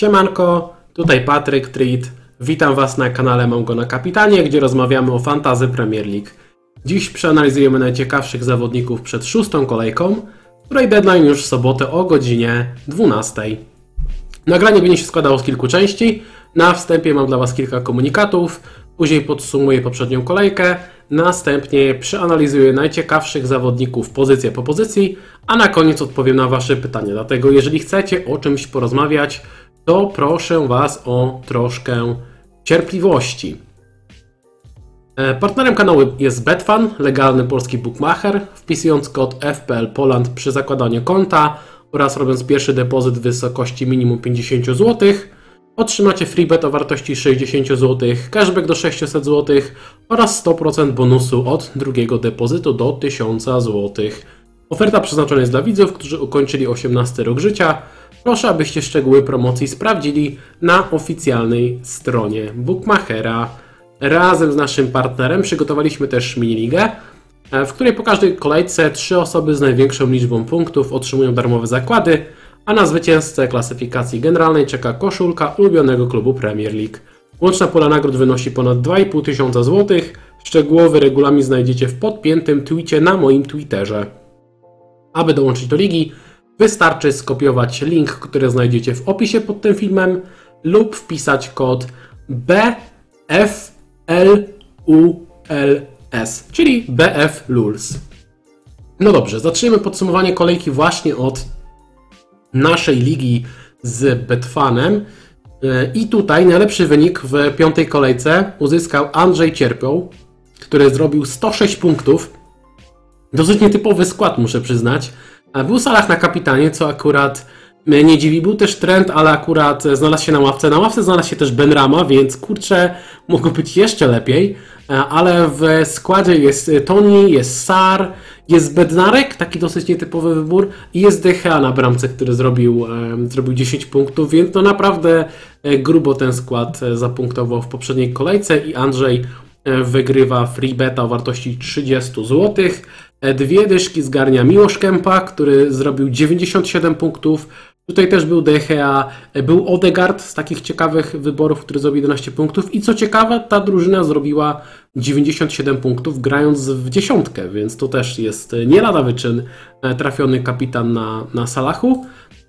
Siemanko, tutaj Patryk Treat. Witam Was na kanale Mam go na kapitanie, gdzie rozmawiamy o fantazy Premier League. Dziś przeanalizujemy najciekawszych zawodników przed szóstą kolejką, której deadline już w sobotę o godzinie 12. Nagranie będzie się składało z kilku części. Na wstępie mam dla Was kilka komunikatów, później podsumuję poprzednią kolejkę, następnie przeanalizuję najciekawszych zawodników pozycję po pozycji, a na koniec odpowiem na Wasze pytania. Dlatego jeżeli chcecie o czymś porozmawiać, to proszę Was o troszkę cierpliwości. E, Partnerem kanału jest Betfan, legalny polski bookmacher. Wpisując kod FPL Poland przy zakładaniu konta oraz robiąc pierwszy depozyt w wysokości minimum 50 zł, otrzymacie freebet o wartości 60 zł, cashback do 600 zł oraz 100% bonusu od drugiego depozytu do 1000 zł. Oferta przeznaczona jest dla widzów, którzy ukończyli 18 rok życia. Proszę, abyście szczegóły promocji sprawdzili na oficjalnej stronie Bookmachera. Razem z naszym partnerem przygotowaliśmy też miniligę, w której po każdej kolejce trzy osoby z największą liczbą punktów otrzymują darmowe zakłady, a na zwycięzcę klasyfikacji generalnej czeka koszulka ulubionego klubu Premier League. Łączna pula nagród wynosi ponad 2,5 tysiąca złotych. Szczegółowy regulamin znajdziecie w podpiętym tweetie na moim Twitterze. Aby dołączyć do ligi, wystarczy skopiować link, który znajdziecie w opisie pod tym filmem lub wpisać kod BFLULS, czyli BFLULS. No dobrze, zaczniemy podsumowanie kolejki właśnie od naszej ligi z Betfanem. I tutaj najlepszy wynik w piątej kolejce uzyskał Andrzej Cierpioł, który zrobił 106 punktów. Dosyć nietypowy skład, muszę przyznać. Był Salah na kapitanie, co akurat mnie nie dziwi. Był też trend, ale akurat znalazł się na ławce. Na ławce znalazł się też Ben Rama, więc kurczę, mogło być jeszcze lepiej. Ale w składzie jest Tony, jest Sar, jest Bednarek, taki dosyć nietypowy wybór, i jest Dechea na bramce, który zrobił, zrobił 10 punktów, więc to naprawdę grubo ten skład zapunktował w poprzedniej kolejce i Andrzej wygrywa free beta o wartości 30 zł. Dwie dyszki zgarnia Miłosz Kępa, który zrobił 97 punktów. Tutaj też był Dechea, był Odegaard z takich ciekawych wyborów, który zrobił 11 punktów. I co ciekawe, ta drużyna zrobiła 97 punktów, grając w dziesiątkę, więc to też jest nie lada wyczyn trafiony kapitan na, na Salachu.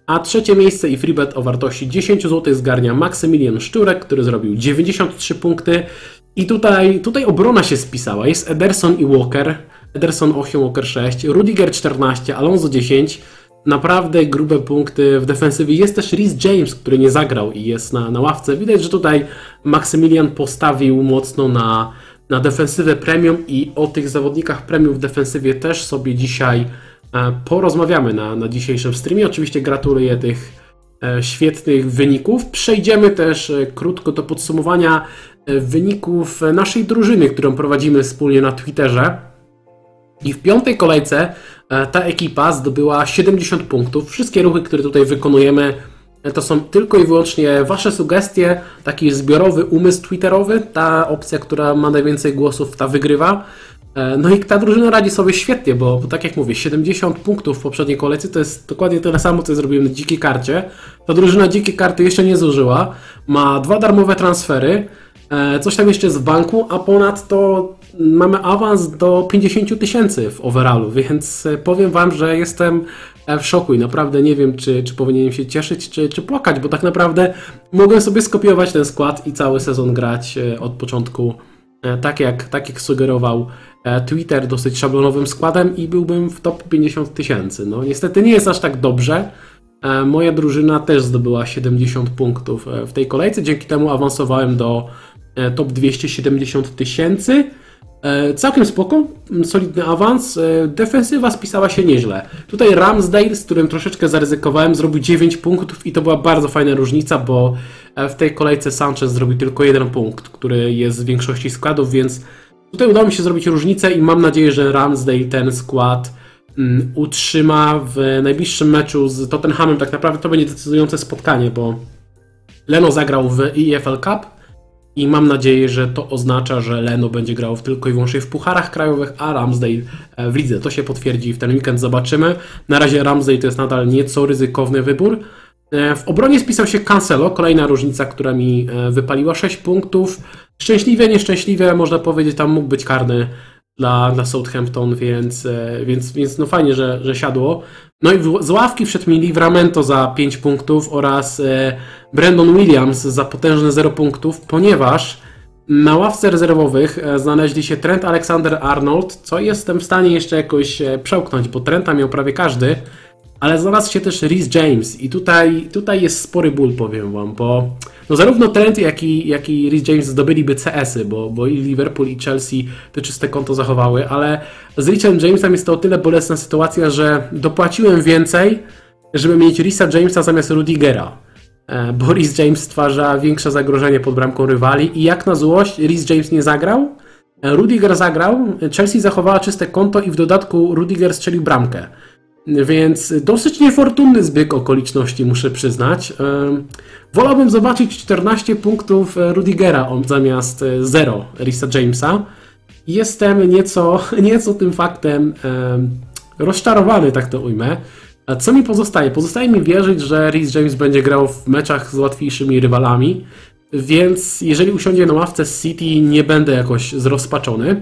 A trzecie miejsce i freebet o wartości 10 zł zgarnia Maksymilian Szczurek, który zrobił 93 punkty. I tutaj, tutaj obrona się spisała. Jest Ederson i Walker. Ederson 8, Walker 6, Rudiger 14, Alonso 10. Naprawdę grube punkty w defensywie. Jest też Rhys James, który nie zagrał i jest na, na ławce. Widać, że tutaj Maksymilian postawił mocno na, na defensywę premium i o tych zawodnikach premium w defensywie też sobie dzisiaj e, porozmawiamy na, na dzisiejszym streamie. Oczywiście gratuluję tych e, świetnych wyników. Przejdziemy też e, krótko do podsumowania wyników naszej drużyny, którą prowadzimy wspólnie na Twitterze. I w piątej kolejce ta ekipa zdobyła 70 punktów. Wszystkie ruchy, które tutaj wykonujemy, to są tylko i wyłącznie Wasze sugestie, taki zbiorowy umysł twitterowy. Ta opcja, która ma najwięcej głosów, ta wygrywa. No i ta drużyna radzi sobie świetnie, bo, bo tak jak mówię, 70 punktów w poprzedniej kolejce to jest dokładnie tyle samo, co zrobiłem na dzikiej karcie. Ta drużyna dzikiej karty jeszcze nie zużyła. Ma dwa darmowe transfery. Coś tam jeszcze w banku, a ponadto mamy awans do 50 tysięcy w overallu, więc powiem Wam, że jestem w szoku i naprawdę nie wiem, czy, czy powinienem się cieszyć, czy, czy płakać, bo tak naprawdę mogę sobie skopiować ten skład i cały sezon grać od początku tak jak, tak jak sugerował Twitter, dosyć szablonowym składem i byłbym w top 50 tysięcy. No niestety nie jest aż tak dobrze. Moja drużyna też zdobyła 70 punktów w tej kolejce, dzięki temu awansowałem do top 270 tysięcy. Całkiem spoko, solidny awans. Defensywa spisała się nieźle. Tutaj Ramsdale, z którym troszeczkę zaryzykowałem, zrobił 9 punktów i to była bardzo fajna różnica, bo w tej kolejce Sanchez zrobił tylko jeden punkt, który jest w większości składów, więc tutaj udało mi się zrobić różnicę i mam nadzieję, że Ramsdale ten skład mm, utrzyma w najbliższym meczu z Tottenhamem. Tak naprawdę to będzie decydujące spotkanie, bo Leno zagrał w EFL Cup, i mam nadzieję, że to oznacza, że Leno będzie grał tylko i wyłącznie w pucharach krajowych, a Ramsdale w lidze. To się potwierdzi w ten weekend, zobaczymy. Na razie Ramsdale to jest nadal nieco ryzykowny wybór, E, W obronie spisał się Cancelo, kolejna różnica, która mi e, wypaliła 6 punktów. Szczęśliwie, nieszczęśliwie, można powiedzieć, tam mógł być karny dla, dla Southampton, więc, e, więc, więc no fajnie, że, że siadło. No i z ławki wszedł mi Livramento za 5 punktów oraz e, Brandon Williams za potężne 0 punktów, ponieważ na ławce rezerwowych e, znaleźli się Trent Alexander-Arnold, co jestem w stanie jeszcze jakoś przełknąć, bo Trenta miał prawie każdy, ale znalazł się też Rhys James i tutaj, tutaj jest spory ból, powiem wam, bo no zarówno Trent, jak i, jak i Rhys James zdobyliby CS-y, bo, bo i Liverpool i Chelsea te czyste konto zachowały, ale z Richem Jamesem jest to o tyle bolesna sytuacja, że dopłaciłem więcej, żeby mieć Risa Jamesa zamiast Rudigera. E, Bo James stwarza większe zagrożenie pod bramką rywali i jak na złość Rhys James nie zagrał, e, Rudiger zagrał, Chelsea zachowała czyste konto i w dodatku Rudiger strzelił bramkę. Więc dosyć niefortunny zbieg okoliczności, muszę przyznać. Wolałbym zobaczyć 14 punktów e, Rudigera zamiast e, 0 Risa Jamesa. Jestem nieco, nieco tym faktem em, rozczarowany, tak to ujmę. A co mi pozostaje? Pozostaje mi wierzyć, że Rhys James będzie grał w meczach z łatwiejszymi rywalami, więc jeżeli usiądzie na ławce City, nie będę jakoś zrozpaczony.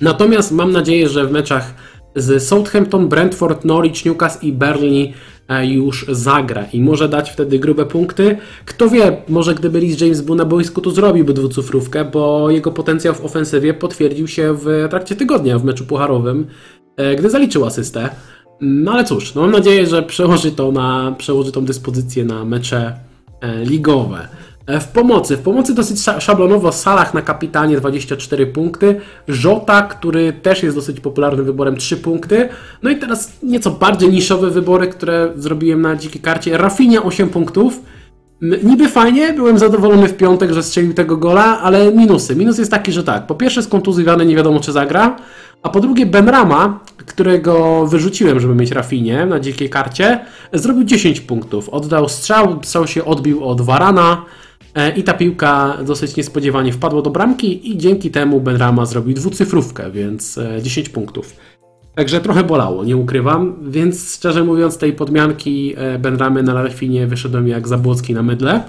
Natomiast mam nadzieję, że w meczach z Southampton, Brentford, Norwich, Newcastle i Burnley e, już zagra i może dać wtedy grube punkty. Kto wie, może gdyby Rhys James był na boisku, to zrobiłby dwucyfrówkę, bo jego potencjał w ofensywie potwierdził się w trakcie tygodnia w meczu pucharowym, e, gdy zaliczył asystę. No ale cóż, no mam nadzieję, że przełoży to na, przełoży tą dyspozycję na mecze e, ligowe. E, W pomocy, w pomocy dosyć sza- szablonowo Salah na kapitanie 24 punkty, Żota, który też jest dosyć popularnym wyborem 3 punkty, no i teraz nieco bardziej niszowe wybory, które zrobiłem na dzikiej karcie, Rafinha 8 punktów, Niby fajnie, byłem zadowolony w piątek, że strzelił tego gola, ale minusy. Minus jest taki, że tak, po pierwsze skontuzjowany nie wiadomo czy zagra, a po drugie Benrama, którego wyrzuciłem, żeby mieć Rafinie na dzikiej karcie, zrobił 10 punktów. Oddał strzał, strzał się odbił od Varana e, i ta piłka dosyć niespodziewanie wpadła do bramki i dzięki temu Benrama zrobił dwucyfrówkę, więc e, 10 punktów. Także trochę bolało, nie ukrywam, więc szczerze mówiąc tej podmianki e, Benramy na Rafinie wyszedłem jak Zabłocki na mydle.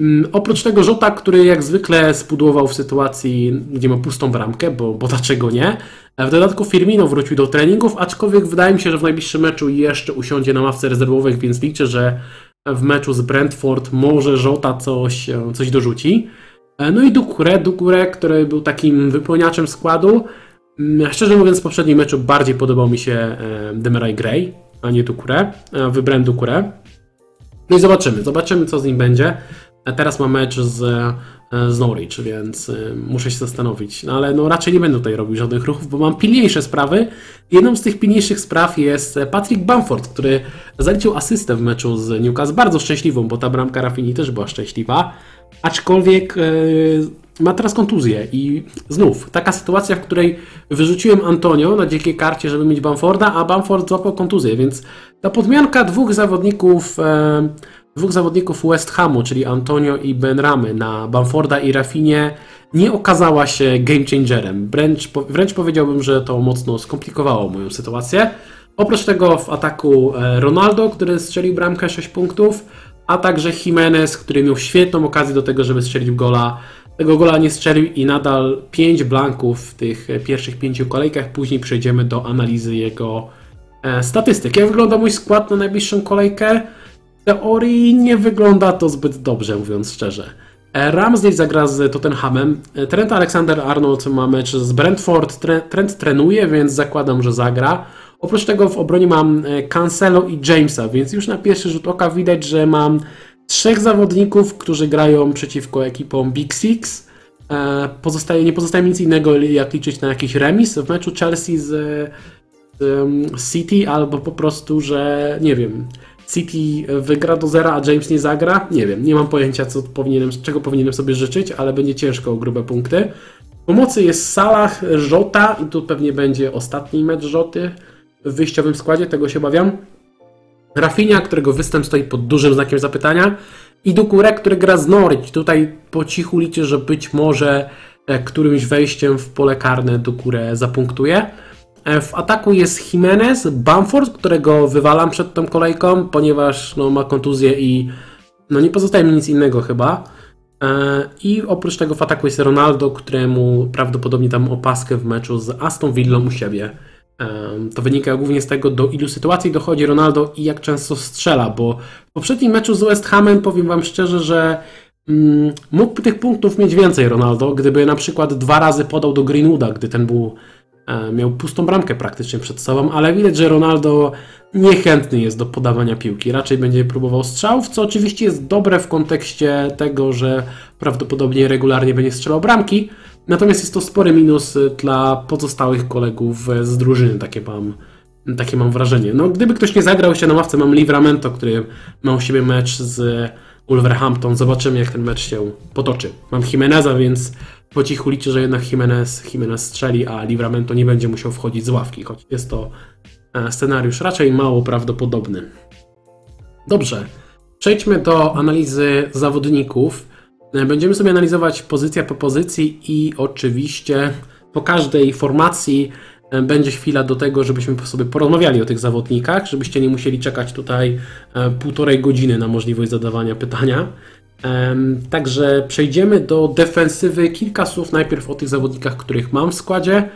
Mm, Oprócz tego Żota, który jak zwykle spudłował w sytuacji, gdzie ma pustą bramkę, bo, bo dlaczego nie? E, W dodatku Firmino wrócił do treningów, aczkolwiek wydaje mi się, że w najbliższym meczu jeszcze usiądzie na ławce rezerwowych, więc liczę, że w meczu z Brentford może Żota coś, e, coś dorzuci. E, No i Dukure, Dukure, który był takim wypełniaczem składu. Mm, Szczerze mówiąc, w poprzednim meczu bardziej podobał mi się e, Demarai Gray, a nie Dukure. Wybrałem Dukure. No i zobaczymy, zobaczymy co z nim będzie. Teraz ma mecz z, z Norwich, więc e, muszę się zastanowić. No ale no raczej nie będę tutaj robił żadnych ruchów, bo mam pilniejsze sprawy. Jedną z tych pilniejszych spraw jest e, Patrick Bamford, który zaliczył asystę w meczu z Newcastle. Bardzo szczęśliwą, bo ta bramka Rafini też była szczęśliwa. Aczkolwiek e, ma teraz kontuzję i znów taka sytuacja, w której wyrzuciłem Antonio na dzikiej karcie, żeby mieć Bamforda, a Bamford złapał kontuzję, więc ta podmianka dwóch zawodników e, dwóch zawodników West Hamu, czyli Antonio i Benramy na Bamforda i Rafinie nie okazała się game changerem. Wręcz, wręcz powiedziałbym, że to mocno skomplikowało moją sytuację. Oprócz tego w ataku e, Ronaldo, który strzelił bramkę 6 punktów, a także Jimenez, który miał świetną okazję do tego, żeby strzelić gola. Tego gola nie strzelił i nadal 5 blanków w tych e, pierwszych pięciu kolejkach. Później przejdziemy do analizy jego e, statystyk. Jak wygląda mój skład na najbliższą kolejkę? Teorii nie wygląda to zbyt dobrze, mówiąc szczerze. E, Ramsdale zagra z Tottenhamem. E, Trent Alexander-Arnold ma mecz z Brentford. Tre- Trent trenuje, więc zakładam, że zagra. Oprócz tego w obronie mam e, Cancelo i Jamesa, więc już na pierwszy rzut oka widać, że mam trzech zawodników, którzy grają przeciwko ekipom Big Six. Pozostaje, nie pozostaje nic innego, jak liczyć na jakiś remis w meczu Chelsea z, z City, albo po prostu, że nie wiem, City wygra do zera, a James nie zagra. Nie wiem, nie mam pojęcia, co powinienem, czego powinienem sobie życzyć, ale będzie ciężko o grube punkty. Pomocy jest Salah, Żota i tu pewnie będzie ostatni mecz Żoty w wyjściowym składzie, tego się obawiam. Rafinha, którego występ stoi pod dużym znakiem zapytania i Dukure, który gra z Norwich. Tutaj po cichu liczę, że być może e, którymś wejściem w pole karne Dukure zapunktuje. E, W ataku jest Jimenez, Bamford, którego wywalam przed tą kolejką, ponieważ no, ma kontuzję i no, nie pozostaje mi nic innego chyba. E, I oprócz tego w ataku jest Ronaldo, któremu prawdopodobnie dam opaskę w meczu z Aston Villą u siebie. E, To wynika głównie z tego, do ilu sytuacji dochodzi Ronaldo i jak często strzela, bo w poprzednim meczu z West Hamem powiem Wam szczerze, że mm, mógłby tych punktów mieć więcej Ronaldo, gdyby na przykład dwa razy podał do Greenwooda, gdy ten był miał pustą bramkę praktycznie przed sobą, ale widać, że Ronaldo niechętny jest do podawania piłki. Raczej będzie próbował strzałów, co oczywiście jest dobre w kontekście tego, że prawdopodobnie regularnie będzie strzelał bramki. Natomiast jest to spory minus y, dla pozostałych kolegów e, z drużyny, takie mam, takie mam wrażenie. No, gdyby ktoś nie zagrał się na ławce, mam Livramento, który ma u siebie mecz z Wolverhampton. Zobaczymy, jak ten mecz się potoczy. Mam Jimeneza, więc po cichu liczę, że jednak Jimenez, Jimenez strzeli, a Livramento nie będzie musiał wchodzić z ławki, choć jest to e, scenariusz raczej mało prawdopodobny. Dobrze, przejdźmy do analizy zawodników. E, Będziemy sobie analizować pozycja po pozycji i oczywiście po każdej formacji e, będzie chwila do tego, żebyśmy sobie porozmawiali o tych zawodnikach, żebyście nie musieli czekać tutaj półtorej godziny na możliwość zadawania pytania. Także przejdziemy do defensywy. Kilka słów najpierw o tych zawodnikach, których mam w składzie.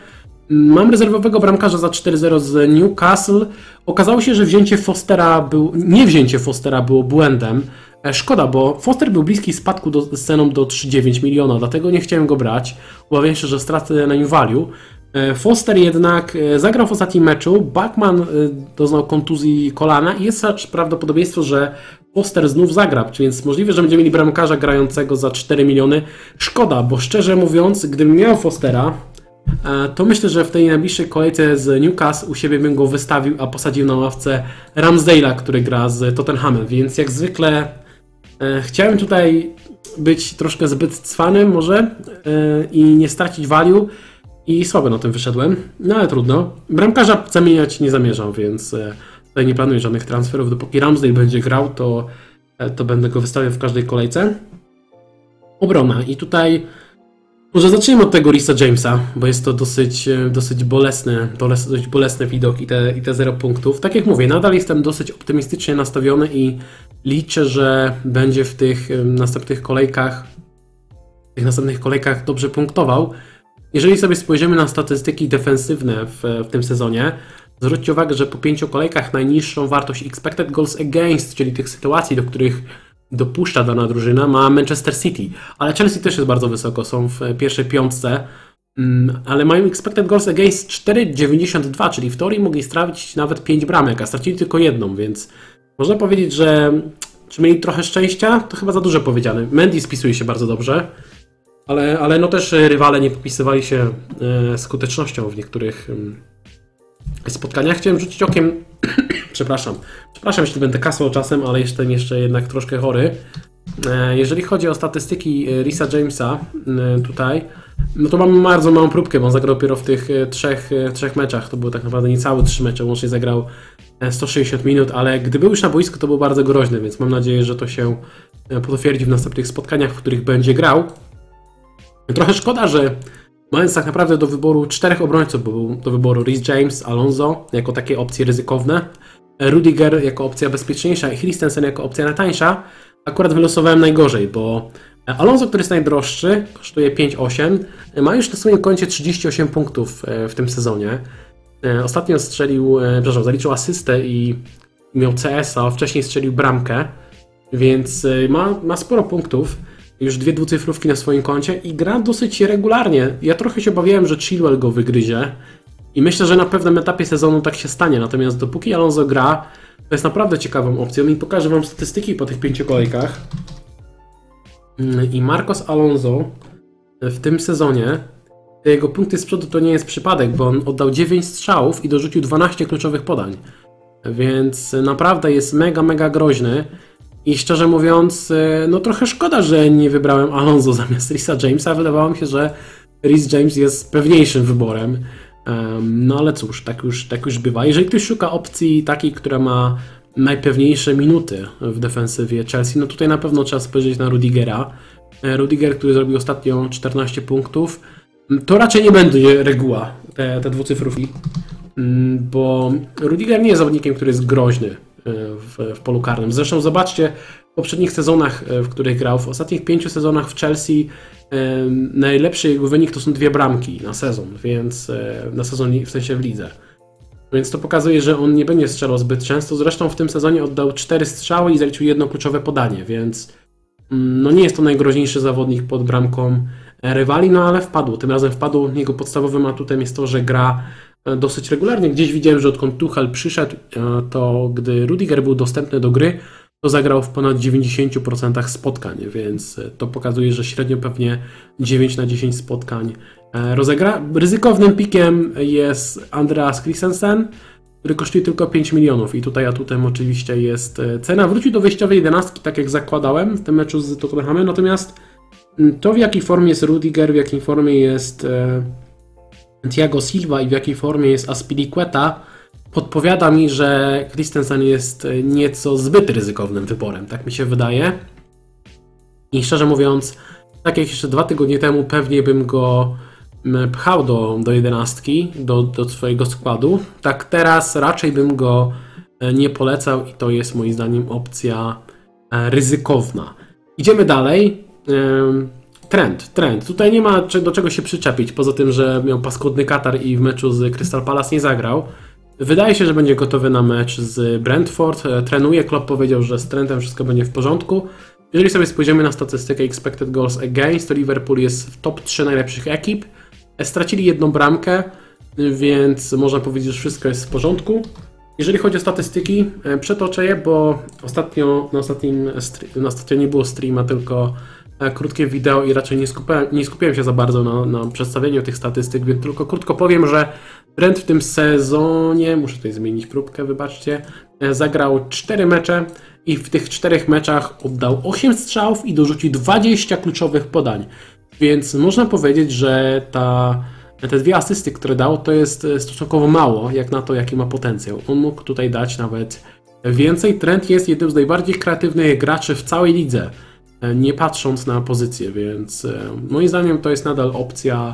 Mam rezerwowego bramkarza za 4-0 z Newcastle. Okazało się, że wzięcie Fostera był, nie wzięcie Fostera było błędem. E, Szkoda, bo Foster był bliski spadku do, z ceną do 3,9 miliona, dlatego nie chciałem go brać. Obawiam się, że stracę na nim value. E, Foster jednak e, zagrał w ostatnim meczu. Backman e, doznał kontuzji kolana i jest prawdopodobieństwo, że Foster znów zagra, więc możliwe, że będziemy mieli bramkarza grającego za 4 miliony. Szkoda, bo szczerze mówiąc, gdybym miał Fostera, E, to myślę, że w tej najbliższej kolejce z Newcastle u siebie bym go wystawił, a posadził na ławce Ramsdale'a, który gra z Tottenhamem, więc jak zwykle e, chciałem tutaj być troszkę zbyt cwanym może e, i nie stracić value i słabo na tym wyszedłem, no ale trudno. Bramkarza zamieniać nie zamierzam, więc tutaj nie planuję żadnych transferów. Dopóki Ramsdale będzie grał, to, e, to będę go wystawiał w każdej kolejce. Obrona i tutaj może zacznijmy od tego Risa Jamesa, bo jest to dosyć, e, dosyć bolesny, dość bolesny widok i te, i te 0 punktów. Tak jak mówię, nadal jestem dosyć optymistycznie nastawiony i liczę, że będzie w tych e, następnych kolejkach, w tych następnych kolejkach dobrze punktował. Jeżeli sobie spojrzymy na statystyki defensywne w, w tym sezonie, zwróćcie uwagę, że po pięciu kolejkach najniższą wartość expected goals against, czyli tych sytuacji, do których dopuszcza dana drużyna, ma Manchester City, ale Chelsea też jest bardzo wysoko, są w pierwszej piątce, mm, ale mają expected goals against 4,92, czyli w teorii mogli stracić nawet 5 bramek, a stracili tylko jedną, więc można powiedzieć, że czy mieli trochę szczęścia? To chyba za dużo powiedziane. Mendy spisuje się bardzo dobrze, ale, ale no też rywale nie popisywali się e, skutecznością w niektórych em, spotkaniach. Chciałem rzucić okiem, przepraszam, przepraszam jeśli będę kasłał czasem, ale jestem jeszcze jednak troszkę chory. E, Jeżeli chodzi o statystyki e, Risa Jamesa e, tutaj, no to mamy bardzo małą próbkę, bo on zagrał dopiero w tych trzech, trzech meczach. To były tak naprawdę niecałe trzy mecze, łącznie zagrał e, 160 minut, ale gdy był już na boisku, to był bardzo groźny, więc mam nadzieję, że to się potwierdzi w następnych spotkaniach, w których będzie grał. Trochę szkoda, że mając tak naprawdę do wyboru czterech obrońców, bo był do wyboru Rhys James, Alonso jako takie opcje ryzykowne, Rudiger jako opcja bezpieczniejsza i Christensen jako opcja najtańsza, akurat wylosowałem najgorzej, bo Alonso, który jest najdroższy, kosztuje 5,8, ma już na swoim koncie 38 punktów e, w tym sezonie. E, Ostatnio strzelił, e, przepraszam, zaliczył asystę i miał CS-a, wcześniej strzelił bramkę, więc ma, ma sporo punktów, już dwie dwucyfrówki na swoim koncie i gra dosyć regularnie. Ja trochę się obawiałem, że Chilwell go wygryzie i myślę, że na pewnym etapie sezonu tak się stanie, natomiast dopóki Alonso gra, to jest naprawdę ciekawą opcją i pokażę Wam statystyki po tych pięciu kolejkach. Mm, I Marcos Alonso w tym sezonie, te jego punkty z przodu to nie jest przypadek, bo on oddał 9 strzałów i dorzucił 12 kluczowych podań. Więc naprawdę jest mega, mega groźny. I szczerze mówiąc, e, no trochę szkoda, że nie wybrałem Alonso zamiast Risa Jamesa. Wydawało mi się, że Rhys James jest pewniejszym wyborem. Em, No ale cóż, tak już, tak już bywa. Jeżeli ktoś szuka opcji takiej, która ma najpewniejsze minuty w defensywie Chelsea, no tutaj na pewno trzeba spojrzeć na Rudigera. E, Rudiger, który zrobił ostatnio 14 punktów. To raczej nie będzie reguła, te, te dwucyfrówki, Mm, bo Rudiger nie jest zawodnikiem, który jest groźny w, w polu karnym. Zresztą zobaczcie w poprzednich sezonach, e, w których grał, w ostatnich pięciu sezonach w Chelsea e, najlepszy jego wynik to są dwie bramki na sezon, więc na sezon w sensie w lidze. Więc to pokazuje, że on nie będzie strzelał zbyt często. Zresztą w tym sezonie oddał cztery strzały i zaliczył jedno kluczowe podanie, więc mm, no nie jest to najgroźniejszy zawodnik pod bramką rywali, no ale wpadł. Tym razem wpadł. Jego podstawowym atutem jest to, że gra dosyć regularnie. Gdzieś widziałem, że odkąd Tuchel przyszedł, e, to gdy Rudiger był dostępny do gry, to zagrał w ponad 90% spotkań, więc e, to pokazuje, że średnio pewnie 9 na 10 spotkań rozegra. Ryzykownym pikiem jest Andreas Christensen, który kosztuje tylko 5 milionów i tutaj atutem oczywiście jest cena. Wrócił do wyjściowej jedenastki, tak jak zakładałem w tym meczu z Tottenhamem, natomiast to w jakiej formie jest Rudiger, w jakiej formie jest e, Thiago Silva i w jakiej formie jest Aspilicueta podpowiada mi, że Christensen jest e, nieco zbyt ryzykownym wyborem, tak mi się wydaje. I szczerze mówiąc, tak jak jeszcze dwa tygodnie temu pewnie bym go pchał do, do jedenastki, do, do swojego składu, tak teraz raczej bym go e, nie polecał i to jest moim zdaniem opcja ryzykowna. Idziemy dalej trend, trend. Tutaj nie ma do czego się przyczepić, poza tym, że miał paskudny Katar i w meczu z Crystal Palace nie zagrał. Wydaje się, że będzie gotowy na mecz z Brentford. E, trenuje, Klopp powiedział, że z trendem wszystko będzie w porządku. Jeżeli sobie spojrzymy na statystykę expected goals against, to Liverpool jest w top 3 najlepszych ekip. E, stracili jedną bramkę, więc można powiedzieć, że wszystko jest w porządku. Jeżeli chodzi o statystyki, e, przetoczę je, bo ostatnio na ostatnim, na ostatnio nie było streama, tylko krótkie wideo i raczej nie skupiałem, nie skupiałem się za bardzo na, na przedstawieniu tych statystyk, więc tylko krótko powiem, że Trent w tym sezonie, muszę tutaj zmienić próbkę, wybaczcie, e, zagrał 4 mecze i w tych 4 meczach oddał 8 strzałów i dorzucił 20 kluczowych podań. Więc można powiedzieć, że ta, te dwie asysty, które dał, to jest e, stosunkowo mało, jak na to, jaki ma potencjał. On mógł tutaj dać nawet więcej. Trent jest jednym z najbardziej kreatywnych graczy w całej lidze. E, nie patrząc na pozycję, więc e, moim zdaniem to jest nadal opcja.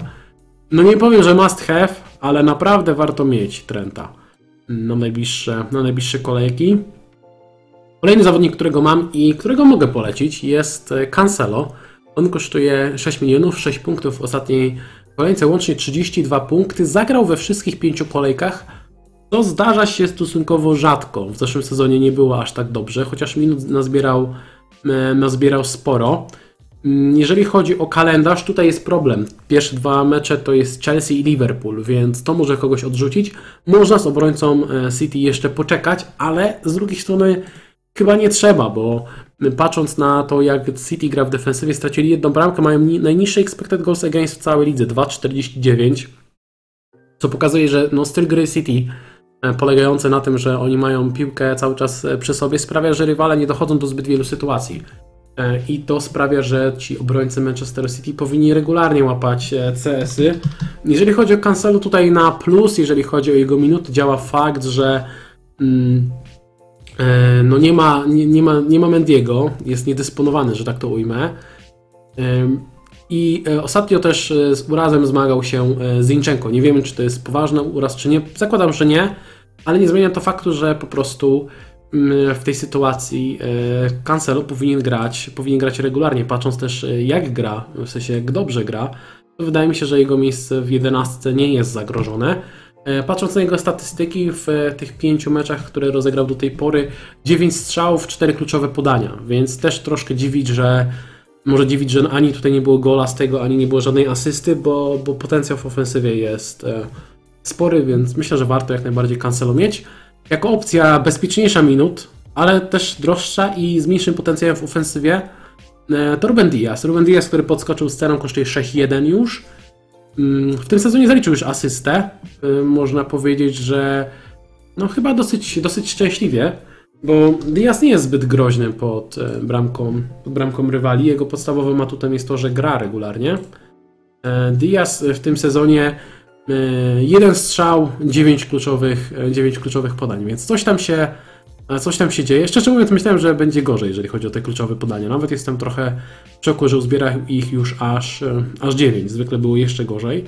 No nie powiem, że must have, ale naprawdę warto mieć Trenta na najbliższe, na najbliższe kolejki. Kolejny zawodnik, którego mam i którego mogę polecić jest e, Cancelo. On kosztuje 6 milionów, 6 punktów w ostatniej kolejce, łącznie 32 punkty. Zagrał we wszystkich pięciu kolejkach. To zdarza się stosunkowo rzadko. W zeszłym sezonie nie było aż tak dobrze, chociaż minut nazbierał nazbierał sporo. Mm, jeżeli chodzi o kalendarz, tutaj jest problem. Pierwsze dwa mecze to jest Chelsea i Liverpool, więc to może kogoś odrzucić. Można z obrońcą e, City jeszcze poczekać, ale z drugiej strony chyba nie trzeba, bo patrząc na to, jak City gra w defensywie, stracili jedną bramkę, mają najniższy expected goals against w całej lidze, 2,49, co pokazuje, że no, styl gry City E, polegające na tym, że oni mają piłkę cały czas e, przy sobie, sprawia, że rywale nie dochodzą do zbyt wielu sytuacji. E, I to sprawia, że ci obrońcy Manchester City powinni regularnie łapać CS-y. Jeżeli chodzi o Cancelo, tutaj na plus, jeżeli chodzi o jego minuty, działa fakt, że mm, no nie ma, nie, nie, ma, nie ma Mendiego, jest niedysponowany, że tak to ujmę. I ostatnio też z urazem zmagał się Zinchenko. Nie wiemy, czy to jest poważny uraz, czy nie. Zakładam, że nie ale nie zmienia to faktu, że po prostu mm, w tej sytuacji e, Cancelo powinien grać, powinien grać regularnie, patrząc też e, jak gra, w sensie jak dobrze gra, wydaje mi się, że jego miejsce w 11 nie jest zagrożone. E, patrząc na jego statystyki w tych pięciu meczach, które rozegrał do tej pory, 9 strzałów, 4 kluczowe podania, więc też troszkę dziwić, że może dziwić, że ani tutaj nie było gola z tego, ani nie było żadnej asysty, bo, bo potencjał w ofensywie jest spory, więc myślę, że warto jak najbardziej Cancelo mieć. Jako opcja bezpieczniejsza minut, ale też droższa i z mniejszym potencjałem w ofensywie e, to Ruben Diaz. Ruben Diaz, który podskoczył z ceną, kosztuje 6-1 już. Mm, w tym sezonie zaliczył już asystę. E, można powiedzieć, że no chyba dosyć, dosyć szczęśliwie, bo Diaz nie jest zbyt groźny pod e, bramką, pod bramką rywali. Jego podstawowym atutem jest to, że gra regularnie. Diaz w tym sezonie jeden strzał, 9 kluczowych, 9 kluczowych podań, więc coś tam się E, Coś tam się dzieje. Szczerze mówiąc, myślałem, że będzie gorzej, jeżeli chodzi o te kluczowe podania. Nawet jestem trochę w szoku, że uzbiera ich już aż, e, aż 9. Zwykle było jeszcze gorzej.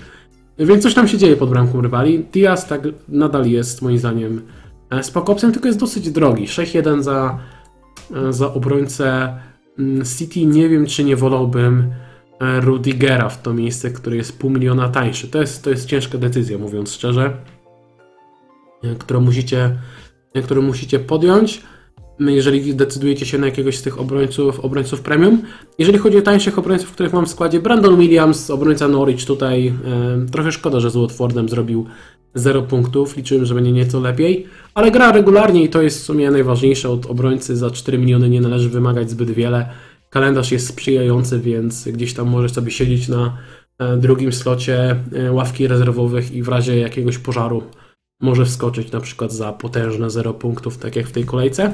Więc coś tam się dzieje pod bramką rywali. Diaz tak nadal jest, moim zdaniem, e, spoko opcją, tylko jest dosyć drogi. 6-1 za, e, za obrońcę mm, City. Nie wiem, czy nie wolałbym e, Rudigera w to miejsce, które jest pół miliona tańszy. To jest, to jest ciężka decyzja, mówiąc szczerze, e, którą musicie, e, którą musicie podjąć, jeżeli decydujecie się na jakiegoś z tych obrońców, obrońców premium. Jeżeli chodzi o tańszych obrońców, których mam w składzie, Brandon Williams, obrońca Norwich tutaj, e, trochę szkoda, że z Watfordem zrobił 0 punktów, liczyłem, że będzie nieco lepiej, ale gra regularnie i to jest w sumie najważniejsze od obrońcy za 4 miliony nie należy wymagać zbyt wiele. Kalendarz jest sprzyjający, więc gdzieś tam możesz sobie siedzieć na e, drugim slocie e, ławki rezerwowych i w razie jakiegoś pożaru może wskoczyć na przykład za potężne 0 punktów, tak jak w tej kolejce.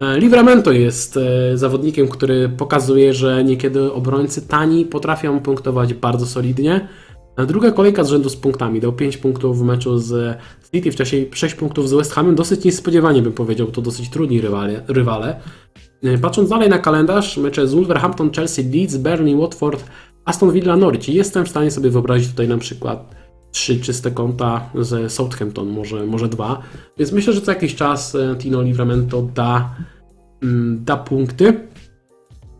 E, Livramento jest zawodnikiem, który pokazuje, że niekiedy obrońcy tani potrafią punktować bardzo solidnie. Druga kolejka z rzędu z punktami. Dał 5 punktów w meczu z City, wcześniej 6 punktów z West Hamem. Dosyć niespodziewanie bym powiedział, to dosyć trudni rywale. rywale. E, Patrząc dalej na kalendarz, mecze z Wolverhampton, Chelsea, Leeds, Burnley, Watford, Aston Villa, Norwich. Jestem w stanie sobie wyobrazić tutaj na przykład trzy czyste konta z Southampton, może, może dwa. Więc myślę, że co jakiś czas e, Tino Livramento da, mm, da punkty.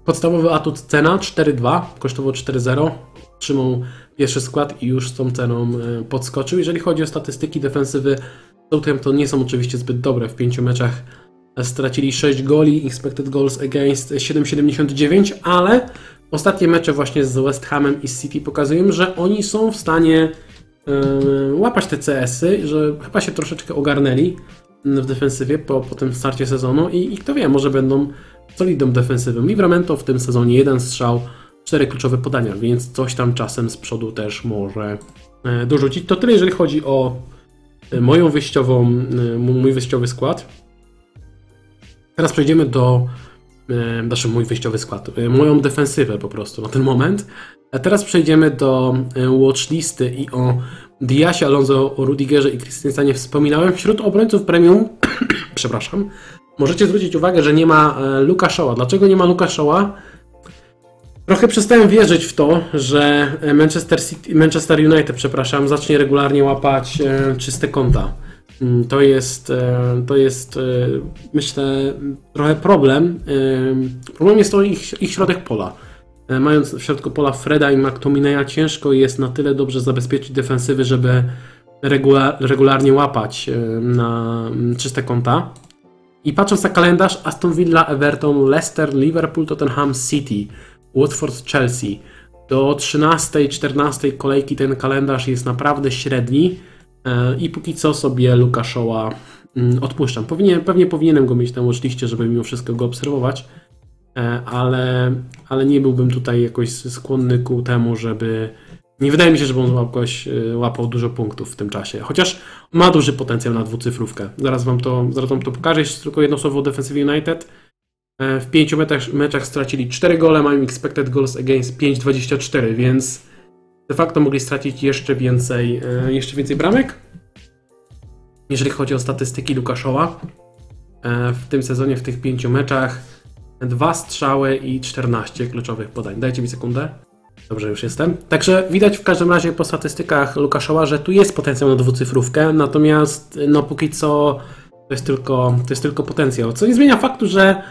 Podstawowy atut cena 4,2, kosztował 4,0. Trzymał pierwszy skład i już z tą ceną e, podskoczył. Jeżeli chodzi o statystyki defensywy, Southampton nie są oczywiście zbyt dobre. W pięciu meczach stracili 6 goli, expected goals against 7,79, ale ostatnie mecze właśnie z West Hamem i City pokazują, że oni są w stanie łapać te CS-y, że chyba się troszeczkę ogarnęli w defensywie po, po tym starcie sezonu i, i kto wie, może będą solidną defensywą. Livramento w tym sezonie jeden strzał, cztery kluczowe podania, więc coś tam czasem z przodu też może e, dorzucić. To tyle, jeżeli chodzi o e, moją wyjściową, mój wyjściowy skład. Teraz przejdziemy do, e, znaczy mój wyjściowy skład, e, moją defensywę po prostu na ten moment. A teraz przejdziemy do e, watchlisty i o Diasie, Alonso, o Rudigerze i Christensenie wspominałem. Wśród obrońców premium, przepraszam, możecie zwrócić uwagę, że nie ma Luka Shaw'a. Dlaczego nie ma Luka Shaw'a? Trochę przestałem wierzyć w to, że Manchester, City, Manchester United, przepraszam, zacznie regularnie łapać czyste konta. Mm, To jest, e, to jest, e, myślę, trochę problem. Problem jest to ich, ich środek pola. E, Mając w środku pola Freda i McTominaya, ciężko jest na tyle dobrze zabezpieczyć defensywy, żeby regula- regularnie łapać na mm, czyste konta. I patrząc na kalendarz, Aston Villa, Everton, Leicester, Liverpool, Tottenham, City, Watford, Chelsea. Do 13-14 kolejki ten kalendarz jest naprawdę średni i póki co sobie Lukaszoła mm, odpuszczam. Pewnie powinienem go mieć na watchliście, żeby mimo wszystko go obserwować, e, ale, ale nie byłbym tutaj jakoś skłonny ku temu, żeby... Nie wydaje mi się, żeby on jakoś e, łapał dużo punktów w tym czasie. Chociaż ma duży potencjał na dwucyfrówkę. Zaraz wam to, zaraz wam to pokażę. Jeszcze tylko jedno słowo o defensywie United. E, W pięciu meczach, meczach stracili 4 gole, mają expected goals against 5,24, więc de facto mogli stracić jeszcze więcej, e, jeszcze więcej bramek. Jeżeli chodzi o statystyki Lukaszowa, e, w tym sezonie, w tych pięciu meczach, dwa strzały i 14 kluczowych podań. Dajcie mi sekundę. Dobrze, już jestem. Także widać w każdym razie po statystykach Lukaszowa, że tu jest potencjał na dwucyfrówkę, natomiast no póki co to jest tylko, to jest tylko potencjał. Co nie zmienia faktu, że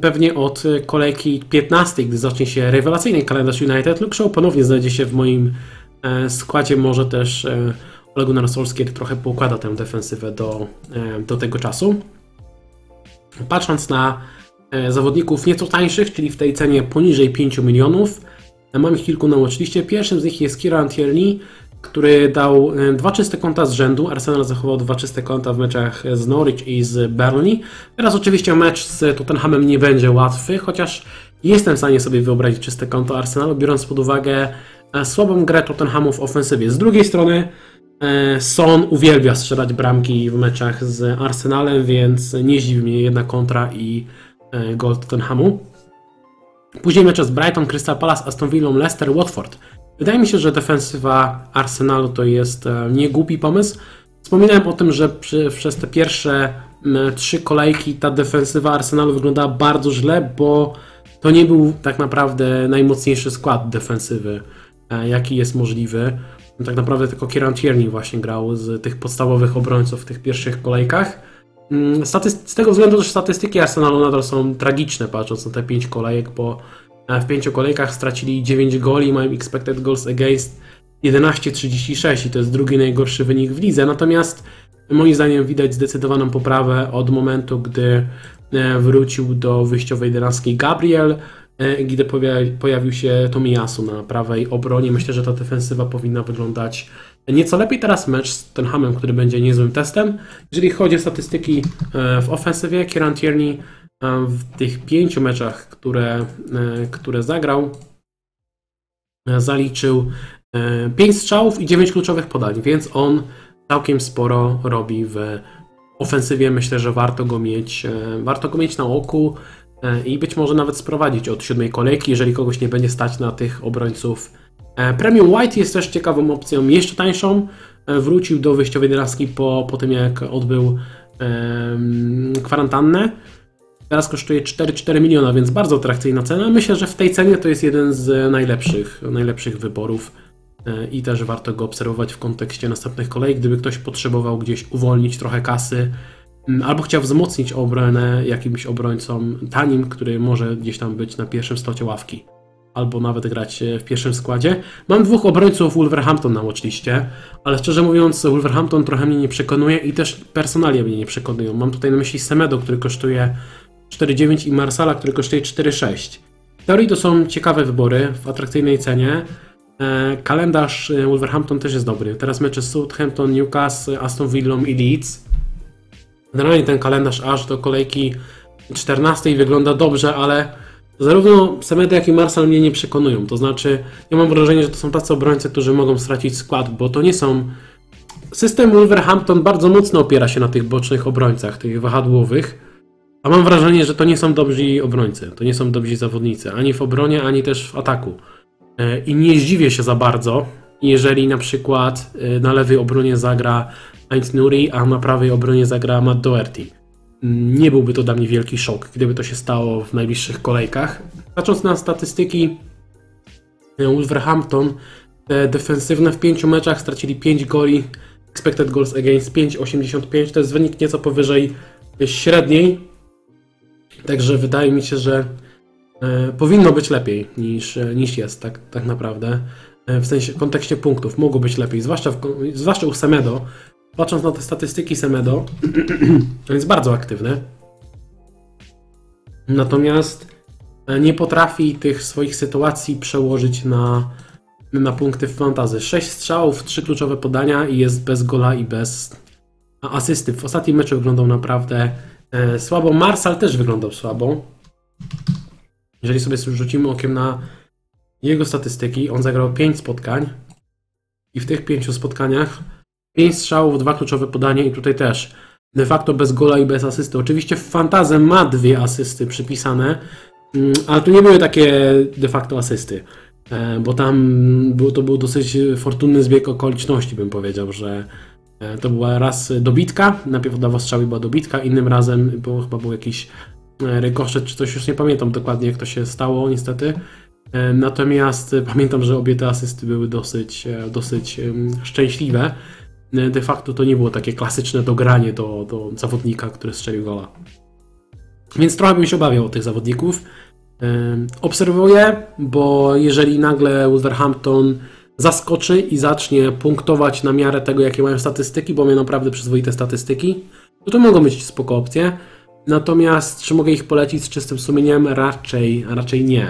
pewnie od y, kolejki 15, gdy zacznie się rewelacyjny kalendarz United, Luke Shaw ponownie znajdzie się w moim e, składzie. Może też e, Ole Gunnar Solskjaer trochę poukłada tę defensywę do, e, do tego czasu. Patrząc na zawodników nieco tańszych, czyli w tej cenie poniżej 5 milionów, mam ich kilku na watchliście. Pierwszym z nich jest Kieran Tierney, który dał e, dwa czyste konta z rzędu. Arsenal zachował dwa czyste konta w meczach z Norwich i z Burnley. Teraz oczywiście mecz z Tottenhamem nie będzie łatwy, chociaż jestem w stanie sobie wyobrazić czyste konto Arsenalu, biorąc pod uwagę e, słabą grę Tottenhamu w ofensywie. Z drugiej strony e, Son uwielbia strzelać bramki w meczach z Arsenalem, więc nie zdziwi mnie jedna kontra i gol Tottenhamu. Później mecze z Brighton, Crystal Palace, Aston Villa, Leicester, Watford. Wydaje mi się, że defensywa Arsenalu to jest e, niegłupi pomysł. Wspominałem o tym, że przy, przez te pierwsze trzy kolejki ta defensywa Arsenalu wyglądała bardzo źle, bo to nie był tak naprawdę najmocniejszy skład defensywy, e, jaki jest możliwy. Tak naprawdę tylko Kieran Tierney właśnie grał z tych podstawowych obrońców w tych pierwszych kolejkach. Mm, z tego względu, że statystyki Arsenalu nadal są tragiczne, patrząc na te 5 kolejek, bo e, w 5 kolejkach stracili 9 goli, mają expected goals against 11,36 i to jest drugi najgorszy wynik w lidze. Natomiast moim zdaniem widać zdecydowaną poprawę od momentu, gdy e, wrócił do wyjściowej jedenastki Gabriel, e, gdy pojawił się Tomiyasu na prawej obronie. Myślę, że ta defensywa powinna wyglądać nieco lepiej. Teraz mecz z Tenhamem, który będzie niezłym testem. Jeżeli chodzi o statystyki e, w ofensywie, Kieran Tierney w tych pięciu meczach, które, które zagrał, zaliczył 5 strzałów i 9 kluczowych podań, więc on całkiem sporo robi w ofensywie. Myślę, że warto go mieć, e, warto go mieć na oku e, i być może nawet sprowadzić od siódmej kolejki, jeżeli kogoś nie będzie stać na tych obrońców. E, Premium White jest też ciekawą opcją, jeszcze tańszą. Wrócił do wyjściowej draski po, po tym, jak odbył kwarantannę. Teraz kosztuje 4,4 miliona, więc bardzo atrakcyjna cena. Myślę, że w tej cenie to jest jeden z najlepszych, najlepszych wyborów i też warto go obserwować w kontekście następnych kolei, gdyby ktoś potrzebował gdzieś uwolnić trochę kasy albo chciał wzmocnić obronę jakimś obrońcą tanim, który może gdzieś tam być na pierwszym stocie ławki albo nawet grać w pierwszym składzie. Mam dwóch obrońców Wolverhampton na watchliście, ale szczerze mówiąc Wolverhampton trochę mnie nie przekonuje i też personalia mnie nie przekonują. Mam tutaj na myśli Semedo, który kosztuje 4,9 i Marsala, który kosztuje 4,6. W teorii to są ciekawe wybory w atrakcyjnej cenie, E, kalendarz e, Wolverhampton też jest dobry. Teraz mecze Southampton, Newcastle, Aston Villa i Leeds. Generalnie ten kalendarz aż do kolejki 14 wygląda dobrze, ale zarówno Semedo, jak i Marsal mnie nie przekonują. To znaczy, ja mam wrażenie, że to są tacy obrońcy, którzy mogą stracić skład, bo to nie są... System Wolverhampton bardzo mocno opiera się na tych bocznych obrońcach, tych wahadłowych, a mam wrażenie, że to nie są dobrzy obrońcy, to nie są dobrzy zawodnicy, ani w obronie, ani też w ataku. E, I nie zdziwię się za bardzo, jeżeli na przykład e, na lewej obronie zagra Heinz Nuri, a na prawej obronie zagra Matt Doherty. Nie byłby to dla mnie wielki szok, gdyby to się stało w najbliższych kolejkach. Patrząc na statystyki e, Wolverhampton, te defensywne w pięciu meczach stracili 5 goli, expected goals against 5,85, to jest wynik nieco powyżej średniej, także wydaje mi się, że E, powinno być lepiej niż, e, niż jest, tak, tak naprawdę. W sensie w kontekście punktów mogło być lepiej, zwłaszcza, w, zwłaszcza u Semedo. Patrząc na te statystyki Semedo, to jest bardzo aktywny. Natomiast nie potrafi tych swoich sytuacji przełożyć na, na punkty w fantazy. 6 strzałów, 3 kluczowe podania i jest bez gola i bez asysty. W ostatnim meczu wyglądał naprawdę słabo. Marsal też wyglądał słabo. Jeżeli sobie rzucimy okiem na jego statystyki, on zagrał 5 spotkań i w tych 5 spotkaniach 5 strzałów, dwa kluczowe podania i tutaj też de facto bez gola i bez asysty. Oczywiście w fantazę ma dwie asysty przypisane, mm, ale tu nie były takie de facto asysty, e, bo tam był, to był dosyć fortunny zbieg okoliczności, bym powiedział, że e, to była raz dobitka, najpierw oddawał strzały była dobitka, innym razem bo chyba był jakiś E, rykoszet czy coś, już nie pamiętam dokładnie jak to się stało niestety. Natomiast pamiętam, że obie te asysty były dosyć, dosyć szczęśliwe. De facto to nie było takie klasyczne dogranie do, do zawodnika, który strzelił gola. Więc trochę bym się obawiał o tych zawodników. Obserwuję, bo jeżeli nagle Wolverhampton zaskoczy i zacznie punktować na miarę tego, jakie mają statystyki, bo mają naprawdę przyzwoite statystyki, to to mogą być spoko opcje. Natomiast czy mogę ich polecić z czystym sumieniem? Raczej, raczej nie.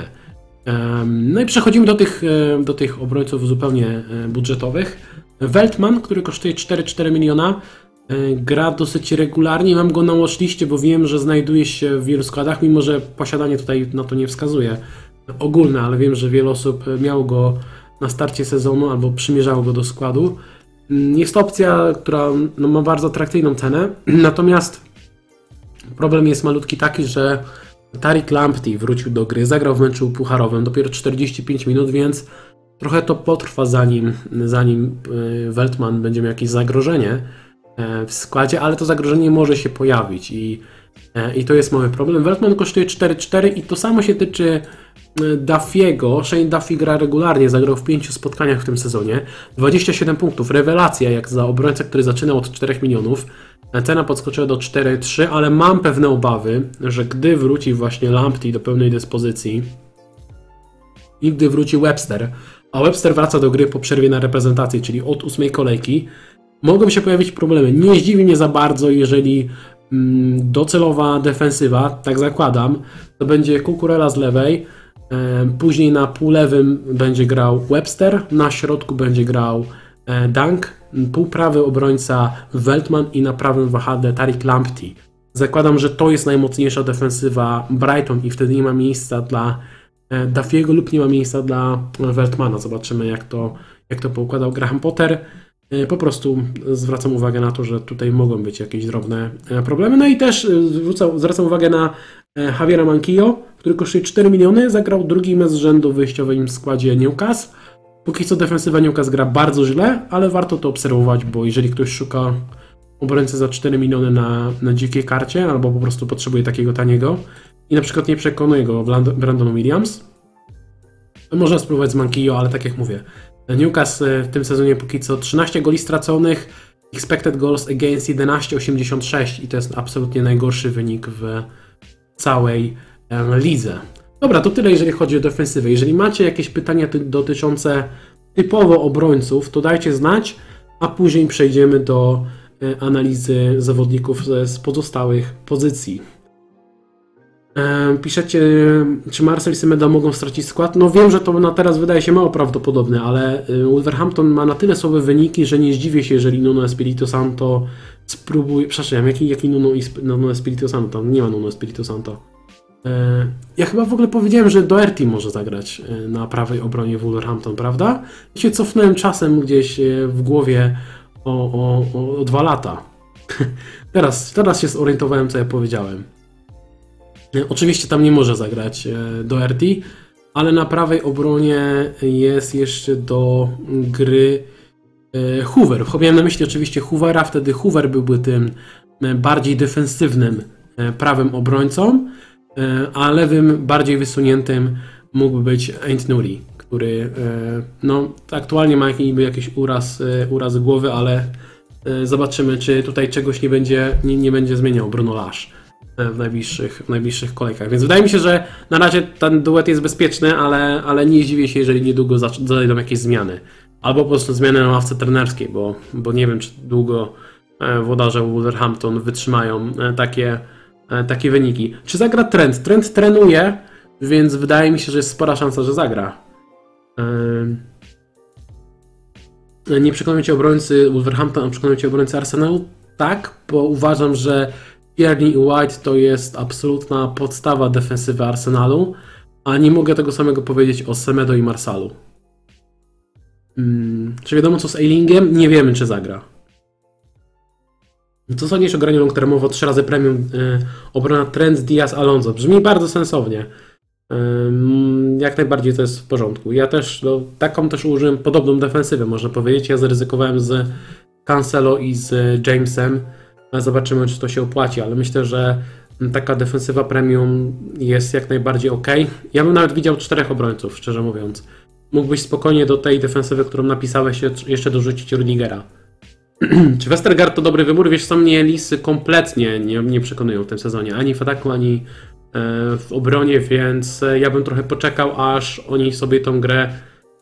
No i przechodzimy do tych, do tych obrońców zupełnie budżetowych. Weltman, który kosztuje 4,4 miliona, e, gra dosyć regularnie. Mam go na watchliście, bo wiem, że znajduje się w wielu składach, mimo że posiadanie tutaj na to nie wskazuje ogólne, ale wiem, że wiele osób miało go na starcie sezonu albo przymierzało go do składu. Mm, jest to opcja, która no, ma bardzo atrakcyjną cenę, natomiast Problem jest malutki taki, że Tarik Lamptey wrócił do gry, zagrał w meczu pucharowym dopiero 45 minut, więc trochę to potrwa zanim, zanim y, Weltman będzie miał jakieś zagrożenie. e, w składzie, ale to zagrożenie może się pojawić i, e, i to jest mały problem. Weltman kosztuje 4-4 i to samo się tyczy e, Duffiego. Shane Duffy gra regularnie, zagrał w pięciu spotkaniach w tym sezonie. 27 punktów, rewelacja jak za obrońcę, który zaczynał od 4 milionów. Cena podskoczyła do 4,3, ale mam pewne obawy, że gdy wróci właśnie Lamptey do pełnej dyspozycji i gdy wróci Webster, a Webster wraca do gry po przerwie na reprezentacji, czyli od ósmej kolejki, mogą się pojawić problemy. Nie zdziwi mnie za bardzo, jeżeli mm, docelowa defensywa, tak zakładam, to będzie Kukurela z lewej, później na półlewym będzie grał Webster, na środku będzie grał e, Dunk, półprawy obrońca Weltman i na prawym wahadle Tarik Lamptey. Zakładam, że to jest najmocniejsza defensywa Brighton i wtedy nie ma miejsca dla Duffiego lub nie ma miejsca dla Weltmana. Zobaczymy jak to, jak to poukładał Graham Potter. E, Po prostu zwracam uwagę na to, że tutaj mogą być jakieś drobne e, problemy. No i też e, zwrócam, zwracam uwagę na e, Javiera Manquillo, który kosztuje 4 miliony, zagrał drugi mecz z rzędu w wyjściowym składzie Newcastle. Póki co defensywa Newcastle gra bardzo źle, ale warto to obserwować, bo jeżeli ktoś szuka obrońcy za 4 miliony na, na dzikiej karcie, albo po prostu potrzebuje takiego taniego i na przykład nie przekonuje go Brandon Williams, to można spróbować z Manquillo, ale tak jak mówię, Newcastle w tym sezonie póki co 13 goli straconych, expected goals against 11,86 i to jest absolutnie najgorszy wynik w całej lidze. Dobra, to tyle jeżeli chodzi o defensywę. Jeżeli macie jakieś pytania ty- dotyczące typowo obrońców, to dajcie znać, a później przejdziemy do e, analizy zawodników z pozostałych pozycji. E, Piszecie, czy Marcel i Semedo mogą stracić skład? No wiem, że to na teraz wydaje się mało prawdopodobne, ale y, Wolverhampton ma na tyle słabe wyniki, że nie zdziwię się, jeżeli Nuno Espirito Santo spróbuje... Przepraszam, jaki, jaki Nuno, Nuno Espirito Santo? Nie ma Nuno Espirito Santo. E, Ja chyba w ogóle powiedziałem, że Doherty może zagrać e, na prawej obronie Wolverhampton, prawda? I się cofnąłem czasem gdzieś e, w głowie o, o, o, o dwa lata. teraz, teraz się zorientowałem, co ja powiedziałem. E, Oczywiście tam nie może zagrać e, Doherty, ale na prawej obronie jest jeszcze do gry e, Hoover. Miałem na myśli oczywiście Hoovera, wtedy Hoover byłby tym bardziej defensywnym prawym obrońcą, a lewym, bardziej wysuniętym mógłby być Ain't Nuri, który no, aktualnie ma niby jakiś uraz, uraz głowy, ale zobaczymy, czy tutaj czegoś nie będzie, nie, nie będzie zmieniał Bruno e, w najbliższych, w najbliższych kolejkach. Więc wydaje mi się, że na razie ten duet jest bezpieczny, ale, ale nie zdziwię się, jeżeli niedługo zajdą jakieś zmiany. Albo po prostu zmiany na ławce trenerskiej, bo, bo nie wiem, czy długo e, włodarze Wolverhampton wytrzymają e, takie, e, takie wyniki. Czy zagra Trent? Trent trenuje, więc wydaje mi się, że jest spora szansa, że zagra. E, Nie przekonują cię obrońcy Wolverhampton, a przekonują cię obrońcy Arsenalu? Tak, bo uważam, że Tierney i White to jest absolutna podstawa defensywy Arsenalu, a nie mogę tego samego powiedzieć o Semedo i Marsalu. Hmm, czy wiadomo co z Eilingiem? Nie wiemy, czy zagra. Co sądzisz o graniu long-termowo 3 razy premium y, obrona Trent, Diaz, Alonso? Brzmi bardzo sensownie. Jak najbardziej to jest w porządku. Ja też, no, taką też użyłem podobną defensywę, można powiedzieć. Ja zaryzykowałem z Cancelo i z Jamesem. Zobaczymy, czy to się opłaci, ale myślę, że taka defensywa premium jest jak najbardziej ok. Ja bym nawet widział czterech obrońców, szczerze mówiąc. Mógłbyś spokojnie do tej defensywy, którą napisałeś, jeszcze dorzucić Rudigera. Czy Westergaard to dobry wybór? Wiesz co, mnie Lisy kompletnie nie, nie przekonują w tym sezonie. Ani w ataku, ani e, w obronie, więc e, ja bym trochę poczekał, aż oni sobie tą grę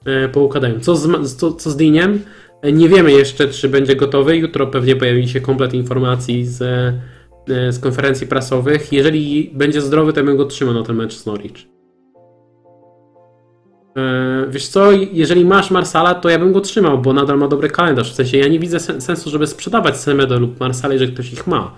e, poukładają. Co z, co, co z Diniem? Nie wiemy jeszcze, czy będzie gotowy. Jutro pewnie pojawi się komplet informacji z, e, z konferencji prasowych. Jeżeli będzie zdrowy, to ja bym go trzymał na ten mecz z Norwich. E, Wiesz co, jeżeli masz Marsala, to ja bym go trzymał, bo nadal ma dobry kalendarz. W sensie ja nie widzę sen- sensu, żeby sprzedawać Semedo lub Marsala, jeżeli ktoś ich ma.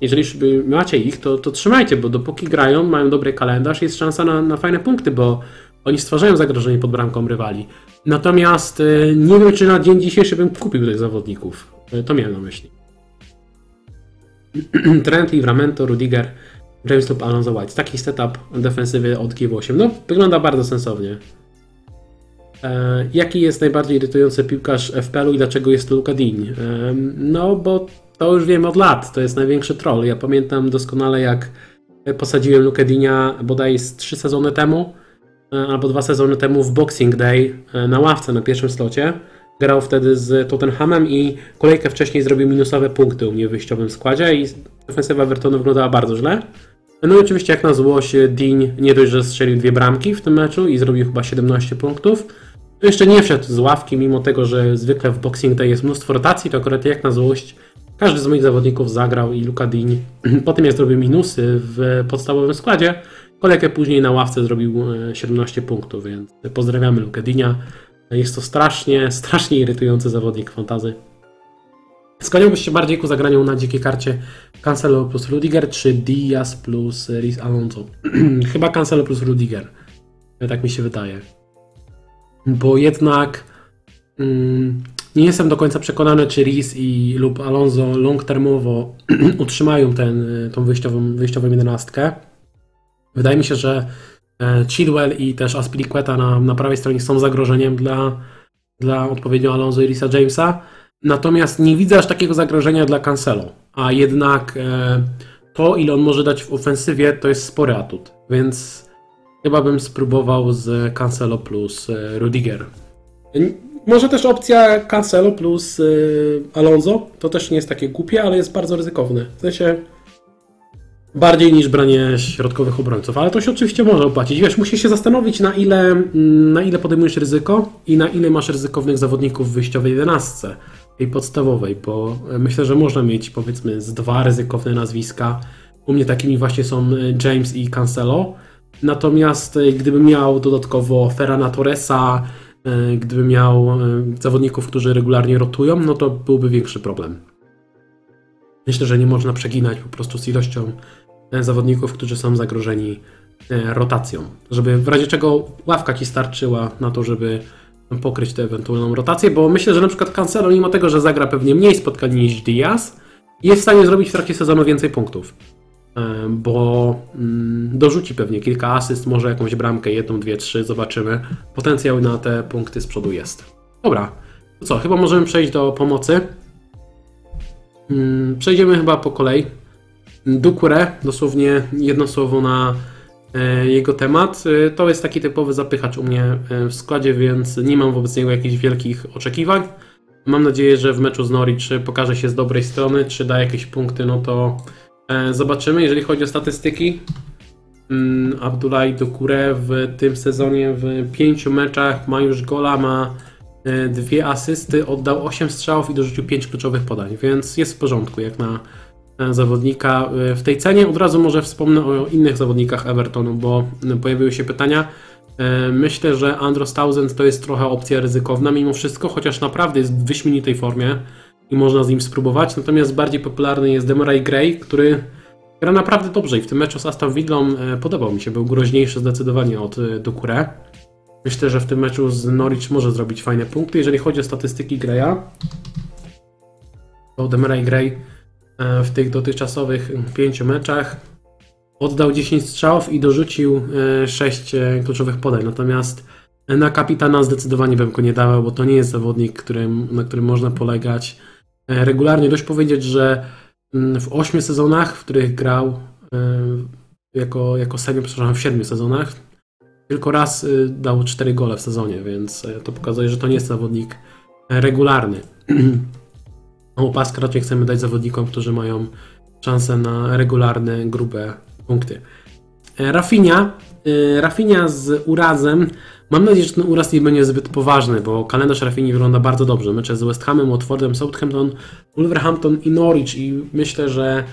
Jeżeli macie ich, to, to trzymajcie, bo dopóki grają, mają dobry kalendarz, jest szansa na, na fajne punkty, bo oni stwarzają zagrożenie pod bramką rywali. Natomiast e, nie wiem, czy na dzień dzisiejszy bym kupił tych zawodników. E, To miałem na myśli. Trent, Livramento, Rudiger, James lub Alonso White. Taki setup defensywy od G8. No, wygląda bardzo sensownie. E, jaki jest najbardziej irytujący piłkarz FPL-u i dlaczego jest to Luka Dean? E, no, bo to już wiemy od lat, to jest największy troll. Ja pamiętam doskonale, jak posadziłem Lukedinia bodaj z trzy sezony temu, albo dwa sezony temu w Boxing Day e, na ławce na pierwszym slocie. Grał wtedy z Tottenhamem i kolejkę wcześniej zrobił minusowe punkty u mnie w wyjściowym składzie i defensywa Evertonu wyglądała bardzo źle. No i oczywiście jak na złość Dean nie dość, że strzelił dwie bramki w tym meczu i zrobił chyba 17 punktów, to jeszcze nie wszedł z ławki, mimo tego, że zwykle w Boxing Day jest mnóstwo rotacji, to akurat jak na złość każdy z moich zawodników zagrał i Luka Dean po tym jak zrobił minusy w podstawowym składzie, kolejkę później na ławce zrobił 17 e, punktów, więc pozdrawiamy Luka Deania. Jest to strasznie, strasznie irytujący zawodnik fantazy. Skłaniałbyś się bardziej ku zagraniu na dzikiej karcie Cancelo plus Rudiger, czy Diaz plus Riz Alonso? Chyba Cancelo plus Rudiger. Tak mi się wydaje. Bo jednak mm, nie jestem do końca przekonany, czy Riz i lub Alonso long-termowo utrzymają ten, tą wyjściową, wyjściową jedenastkę. Wydaje mi się, że e, Chilwell i też Aspilicueta na, na prawej stronie są zagrożeniem dla, dla odpowiednio Alonso i Risa Jamesa. Natomiast nie widzę aż takiego zagrożenia dla Cancelo. A jednak e, to, ile on może dać w ofensywie, to jest spory atut. Więc chyba bym spróbował z Cancelo plus e, Rudiger. Może też opcja Cancelo plus Alonso. To też nie jest takie głupie, ale jest bardzo ryzykowne. W sensie bardziej niż branie środkowych obrońców, ale to się oczywiście może opłacić. Wiesz, musisz się zastanowić na ile, mm, na ile podejmujesz ryzyko i na ile masz ryzykownych zawodników w wyjściowej 11 tej podstawowej, bo myślę, że można mieć powiedzmy z dwa ryzykowne nazwiska. U mnie takimi właśnie są James i Cancelo. Natomiast y, gdybym miał dodatkowo Ferrana Torresa, E, gdyby miał e, zawodników, którzy regularnie rotują, no to byłby większy problem. Myślę, że nie można przeginać po prostu z ilością e, zawodników, którzy są zagrożeni rotacją. Żeby w razie czego ławka ci starczyła na to, żeby pokryć tę ewentualną rotację, bo myślę, że na przykład Cancelo, mimo tego, że zagra pewnie mniej spotkań niż Diaz, jest w stanie zrobić w trakcie sezonu więcej punktów. E, bo mm, dorzuci pewnie kilka asyst, może jakąś bramkę, jedną, dwie, trzy, zobaczymy. Potencjał na te punkty z przodu jest. Dobra, to co, chyba możemy przejść do pomocy. Mm, przejdziemy chyba po kolei. Dukure, dosłownie jedno słowo na e, jego temat. E, to jest taki typowy zapychacz u mnie w składzie, więc nie mam wobec niego jakichś wielkich oczekiwań. Mam nadzieję, że w meczu z Norwich pokaże się z dobrej strony, czy da jakieś punkty, no to E, zobaczymy, jeżeli chodzi o statystyki. Mm, Abdullah Dokure w tym sezonie w pięciu meczach ma już gola, ma e, dwie asysty, oddał 8 strzałów i dorzucił 5 kluczowych podań, więc jest w porządku jak na e, zawodnika w tej cenie. Od razu może wspomnę o innych zawodnikach Evertonu, bo pojawiły się pytania. Myślę, że Andros Townsend to jest trochę opcja ryzykowna mimo wszystko, chociaż naprawdę jest w wyśmienitej formie i można z nim spróbować. Natomiast bardziej popularny jest Demarai Gray, który gra naprawdę dobrze i w tym meczu z Aston Villą e, podobał mi się. Był groźniejszy zdecydowanie od e, Dukure. Myślę, że w tym meczu z Norwich może zrobić fajne punkty. Jeżeli chodzi o statystyki Graya, to Demarai Gray e, w tych dotychczasowych pięciu meczach oddał 10 strzałów i dorzucił 6 kluczowych podań. Natomiast na kapitana zdecydowanie bym go nie dawał, bo to nie jest zawodnik, którym, na którym można polegać. E, regularnie. Dość powiedzieć, że mm, w ośmiu sezonach, w których grał e, jako, jako senior, przepraszam, w siedmiu sezonach, tylko raz e, dał cztery gole w sezonie, więc to pokazuje, że to nie jest zawodnik regularny. Opaskę raczej chcemy dać zawodnikom, którzy mają szansę na regularne, grube punkty. Rafinia. Rafinia z urazem Mam nadzieję, że ten uraz nie będzie zbyt poważny, bo kalendarz Rafini wygląda bardzo dobrze. Mecze z West Hamem, Watfordem, Southampton, Wolverhampton i Norwich i myślę, że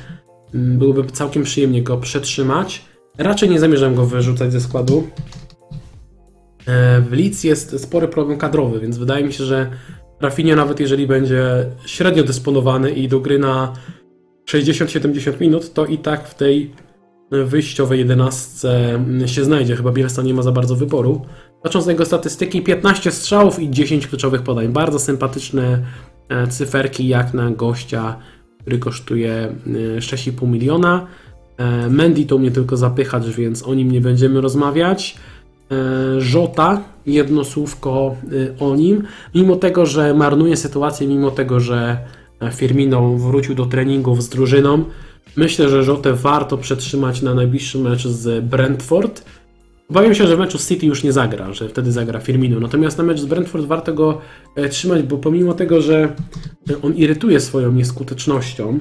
mm, byłoby całkiem przyjemnie go przetrzymać. Raczej nie zamierzam go wyrzucać ze składu. E, w Leeds jest spory problem kadrowy, więc wydaje mi się, że Rafinha nawet jeżeli będzie średnio dysponowany i do gry na 60-70 minut, to i tak w tej wyjściowej 11 się znajdzie. Chyba Bielsa nie ma za bardzo wyboru. Patrząc na jego statystyki, 15 strzałów i 10 kluczowych podań. Bardzo sympatyczne e, cyferki jak na gościa, który kosztuje 6,5 e, miliona. E, Mendy to mnie tylko zapychacz, więc o nim nie będziemy rozmawiać. Żota, jedno słówko o nim. Mimo tego, że marnuje sytuację, mimo tego, że Firmino wrócił do treningów z drużyną. Myślę, że Rzotę warto przetrzymać na najbliższy mecz z Brentford. Obawiam się, że w meczu City już nie zagra, że wtedy zagra Firmino. Natomiast na mecz z Brentford warto go e, trzymać, bo pomimo tego, że on irytuje swoją nieskutecznością,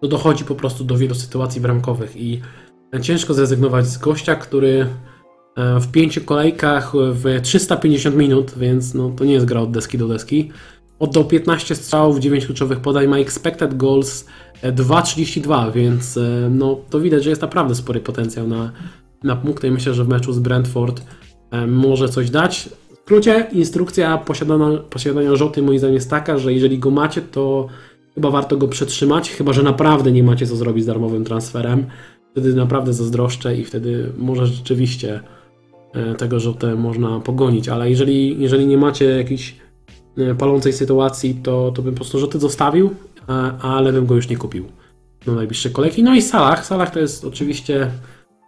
to dochodzi po prostu do wielu sytuacji bramkowych i ciężko zrezygnować z gościa, który e, w pięciu kolejkach w 350 minut, więc no, to nie jest gra od deski do deski, oddał 15 strzałów, 9 kluczowych podań, ma expected goals 2,32, więc e, no, to widać, że jest naprawdę spory potencjał na, na punkty myślę, że w meczu z Brentford e, może coś dać. W skrócie, instrukcja posiadania, posiadania Rzoty moim zdaniem jest taka, że jeżeli go macie, to chyba warto go przetrzymać, chyba że naprawdę nie macie co zrobić z darmowym transferem. Wtedy naprawdę zazdroszczę i wtedy może rzeczywiście e, tego Rzotę można pogonić, ale jeżeli, jeżeli nie macie jakiejś palącej sytuacji, to, to bym po prostu Rzoty zostawił, ale bym go już nie kupił na najbliższe kolejki. No i Salah. Salah to jest oczywiście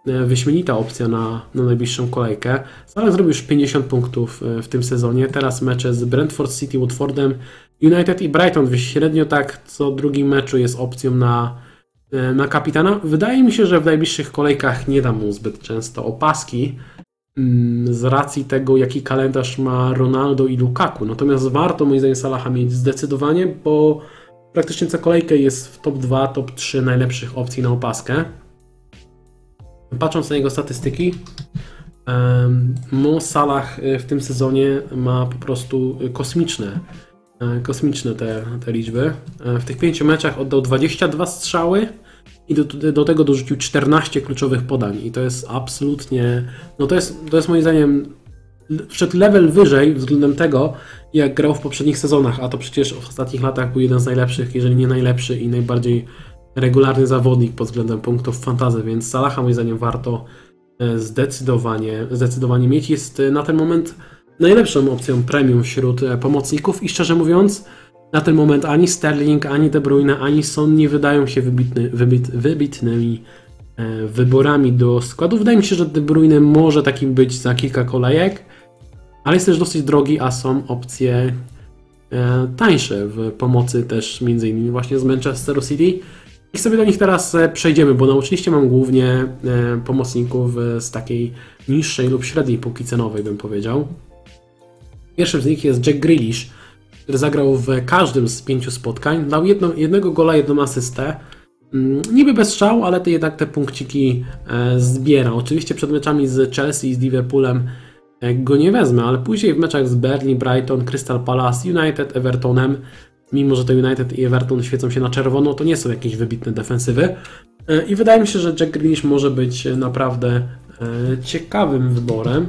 e, wyśmienita opcja na, na najbliższą kolejkę. Salah zrobił już 50 punktów e, w tym sezonie. Teraz mecze z Brentford City, Watfordem, United i Brighton. Średnio tak co drugim meczu jest opcją na, e, na kapitana. Wydaje mi się, że w najbliższych kolejkach nie dam mu zbyt często opaski z racji tego, jaki kalendarz ma Ronaldo i Lukaku. Natomiast warto moim zdaniem Salaha mieć zdecydowanie, bo praktycznie co kolejkę jest w top 2, top 3 najlepszych opcji na opaskę. Patrząc na jego statystyki, Mo Salah y, w tym sezonie ma po prostu kosmiczne, e, kosmiczne te, te liczby. E, w tych pięciu meczach oddał 22 strzały i do, do tego dorzucił 14 kluczowych podań. I to jest absolutnie, no to jest, to jest moim zdaniem wszedł level wyżej względem tego, jak grał w poprzednich sezonach, a to przecież w ostatnich latach był jeden z najlepszych, jeżeli nie najlepszy i najbardziej regularny zawodnik pod względem punktów fantazy, więc Salaha moim zdaniem warto e, zdecydowanie, zdecydowanie mieć. Jest e, na ten moment najlepszą opcją premium wśród e, pomocników i szczerze mówiąc, na ten moment ani Sterling, ani De Bruyne, ani Son nie wydają się wybitny, wybit, wybitnymi wyborami do składu. Wydaje mi się, że De Bruyne może takim być za kilka kolejek ale jest też dosyć drogi, a są opcje e, tańsze w pomocy też między innymi właśnie z Manchester City. I sobie do nich teraz e, przejdziemy, bo na oczywiście mam głównie e, pomocników z takiej niższej lub średniej półki cenowej, bym powiedział. Pierwszym z nich jest Jack Grealish, zagrał w każdym z pięciu spotkań, dał jedno, jednego gola, jedną asystę. Mm, niby bez strzału, ale te, jednak te punkciki zbiera. Oczywiście przed meczami z Chelsea i z Liverpoolem go nie wezmę, ale później w meczach z Berlin, Brighton, Crystal Palace, United, Evertonem, mimo że to United i Everton świecą się na czerwono, to nie są jakieś wybitne defensywy. E, I wydaje mi się, że Jack Grealish może być naprawdę e, ciekawym wyborem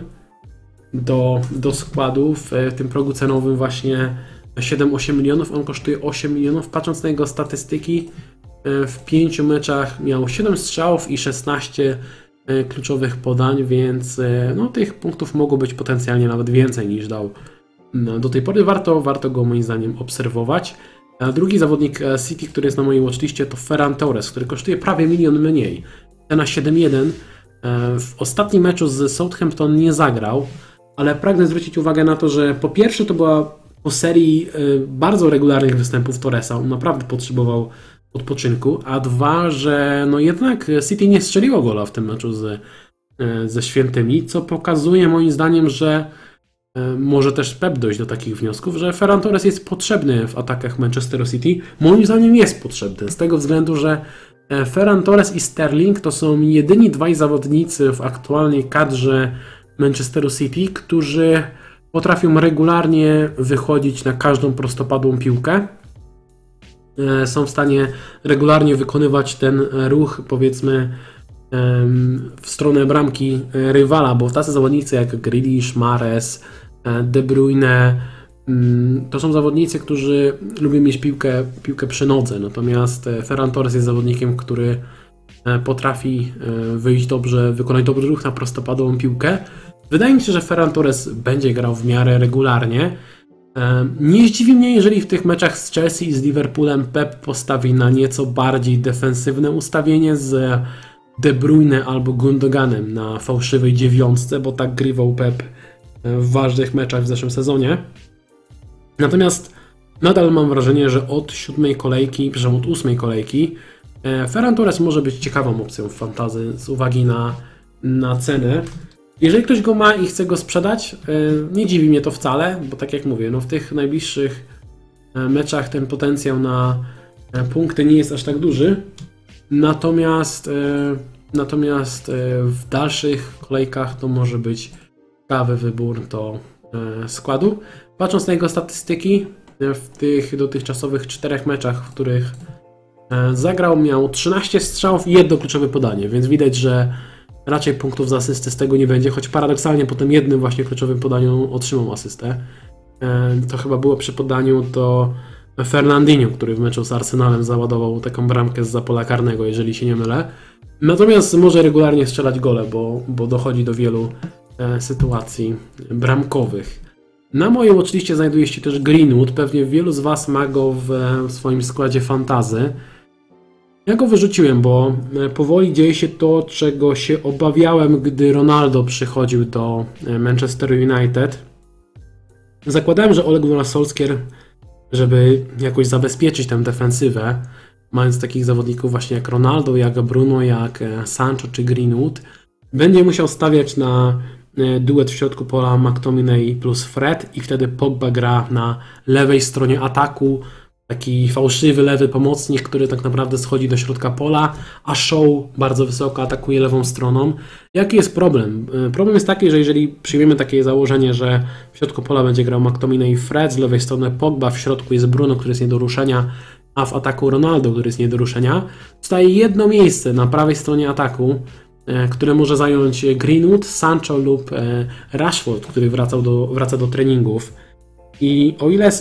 do, do składu w tym progu cenowym właśnie 7-8 milionów. On kosztuje 8 milionów. Patrząc na jego statystyki, e, w 5 meczach miał 7 strzałów i 16 E, kluczowych podań, więc e, no, tych punktów mogło być potencjalnie nawet więcej niż dał no, do tej pory. Warto, warto go moim zdaniem obserwować. A drugi zawodnik City, który jest na mojej watchliście to Ferran Torres, który kosztuje prawie milion mniej. Cena 7-1. W ostatnim meczu z Southampton nie zagrał, ale pragnę zwrócić uwagę na to, że po pierwsze to była po serii bardzo regularnych występów Torresa. On naprawdę potrzebował odpoczynku, a dwa, że no jednak City nie strzeliło gola w tym meczu ze, ze Świętymi, co pokazuje moim zdaniem, że e, może też Pep dojść do takich wniosków, że Ferran Torres jest potrzebny w atakach Manchesteru City. Moim zdaniem jest potrzebny, z tego względu, że Ferran Torres i Sterling to są jedyni dwaj zawodnicy w aktualnej kadrze Manchesteru City, którzy potrafią regularnie wychodzić na każdą prostopadłą piłkę E, są w stanie regularnie wykonywać ten ruch, powiedzmy, w stronę bramki e, rywala, bo tacy zawodnicy jak Grealish, Mares, e, De Bruyne mm, to są zawodnicy, którzy lubią mieć piłkę, piłkę przy nodze, natomiast Ferran Torres jest zawodnikiem, który potrafi wyjść dobrze, wykonać dobry ruch na prostopadłą piłkę. Wydaje mi się, że Ferran Torres będzie grał w miarę regularnie, nie zdziwi mnie, jeżeli w tych meczach z Chelsea i z Liverpoolem Pep postawi na nieco bardziej defensywne ustawienie z De Bruyne albo Gundoganem na fałszywej dziewiątce, bo tak grywał Pep w ważnych meczach w zeszłym sezonie. Natomiast nadal mam wrażenie, że od siódmej kolejki, przepraszam, od ósmej kolejki e, Ferran Torres może być ciekawą opcją w fantazy z uwagi na, na cenę. Jeżeli ktoś go ma i chce go sprzedać, e, nie dziwi mnie to wcale, bo tak jak mówię, no w tych najbliższych e, meczach ten potencjał na e, punkty nie jest aż tak duży. Natomiast, natomiast w dalszych kolejkach to może być ciekawy wybór do składu. Patrząc na jego statystyki, w tych dotychczasowych czterech meczach, w których zagrał, miał 13 strzałów i jedno kluczowe podanie, więc widać, że raczej punktów za asysty z tego nie będzie, choć paradoksalnie po tym jednym właśnie kluczowym podaniu otrzymał asystę. E, To chyba było przy podaniu do Fernandinho, który w meczu z Arsenalem załadował taką bramkę z pola karnego, jeżeli się nie mylę. Natomiast może regularnie strzelać gole, bo, bo dochodzi do wielu e, sytuacji bramkowych. Na moim oczywiście znajduje się też Greenwood. Pewnie wielu z Was ma go w, w swoim składzie fantazy. Ja go wyrzuciłem, bo e, powoli dzieje się to, czego się obawiałem, gdy Ronaldo przychodził do e, Manchester United. Zakładałem, że Oleg Gunnar Solskjaer, żeby jakoś zabezpieczyć tę defensywę, mając takich zawodników właśnie jak Ronaldo, jak Bruno, jak e, Sancho czy Greenwood, będzie musiał stawiać na duet w środku pola McTominay plus Fred i wtedy Pogba gra na lewej stronie ataku, taki fałszywy lewy pomocnik, który tak naprawdę schodzi do środka pola, a Show bardzo wysoko atakuje lewą stroną. Jaki jest problem? E, Problem jest taki, że jeżeli przyjmiemy takie założenie, że w środku pola będzie grał McTominay i Fred, z lewej strony Pogba, w środku jest Bruno, który jest nie do ruszenia, a w ataku Ronaldo, który jest nie do ruszenia, zostaje jedno miejsce na prawej stronie ataku, e, które może zająć Greenwood, Sancho lub e, Rashford, który wracał do, wraca do treningów. I o ile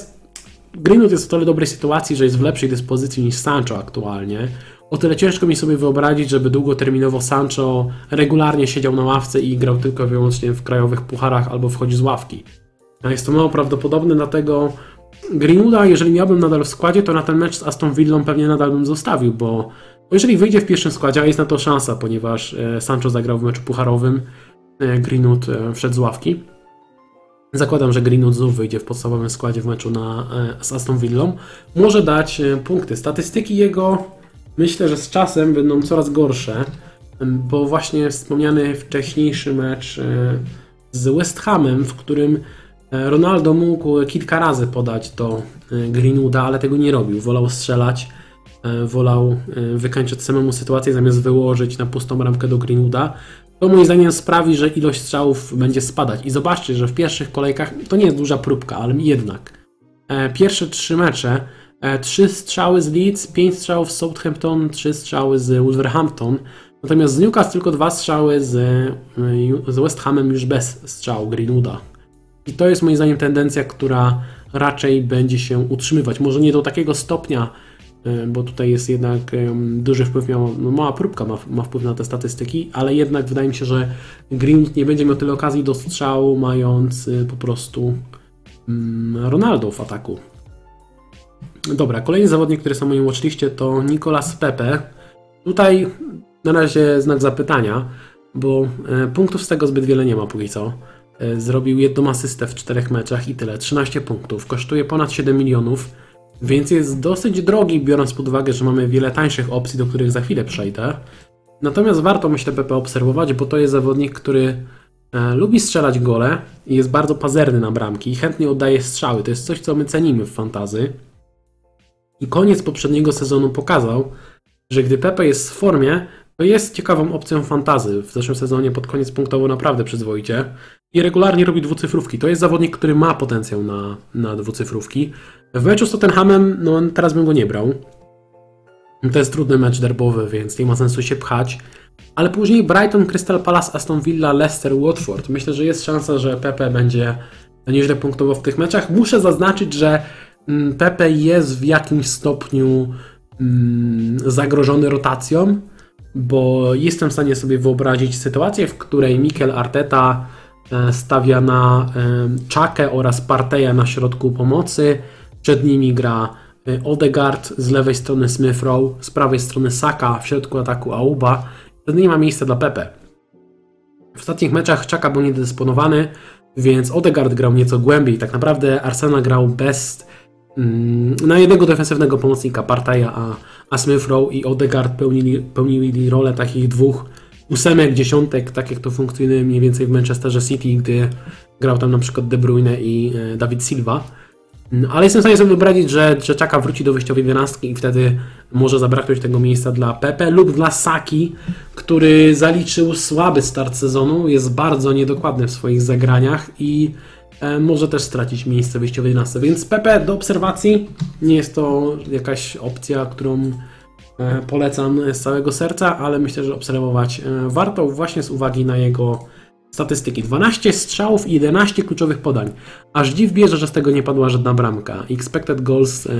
Greenwood jest w tyle dobrej sytuacji, że jest w lepszej dyspozycji niż Sancho aktualnie, o tyle ciężko mi sobie wyobrazić, żeby długoterminowo Sancho regularnie siedział na ławce i grał tylko i wyłącznie w krajowych pucharach albo wchodzi z ławki. Jest to mało prawdopodobne, dlatego Greenwooda, jeżeli miałbym nadal w składzie, to na ten mecz z Aston Villą pewnie nadal bym zostawił, bo, bo jeżeli wyjdzie w pierwszym składzie, a jest na to szansa, ponieważ e, Sancho zagrał w meczu pucharowym, e, Greenwood e, wszedł z ławki. Zakładam, że Greenwood znów wyjdzie w podstawowym składzie w meczu na, e, z Aston Villą. Może dać e, punkty. Statystyki jego myślę, że z czasem będą coraz gorsze, bo właśnie wspomniany wcześniejszy mecz e, z West Hamem, w którym Ronaldo mógł kilka razy podać do Greenwooda, ale tego nie robił. Wolał strzelać, wolał wykańczać samemu sytuację, zamiast wyłożyć na pustą bramkę do Greenwooda. To moim zdaniem sprawi, że ilość strzałów będzie spadać. I zobaczcie, że w pierwszych kolejkach to nie jest duża próbka, ale jednak. E, Pierwsze trzy mecze, e, trzy strzały z Leeds, pięć strzałów z Southampton, trzy strzały z Wolverhampton. Natomiast z Newcastle tylko dwa strzały z, e, z West Hamem już bez strzału Greenwooda. I to jest moim zdaniem tendencja, która raczej będzie się utrzymywać. Może nie do takiego stopnia, bo tutaj jest jednak duży wpływ, miała, no mała próbka ma, ma wpływ na te statystyki, ale jednak wydaje mi się, że Greenwood nie będzie miał tyle okazji do strzału, mając e, po prostu mm, Ronaldo w ataku. Dobra, kolejny zawodnik, który na moim watchliście to Nicolas Pepe. Tutaj na razie znak zapytania, bo e, punktów z tego zbyt wiele nie ma póki co. E, Zrobił jedną asystę w czterech meczach i tyle, 13 punktów. Kosztuje ponad 7 milionów, więc jest dosyć drogi, biorąc pod uwagę, że mamy wiele tańszych opcji, do których za chwilę przejdę. Natomiast warto, myślę, Pepe obserwować, bo to jest zawodnik, który e, lubi strzelać gole i jest bardzo pazerny na bramki i chętnie oddaje strzały. To jest coś, co my cenimy w fantazy. I koniec poprzedniego sezonu pokazał, że gdy Pepe jest w formie, to jest ciekawą opcją fantazy. W zeszłym sezonie pod koniec punktowo naprawdę przyzwoicie i regularnie robi dwucyfrówki. To jest zawodnik, który ma potencjał na, na dwucyfrówki. W meczu z Tottenhamem, no teraz bym go nie brał. To jest trudny mecz derbowy, więc nie ma sensu się pchać. Ale później Brighton, Crystal Palace, Aston Villa, Leicester, Watford. Myślę, że jest szansa, że Pepe będzie nieźle punktował w tych meczach. Muszę zaznaczyć, że mm, Pepe jest w jakimś stopniu mm, zagrożony rotacją, bo jestem w stanie sobie wyobrazić sytuację, w której Mikel Arteta e, stawia na e, Czakę oraz Parteja na środku pomocy. Przed nimi gra e, Odegaard, z lewej strony Smith Rowe, z prawej strony Saka, w środku ataku Auba. Wtedy nie ma miejsca dla Pepe. W ostatnich meczach Czaka był niedysponowany, więc Odegaard grał nieco głębiej. Tak naprawdę Arsenal grał bez mm, na jednego defensywnego pomocnika Partaja, a, a Smith Rowe i Odegaard pełnili, pełnili rolę takich dwóch ósemek, dziesiątek, tak jak to funkcjonuje mniej więcej w Manchesterze City, gdy grał tam na przykład De Bruyne i e, David Silva. Mm, Ale jestem w stanie sobie wyobrazić, że, że Czaka wróci do wyjściowej 11 i wtedy może zabraknąć tego miejsca dla Pepe lub dla Saki, który zaliczył słaby start sezonu, jest bardzo niedokładny w swoich zagraniach i e, może też stracić miejsce w wyjściowej 11. Więc Pepe do obserwacji. Nie jest to jakaś opcja, którą e, polecam z całego serca, ale myślę, że obserwować e, warto właśnie z uwagi na jego statystyki. 12 strzałów i 11 kluczowych podań. Aż dziw bierze, że z tego nie padła żadna bramka. Expected goals e,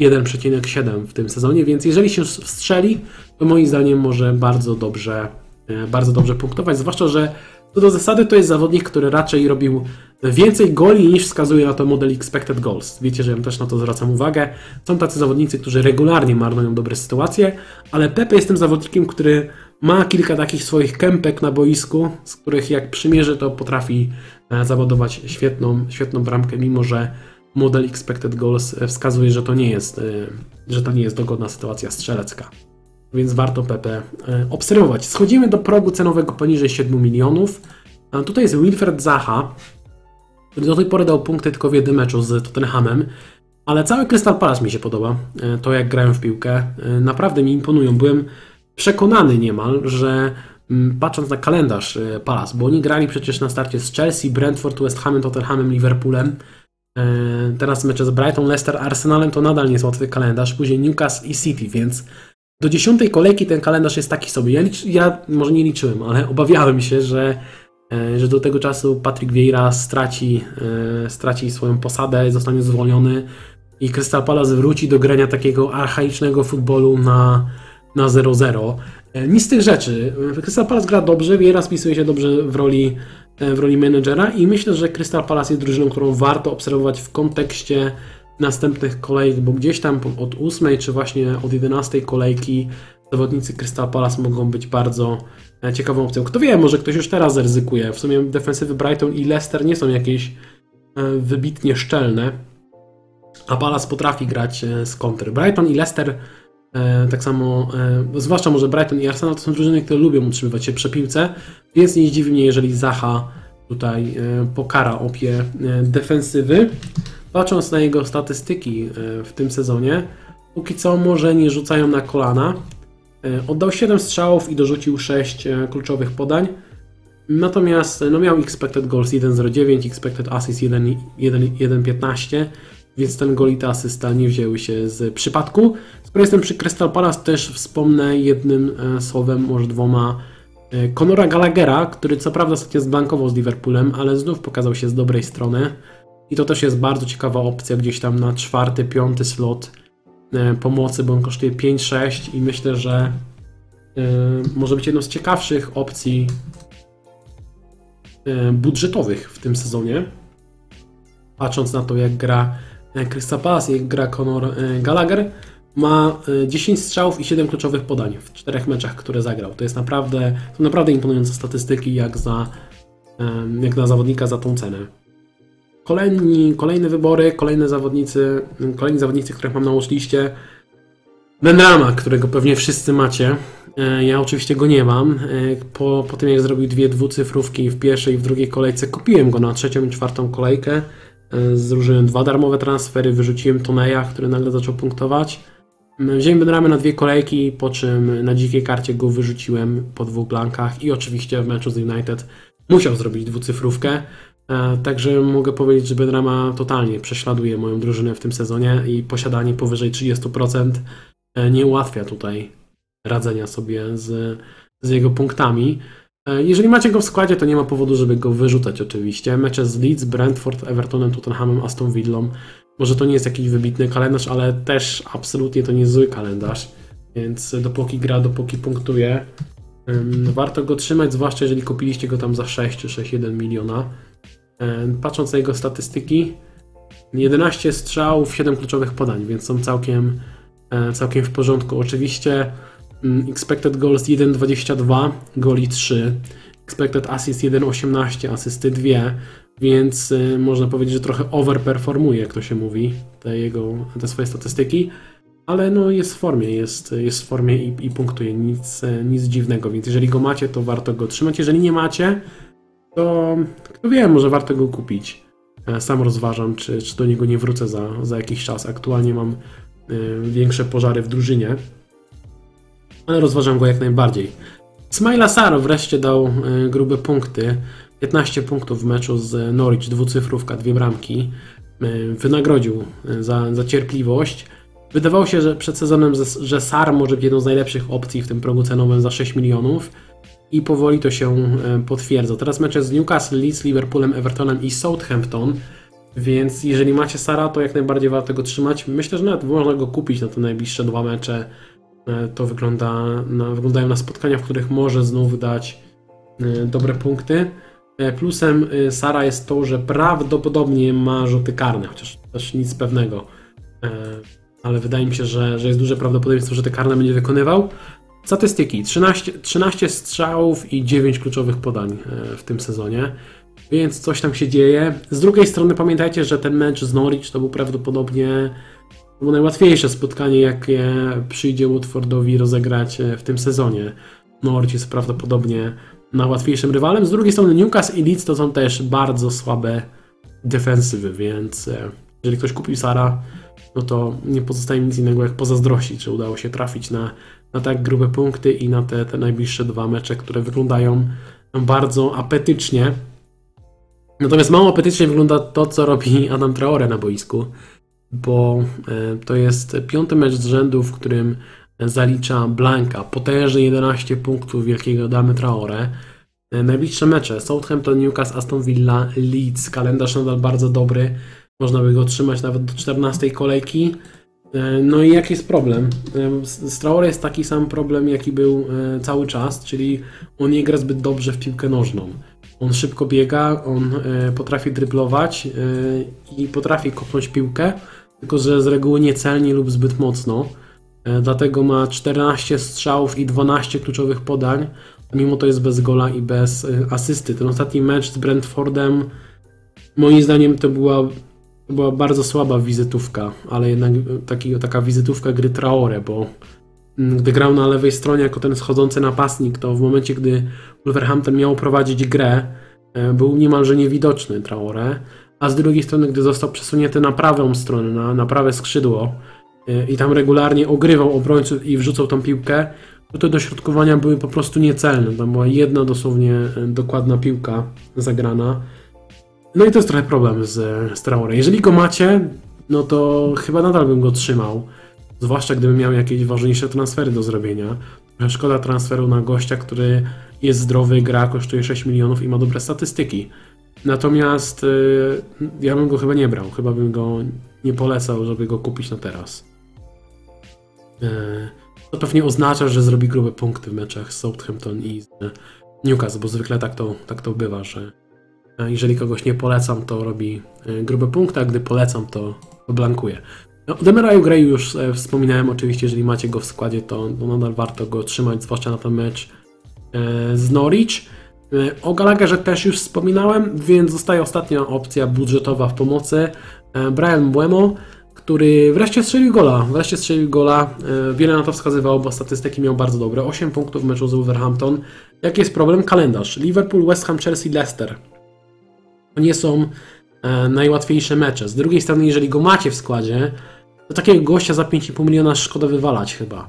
1,7 w tym sezonie, więc jeżeli się strzeli, to moim zdaniem może bardzo dobrze, e, bardzo dobrze punktować, zwłaszcza, że co do zasady to jest zawodnik, który raczej robił więcej goli niż wskazuje na to model expected goals. Wiecie, że ja też na to zwracam uwagę. Są tacy zawodnicy, którzy regularnie marnują dobre sytuacje, ale Pepe jest tym zawodnikiem, który ma kilka takich swoich kępek na boisku, z których jak przymierzy, to potrafi e, zawodować świetną, świetną bramkę, mimo że model expected goals wskazuje, że to nie jest, e, że to nie jest dogodna sytuacja strzelecka. Więc warto Pepe e, obserwować. Schodzimy do progu cenowego poniżej 7 milionów. Tutaj jest Wilfred Zaha, który do tej pory dał punkty tylko w jednym meczu z Tottenhamem. Ale cały Crystal Palace mi się podoba. e, To jak grają w piłkę. E, Naprawdę mi imponują. Byłem przekonany niemal, że mm, patrząc na kalendarz e, Palace, bo oni grali przecież na starcie z Chelsea, Brentford, West Hamem, Tottenhamem, Liverpoolem. E, Teraz mecze z Brighton, Leicester, Arsenalem to nadal nie jest łatwy kalendarz. Później Newcastle i City, więc do dziesiątej kolejki ten kalendarz jest taki sobie. Ja, ja może nie liczyłem, ale obawiałem się, że, e, że do tego czasu Patrick Vieira straci, straci swoją posadę, zostanie zwolniony i Crystal Palace wróci do grania takiego archaicznego futbolu na, na 0-0. E, Nic z tych rzeczy. Crystal Palace gra dobrze, Vieira spisuje się dobrze w roli, e, w roli menedżera i myślę, że Crystal Palace jest drużyną, którą warto obserwować w kontekście następnych kolejek, bo gdzieś tam od 8 czy właśnie od 11 kolejki zawodnicy Crystal Palace mogą być bardzo e, ciekawą opcją. Kto wie, może ktoś już teraz zaryzykuje. W sumie defensywy Brighton i Leicester nie są jakieś wybitnie szczelne, a Palace potrafi grać z kontry. Brighton i Leicester tak samo, e, zwłaszcza może Brighton i Arsenal to są drużyny, które lubią utrzymywać się przy piłce, więc nie zdziwi mnie, jeżeli Zaha tutaj e, pokara opie e, defensywy. Patrząc na jego statystyki e, w tym sezonie, póki co może nie rzucają na kolana. E, Oddał 7 strzałów i dorzucił 6 e, kluczowych podań. Natomiast e, no miał expected goals 1.09, expected assist 1 1 1.15, więc ten gol i ta asysta nie wzięły się z przypadku. Skoro jestem przy Crystal Palace, też wspomnę jednym e, słowem, może dwoma, e, Conora Gallaghera, który co prawda ostatnio zblankował z Liverpoolem, ale znów pokazał się z dobrej strony. I to też jest bardzo ciekawa opcja gdzieś tam na czwarty, piąty slot e, pomocy, bo on kosztuje 5-6 i myślę, że może być jedną z ciekawszych opcji budżetowych w tym sezonie. Patrząc na to, jak gra e, Crystal Palace, jak gra Conor e, Gallagher, ma e, 10 strzałów i 7 kluczowych podań w czterech meczach, które zagrał. To jest naprawdę, to naprawdę imponujące statystyki, jak, za, jak na zawodnika za tą cenę. Kolejni, kolejne wybory, kolejne zawodnicy, kolejni zawodnicy, których mam na watchliście. Benrama, którego pewnie wszyscy macie. E, Ja oczywiście go nie mam. E, Po, po tym jak zrobił dwie dwucyfrówki w pierwszej i w drugiej kolejce, kupiłem go na trzecią i czwartą kolejkę. E, Zużyłem dwa darmowe transfery, wyrzuciłem Toneja, który nagle zaczął punktować. M, Wziąłem Benramę na dwie kolejki, po czym na dzikiej karcie go wyrzuciłem po dwóch blankach i oczywiście w meczu z United musiał zrobić dwucyfrówkę. E, Także mogę powiedzieć, że Benrama totalnie prześladuje moją drużynę w tym sezonie i posiadanie powyżej 30% e, nie ułatwia tutaj radzenia sobie z, z jego punktami. E, Jeżeli macie go w składzie, to nie ma powodu, żeby go wyrzucać oczywiście. Mecze z Leeds, Brentford, Evertonem, Tottenhamem, Aston Villą. Może to nie jest jakiś wybitny kalendarz, ale też absolutnie to nie zły kalendarz. Więc dopóki gra, dopóki punktuje, warto go trzymać, zwłaszcza jeżeli kupiliście go tam za 6 czy 6,1 miliona. Ym, Patrząc na jego statystyki, 11 strzałów, 7 kluczowych podań, więc są całkiem, e, całkiem w porządku. Oczywiście expected goals 1,22, goli 3, expected assist 1,18, asysty 2, więc y, można powiedzieć, że trochę overperformuje, jak to się mówi, te jego, te swoje statystyki, ale no jest w formie, jest, jest w formie i, i punktuje, nic, y, nic dziwnego, więc jeżeli go macie, to warto go trzymać, jeżeli nie macie, to kto wie, może warto go kupić. E, Sam rozważam, czy, czy do niego nie wrócę za, za jakiś czas. Aktualnie mam y, większe pożary w drużynie, ale rozważam go jak najbardziej. Smaila Saro wreszcie dał y, grube punkty. 15 punktów w meczu z Norwich, dwucyfrówka, dwie bramki. Y, Wynagrodził y, za, za cierpliwość. Wydawało się, że przed sezonem, że- Sar może być jedną z najlepszych opcji w tym progu cenowym za 6 milionów i powoli to się e, potwierdza. Teraz mecze z Newcastle, Leeds, Liverpoolem, Evertonem i Southampton, więc jeżeli macie Sara, to jak najbardziej warto go trzymać. Myślę, że nawet można go kupić na te najbliższe dwa mecze. E, To wygląda na, wyglądają na spotkania, w których może znów dać e, dobre punkty. E, Plusem Sara jest to, że prawdopodobnie ma rzuty karne, chociaż też nic pewnego. Ale wydaje mi się, że, że jest duże prawdopodobieństwo, że te karne będzie wykonywał. Statystyki: 13, 13 strzałów i 9 kluczowych podań w tym sezonie, więc coś tam się dzieje. Z drugiej strony pamiętajcie, że ten mecz z Norwich to był prawdopodobnie było najłatwiejsze spotkanie, jakie przyjdzie Watfordowi rozegrać e, w tym sezonie. Norwich jest prawdopodobnie najłatwiejszym rywalem. Z drugiej strony Newcastle i Leeds to są też bardzo słabe defensywy, więc e, jeżeli ktoś kupił Sara, no to nie pozostaje nic innego jak pozazdrościć, że udało się trafić na, na tak grube punkty i na te, te najbliższe dwa mecze, które wyglądają bardzo apetycznie. Natomiast mało apetycznie wygląda to, co robi Adam Traore na boisku, bo e, to jest piąty mecz z rzędu, w którym zalicza Blanka, potężne 11 punktów wielkiego Damy Traore. E, Najbliższe mecze Southampton, Newcastle, Aston Villa, Leeds. Kalendarz nadal bardzo dobry. Można by go trzymać nawet do 14 kolejki. E, No i jaki jest problem? Z Traore jest taki sam problem, jaki był cały czas, czyli on nie gra zbyt dobrze w piłkę nożną. On szybko biega, on potrafi dryblować i potrafi kopnąć piłkę, tylko że z reguły niecelnie lub zbyt mocno. E, Dlatego ma 14 strzałów i 12 kluczowych podań, mimo to jest bez gola i bez e, asysty. Ten ostatni mecz z Brentfordem, moim zdaniem to była, to była bardzo słaba wizytówka, ale jednak e, taki, taka wizytówka gry Traore, bo mm, gdy grał na lewej stronie jako ten schodzący napastnik, to w momencie, gdy Wolverhampton miał prowadzić grę, był niemalże niewidoczny Traore, a z drugiej strony, gdy został przesunięty na prawą stronę, na, na prawe skrzydło e, i tam regularnie ogrywał obrońców i wrzucał tą piłkę, to te dośrodkowania były po prostu niecelne. Tam była jedna dosłownie e, dokładna piłka zagrana. No i to jest trochę problem z, z Traore. Jeżeli go macie, no to chyba nadal bym go trzymał. Zwłaszcza gdybym miał jakieś ważniejsze transfery do zrobienia. Szkoda transferu na gościa, który jest zdrowy, gra, kosztuje 6 milionów i ma dobre statystyki. Natomiast y, ja bym go chyba nie brał. Chyba bym go nie polecał, żeby go kupić na teraz. Y, To pewnie oznacza, że zrobi grube punkty w meczach z Southampton i z Newcastle, bo zwykle tak to, tak to bywa, że e, jeżeli kogoś nie polecam, to robi e, grube punkty, a gdy polecam, to, blankuje. No, o Demeraju Gray już e, wspominałem, oczywiście, jeżeli macie go w składzie, to, nadal warto go trzymać, zwłaszcza na ten mecz z Norwich. E, O Gallagherze też już wspominałem, więc zostaje ostatnia opcja budżetowa w pomocy. E, Brian Mbeumo, który wreszcie strzelił gola. Wreszcie strzelił gola. E, Wiele na to wskazywało, bo statystyki miał bardzo dobre. 8 punktów w meczu z Wolverhampton. Jaki jest problem? Kalendarz. Liverpool, West Ham, Chelsea, Leicester. To nie są e, najłatwiejsze mecze. Z drugiej strony, jeżeli go macie w składzie, to takiego gościa za 5,5 miliona szkoda wywalać chyba.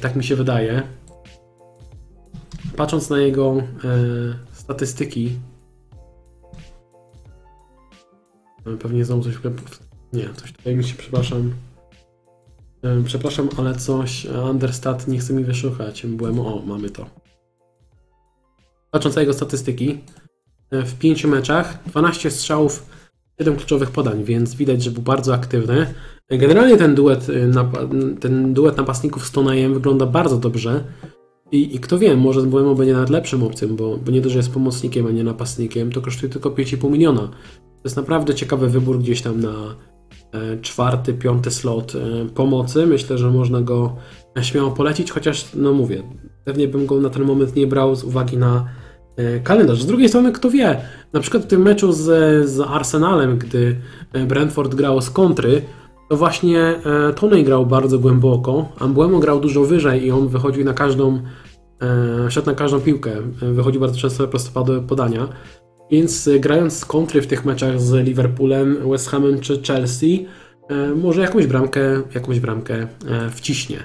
Tak mi się wydaje. Patrząc na jego e, statystyki, e, pewnie znowu coś. Nie, coś tutaj mi się, przepraszam. E, Przepraszam, ale coś e, Understat nie chce mi wyszukać. Byłem, o, mamy to. Patrząc na jego statystyki, e, w 5 meczach 12 strzałów, 7 kluczowych podań, więc widać, że był bardzo aktywny. E, Generalnie ten duet, ten duet napastników z Tonajem wygląda bardzo dobrze. I, I kto wie, może Mbeumo będzie nawet lepszą opcją, bo, bo nie dość, że jest pomocnikiem, a nie napastnikiem, to kosztuje tylko 5,5 miliona. To jest naprawdę ciekawy wybór gdzieś tam na e, czwarty, piąty slot e, pomocy. Myślę, że można go e, śmiało polecić, chociaż, no mówię, pewnie bym go na ten moment nie brał z uwagi na e, kalendarz. Z drugiej strony, kto wie, na przykład w tym meczu z, z Arsenalem, gdy e, Brentford grało z kontry, to właśnie e, Tony grał bardzo głęboko, a Mbuemo grał dużo wyżej i on wychodził na każdą, e, szedł na każdą piłkę, e, wychodził bardzo często prostopadłe podania. Więc grając z kontry w tych meczach z Liverpoolem, West Hamem czy Chelsea, może jakąś bramkę, jakąś bramkę wciśnie.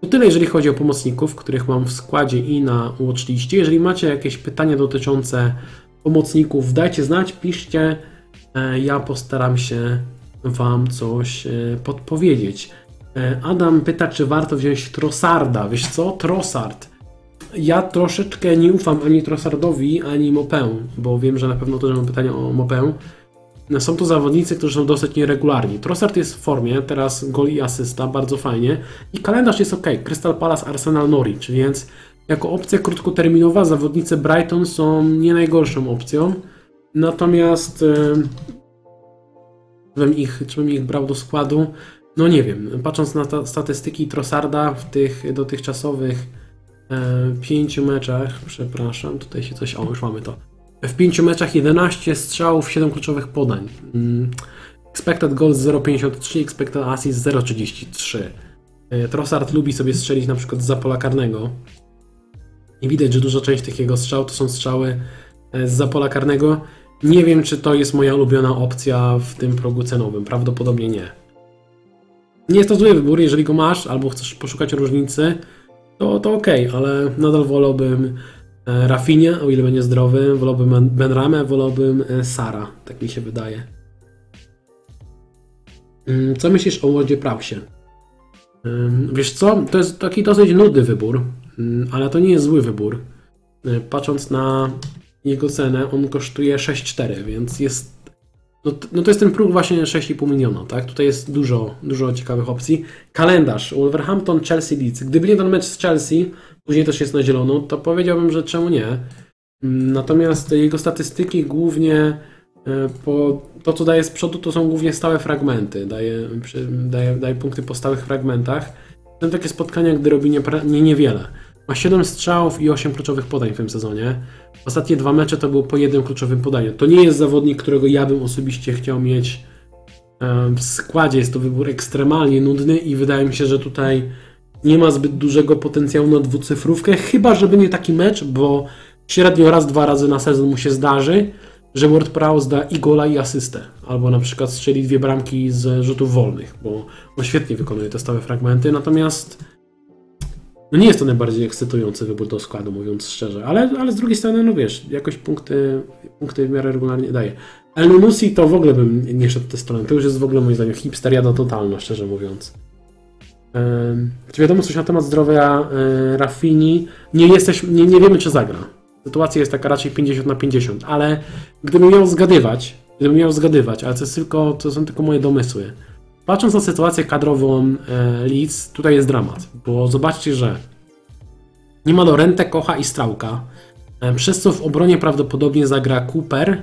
To tyle, jeżeli chodzi o pomocników, których mam w składzie i na watchliście. Jeżeli macie jakieś pytania dotyczące pomocników, dajcie znać, piszcie. Ja postaram się Wam coś e, podpowiedzieć. E, Adam pyta, czy warto wziąć Trossarda. Wiesz co? Trossard. Ja troszeczkę nie ufam ani Trossardowi, ani Mopę, bo wiem, że na pewno też mam pytania o Mopę. No, Są to zawodnicy, którzy są dosyć nieregularni. Trossard jest w formie, teraz gol i asysta, bardzo fajnie. I kalendarz jest ok. Crystal Palace, Arsenal, Norwich, więc jako opcja krótkoterminowa zawodnicy Brighton są nie najgorszą opcją. Natomiast em, czy bym ich, czy bym ich brał do składu? No nie wiem. Patrząc na ta, statystyki Trossarda w tych dotychczasowych e, pięciu meczach, przepraszam, tutaj się coś, o już mamy to. W pięciu meczach 11 strzałów, 7 kluczowych podań. Mm, Expected goals 0,53, expected assist 0,33. E, Trossard lubi sobie strzelić na przykład z pola karnego. I widać, że duża część tych jego strzał to są strzały e, z pola karnego. Nie wiem, czy to jest moja ulubiona opcja w tym progu cenowym. Prawdopodobnie nie. Nie jest to zły wybór, jeżeli go masz albo chcesz poszukać różnicy, to, to ok, ale nadal wolałbym e, Rafinia, o ile będzie zdrowy, wolałbym Benramę, wolałbym e, Sara, tak mi się wydaje. Mm, Co myślisz o Łodzie Prausie? Wiesz co, to jest taki dosyć nudny wybór, ym, ale to nie jest zły wybór. Y, Patrząc na jego cenę, on kosztuje 6,4, więc jest. No, no to jest ten próg właśnie 6,5 miliona, tak? Tutaj jest dużo, dużo ciekawych opcji. Kalendarz: Wolverhampton, Chelsea, Leeds. Gdyby nie ten mecz z Chelsea, później też jest na zielono, to powiedziałbym, że czemu nie. Natomiast jego statystyki głównie e, po to, co daje z przodu, to są głównie stałe fragmenty. Daje, daje, daje punkty po stałych fragmentach. Są takie spotkania, gdy robi niepra- nie, niewiele. Ma 7 strzałów i 8 kluczowych podań w tym sezonie. Ostatnie dwa mecze to było po jednym kluczowym podaniu. To nie jest zawodnik, którego ja bym osobiście chciał mieć w składzie. Jest to wybór ekstremalnie nudny i wydaje mi się, że tutaj nie ma zbyt dużego potencjału na dwucyfrówkę, chyba żeby nie taki mecz, bo średnio raz, dwa razy na sezon mu się zdarzy, że Ward Prowse da i gola i asystę, albo na przykład strzeli dwie bramki z rzutów wolnych, bo on świetnie wykonuje te stałe fragmenty, natomiast no nie jest to najbardziej ekscytujący wybór do składu, mówiąc szczerze, ale, ale z drugiej strony, no wiesz, jakoś punkty, punkty w miarę regularnie daje. El Nunusi to w ogóle bym nie szedł w tę stronę, to już jest w ogóle moim zdaniem hipsteriada totalna, szczerze mówiąc. Ym, Czy wiadomo coś na temat zdrowia y, Raffini? Nie, jesteś, nie, nie wiemy, czy zagra. Sytuacja jest taka raczej 50 na 50, ale gdybym miał zgadywać, gdybym miał zgadywać, ale to, tylko, to są tylko moje domysły. Patrząc na sytuację kadrową e, Leeds, tutaj jest dramat, bo zobaczcie, że nie ma Lorente, Kocha i Strałka, e, przez co w obronie prawdopodobnie zagra Cooper,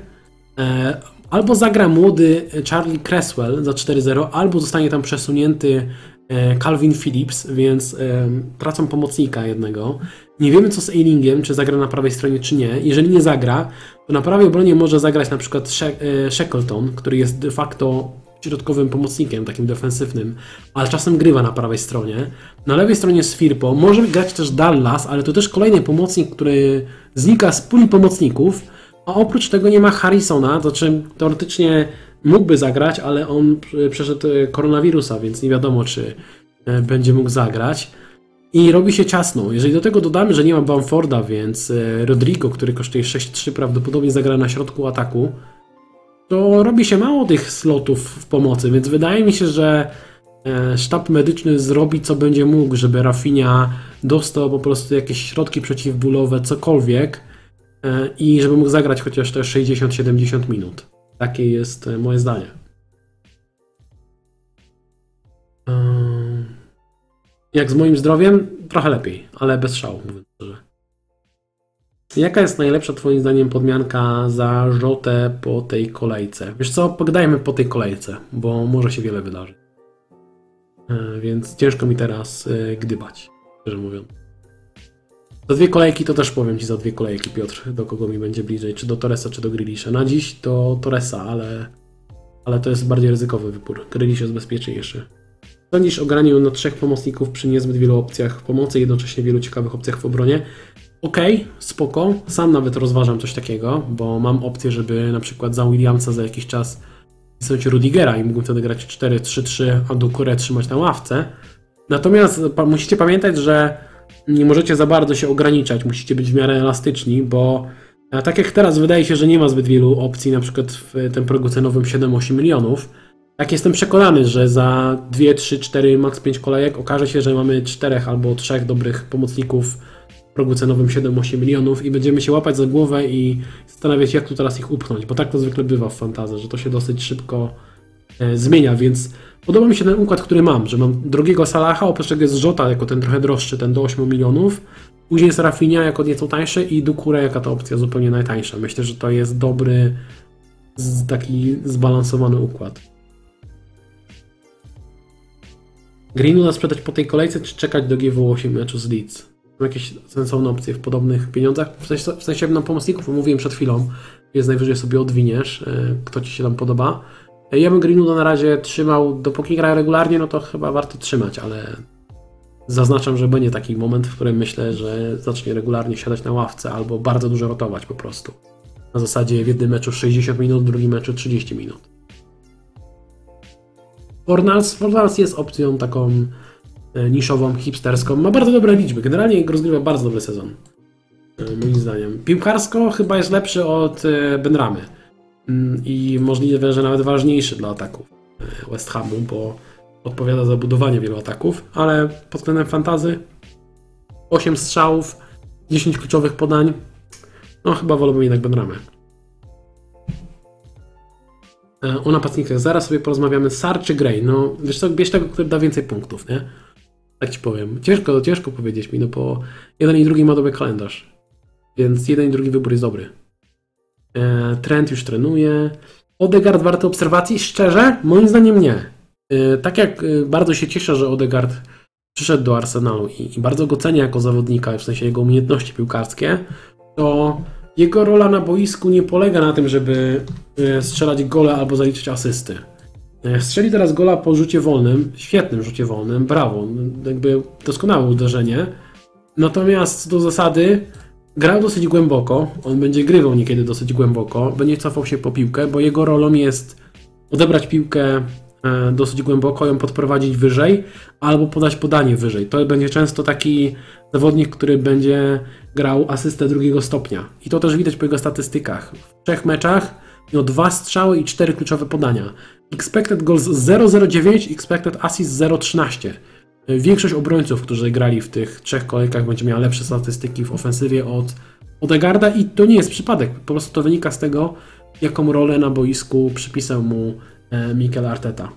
e, albo zagra młody Charlie Cresswell za 4-0, albo zostanie tam przesunięty e, Calvin Phillips, więc e, tracą pomocnika jednego. Nie wiemy co z Eilingiem, czy zagra na prawej stronie, czy nie. Jeżeli nie zagra, to na prawej obronie może zagrać na przykład e, Shackleton, który jest de facto środkowym pomocnikiem, takim defensywnym, ale czasem grywa na prawej stronie. Na lewej stronie jest Firpo, może grać też Dallas, ale to też kolejny pomocnik, który znika z puli pomocników, a oprócz tego nie ma Harrisona, to czym teoretycznie mógłby zagrać, ale on przeszedł e, koronawirusa, więc nie wiadomo, czy e, będzie mógł zagrać. I robi się ciasno. Jeżeli do tego dodamy, że nie ma Bamforda, więc e, Rodrigo, który kosztuje 6-3, prawdopodobnie zagra na środku ataku, to robi się mało tych slotów w pomocy, więc wydaje mi się, że e, sztab medyczny zrobi co będzie mógł, żeby Rafinha dostał po prostu jakieś środki przeciwbólowe, cokolwiek e, i żeby mógł zagrać chociaż te 60-70 minut. Takie jest e, moje zdanie. Jak z moim zdrowiem? Trochę lepiej, ale bez szału. Jaka jest najlepsza Twoim zdaniem podmianka za Rzotę po tej kolejce? Wiesz co, pogadajmy po tej kolejce, bo może się wiele wydarzyć. E, Więc ciężko mi teraz e, gdybać, szczerze mówiąc. Za dwie kolejki to też powiem Ci za dwie kolejki, Piotr, do kogo mi będzie bliżej, czy do Torresa, czy do Grealisha. Na dziś to Torresa, ale, ale to jest bardziej ryzykowny wybór. Grealish jest bezpieczniejszy. Sądzisz o graniu na trzech pomocników przy niezbyt wielu opcjach pomocy, jednocześnie wielu ciekawych opcjach w obronie? Okay, spoko. Sam nawet rozważam coś takiego, bo mam opcję, żeby na przykład za Williamsa za jakiś czas wpisać Rudigera i mógłbym wtedy grać 4-3-3, a Dukurę trzymać na ławce. Natomiast musicie pamiętać, że nie możecie za bardzo się ograniczać, musicie być w miarę elastyczni, bo tak jak teraz wydaje się, że nie ma zbyt wielu opcji, na przykład w tym progu cenowym 7-8 milionów, tak jestem przekonany, że za 2, 3, 4, max 5 kolejek okaże się, że mamy 4 albo 3 dobrych pomocników progu cenowym 7-8 milionów i będziemy się łapać za głowę i zastanawiać, jak tu teraz ich upchnąć, bo tak to zwykle bywa w fantazji, że to się dosyć szybko e, zmienia, więc Podoba mi się ten układ, który mam, że mam drogiego Salaha, oprócz tego jest Żota jako ten trochę droższy, ten do 8 milionów. Później jest Rafinha jako nieco tańszy i Dukure jako ta opcja zupełnie najtańsza. Myślę, że to jest dobry, taki zbalansowany układ. Greenwooda sprzedać po tej kolejce, czy czekać do GW8 meczu z Leeds? Jakieś sensowne opcje w podobnych pieniądzach? W sensie, w sensie na pomocników, mówiłem przed chwilą, jest najwyżej sobie odwiniesz, e, kto Ci się tam podoba. Ja bym Greenwooda na razie trzymał, dopóki gra regularnie, no to chyba warto trzymać, ale zaznaczam, że będzie taki moment, w którym myślę, że zacznie regularnie siadać na ławce albo bardzo dużo rotować po prostu. Na zasadzie w jednym meczu 60 minut, w drugim meczu 30 minut. Fornals, Fornals jest opcją taką e, niszową, hipsterską. Ma bardzo dobre liczby. Generalnie rozgrywa bardzo dobry sezon. E, moim zdaniem. Piłkarsko chyba jest lepszy od e, Benramy. Mm, i możliwe, że nawet ważniejszy dla ataków e, West Hamu, bo odpowiada za budowanie wielu ataków, ale pod względem fantazy 8 strzałów, 10 kluczowych podań, no chyba wolałbym jednak Benramę. E, o napastnikach zaraz sobie porozmawiamy. Sar czy? No wiesz co, bierz tego, który da więcej punktów, nie? Tak ci powiem. Ciężko, ciężko powiedzieć mi, no bo jeden i drugi ma dobry kalendarz. Więc jeden i drugi wybór jest dobry. E, trend już trenuje. Odegaard warto obserwacji? Szczerze? Moim zdaniem nie. E, tak jak e, bardzo się cieszę, że Odegaard przyszedł do Arsenalu i, i bardzo go cenię jako zawodnika, w sensie jego umiejętności piłkarskie, to jego rola na boisku nie polega na tym, żeby strzelać gole albo zaliczyć asysty. Strzeli teraz gola po rzucie wolnym, świetnym rzucie wolnym, brawo, jakby doskonałe uderzenie. Natomiast do zasady Grał dosyć głęboko, on będzie grywał niekiedy dosyć głęboko, będzie cofał się po piłkę, bo jego rolą jest odebrać piłkę e, dosyć głęboko, ją podprowadzić wyżej, albo podać podanie wyżej. To będzie często taki zawodnik, który będzie grał asystę drugiego stopnia. I to też widać po jego statystykach. W trzech meczach miał dwa strzały i cztery kluczowe podania. Expected goals 0,09, expected assist 0,13. Większość obrońców, którzy grali w tych trzech kolejkach, będzie miała lepsze statystyki w ofensywie od Odegarda i to nie jest przypadek. Po prostu to wynika z tego, jaką rolę na boisku przypisał mu e, Mikel Arteta.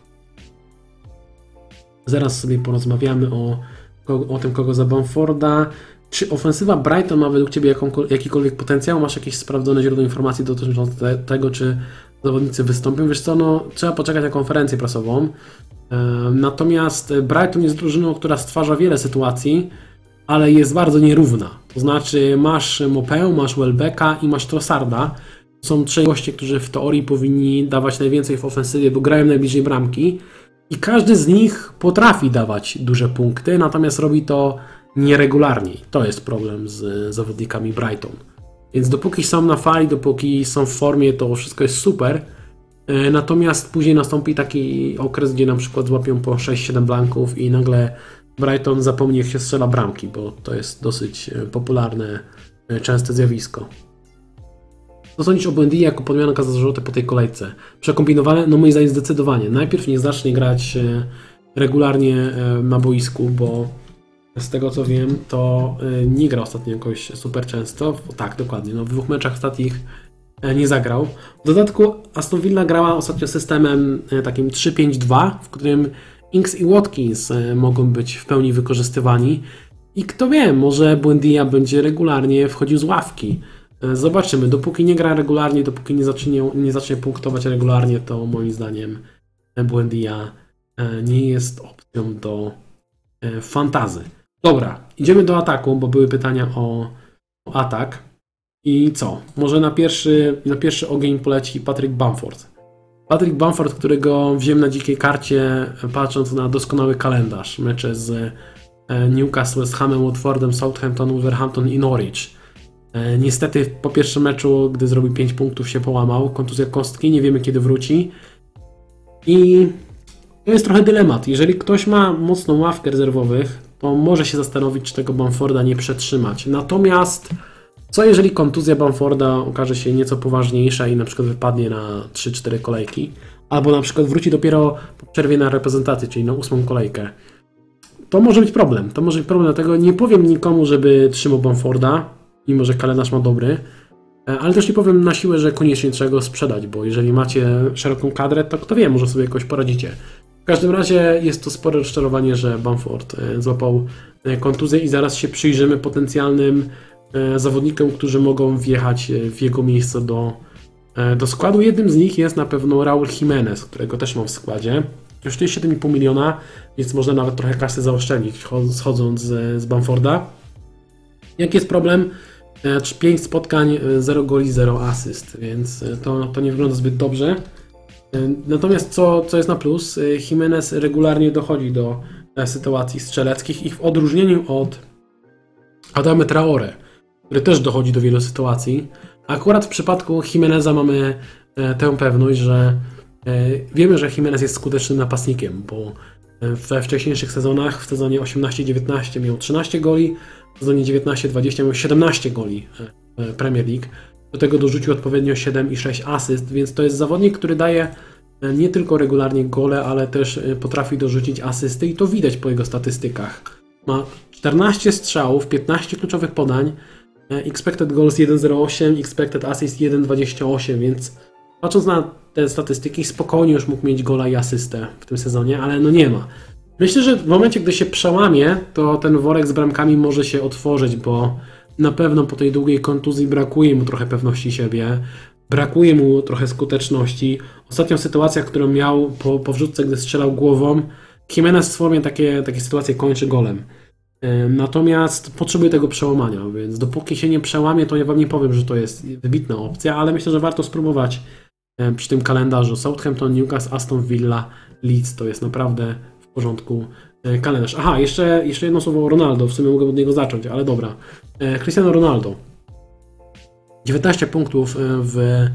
Zaraz sobie porozmawiamy o, o tym, kogo za Bamforda. Czy ofensywa Brighton ma według Ciebie jakikolwiek potencjał? Masz jakieś sprawdzone źródło informacji dotyczące tego, czy zawodnicy wystąpią? Wiesz co, no, trzeba poczekać na konferencję prasową. Natomiast Brighton jest drużyną, która stwarza wiele sytuacji, ale jest bardzo nierówna. To znaczy masz Mopę, masz Welbecka i masz Trossarda. Są trzej goście, którzy w teorii powinni dawać najwięcej w ofensywie, bo grają najbliżej bramki. I każdy z nich potrafi dawać duże punkty, natomiast robi to nieregularnie. To jest problem z zawodnikami Brighton. Więc dopóki są na fali, dopóki są w formie, to wszystko jest super. E, natomiast później nastąpi taki okres, gdzie na przykład złapią po 6-7 blanków i nagle Brighton zapomni, jak się strzela bramki, bo to jest dosyć e, popularne, e, częste zjawisko. Co sądzisz o Buendia jako podmianka za zarzuty po tej kolejce? Przekombinowane? No moim zdaniem zdecydowanie. Najpierw nie zacznie grać regularnie na boisku, bo z tego co wiem, to nie gra ostatnio jakoś super często. Tak, dokładnie. No, w dwóch meczach ostatnich E, nie zagrał. W dodatku Aston Villa grała ostatnio systemem e, takim 3-5-2, w którym Inks i Watkins e, mogą być w pełni wykorzystywani. I kto wie, może Buendia będzie regularnie wchodził z ławki. Zobaczymy. Dopóki nie gra regularnie, dopóki nie zacznie, nie zacznie punktować regularnie, to moim zdaniem Buendia nie jest opcją do fantazy. Dobra, idziemy do ataku, bo były pytania o, o atak. I co? Może na pierwszy, na pierwszy ogień poleci Patrick Bamford. Patrick Bamford, którego wziąłem na dzikiej karcie, patrząc na doskonały kalendarz. Mecze z e, Newcastle, West Hamem, Watfordem, Southampton, Wolverhampton i Norwich. E, Niestety po pierwszym meczu, gdy zrobił 5 punktów, się połamał. Kontuzja kostki, nie wiemy kiedy wróci. I to jest trochę dylemat. Jeżeli ktoś ma mocną ławkę rezerwowych, to może się zastanowić, czy tego Bamforda nie przetrzymać. Natomiast co jeżeli kontuzja Bamforda okaże się nieco poważniejsza i na przykład wypadnie na 3-4 kolejki, albo na przykład wróci dopiero po przerwie na reprezentację, czyli na ósmą kolejkę. To może być problem. To może być problem, dlatego nie powiem nikomu, żeby trzymał Bamforda, mimo że kalendarz ma dobry. E, Ale też nie powiem na siłę, że koniecznie trzeba go sprzedać, bo jeżeli macie szeroką kadrę, to kto wie, może sobie jakoś poradzicie. W każdym razie jest to spore rozczarowanie, że Bamford e, złapał e, kontuzję i zaraz się przyjrzymy potencjalnym e, zawodnikom, którzy mogą wjechać w jego miejsce do, do składu. Jednym z nich jest na pewno Raul Jimenez, którego też mam w składzie. Kosztuje 7,5 miliona, więc można nawet trochę kasy zaoszczędzić cho- schodząc z, z Bamforda. Jaki jest problem? 5 spotkań, 0 goli, 0 asyst, więc to, to nie wygląda zbyt dobrze. E, Natomiast co, co jest na plus, e, Jimenez regularnie dochodzi do e, sytuacji strzeleckich i w odróżnieniu od Adamy Traore, który też dochodzi do wielu sytuacji, akurat w przypadku Jimeneza mamy e, tę pewność, że e, wiemy, że Jimenez jest skutecznym napastnikiem, bo we wcześniejszych sezonach, w sezonie 18-19 miał 13 goli, w sezonie 19-20 miał 17 goli Premier League. Do tego dorzucił odpowiednio 7 i 6 asyst, więc to jest zawodnik, który daje e, nie tylko regularnie gole, ale też e, potrafi dorzucić asysty i to widać po jego statystykach. Ma 14 strzałów, 15 kluczowych podań, e, expected goals 1.08, expected assist 1.28, więc patrząc na te statystyki, spokojnie już mógł mieć gola i asystę w tym sezonie, ale no nie ma. Myślę, że w momencie, gdy się przełamie, to ten worek z bramkami może się otworzyć, bo na pewno po tej długiej kontuzji brakuje mu trochę pewności siebie, brakuje mu trochę skuteczności. Ostatnią sytuację, którą miał po, po wrzutce, gdy strzelał głową, Jimenez w formie takie, takie sytuacje kończy golem. Natomiast potrzebuje tego przełamania, więc dopóki się nie przełamie, to ja wam nie powiem, że to jest wybitna opcja, ale myślę, że warto spróbować przy tym kalendarzu. Southampton, Newcastle, Aston Villa, Leeds to jest naprawdę w porządku kalendarz. Aha, jeszcze, jeszcze jedno słowo o Ronaldo, w sumie mogę od niego zacząć, ale dobra. E, Cristiano Ronaldo. 19 punktów e, w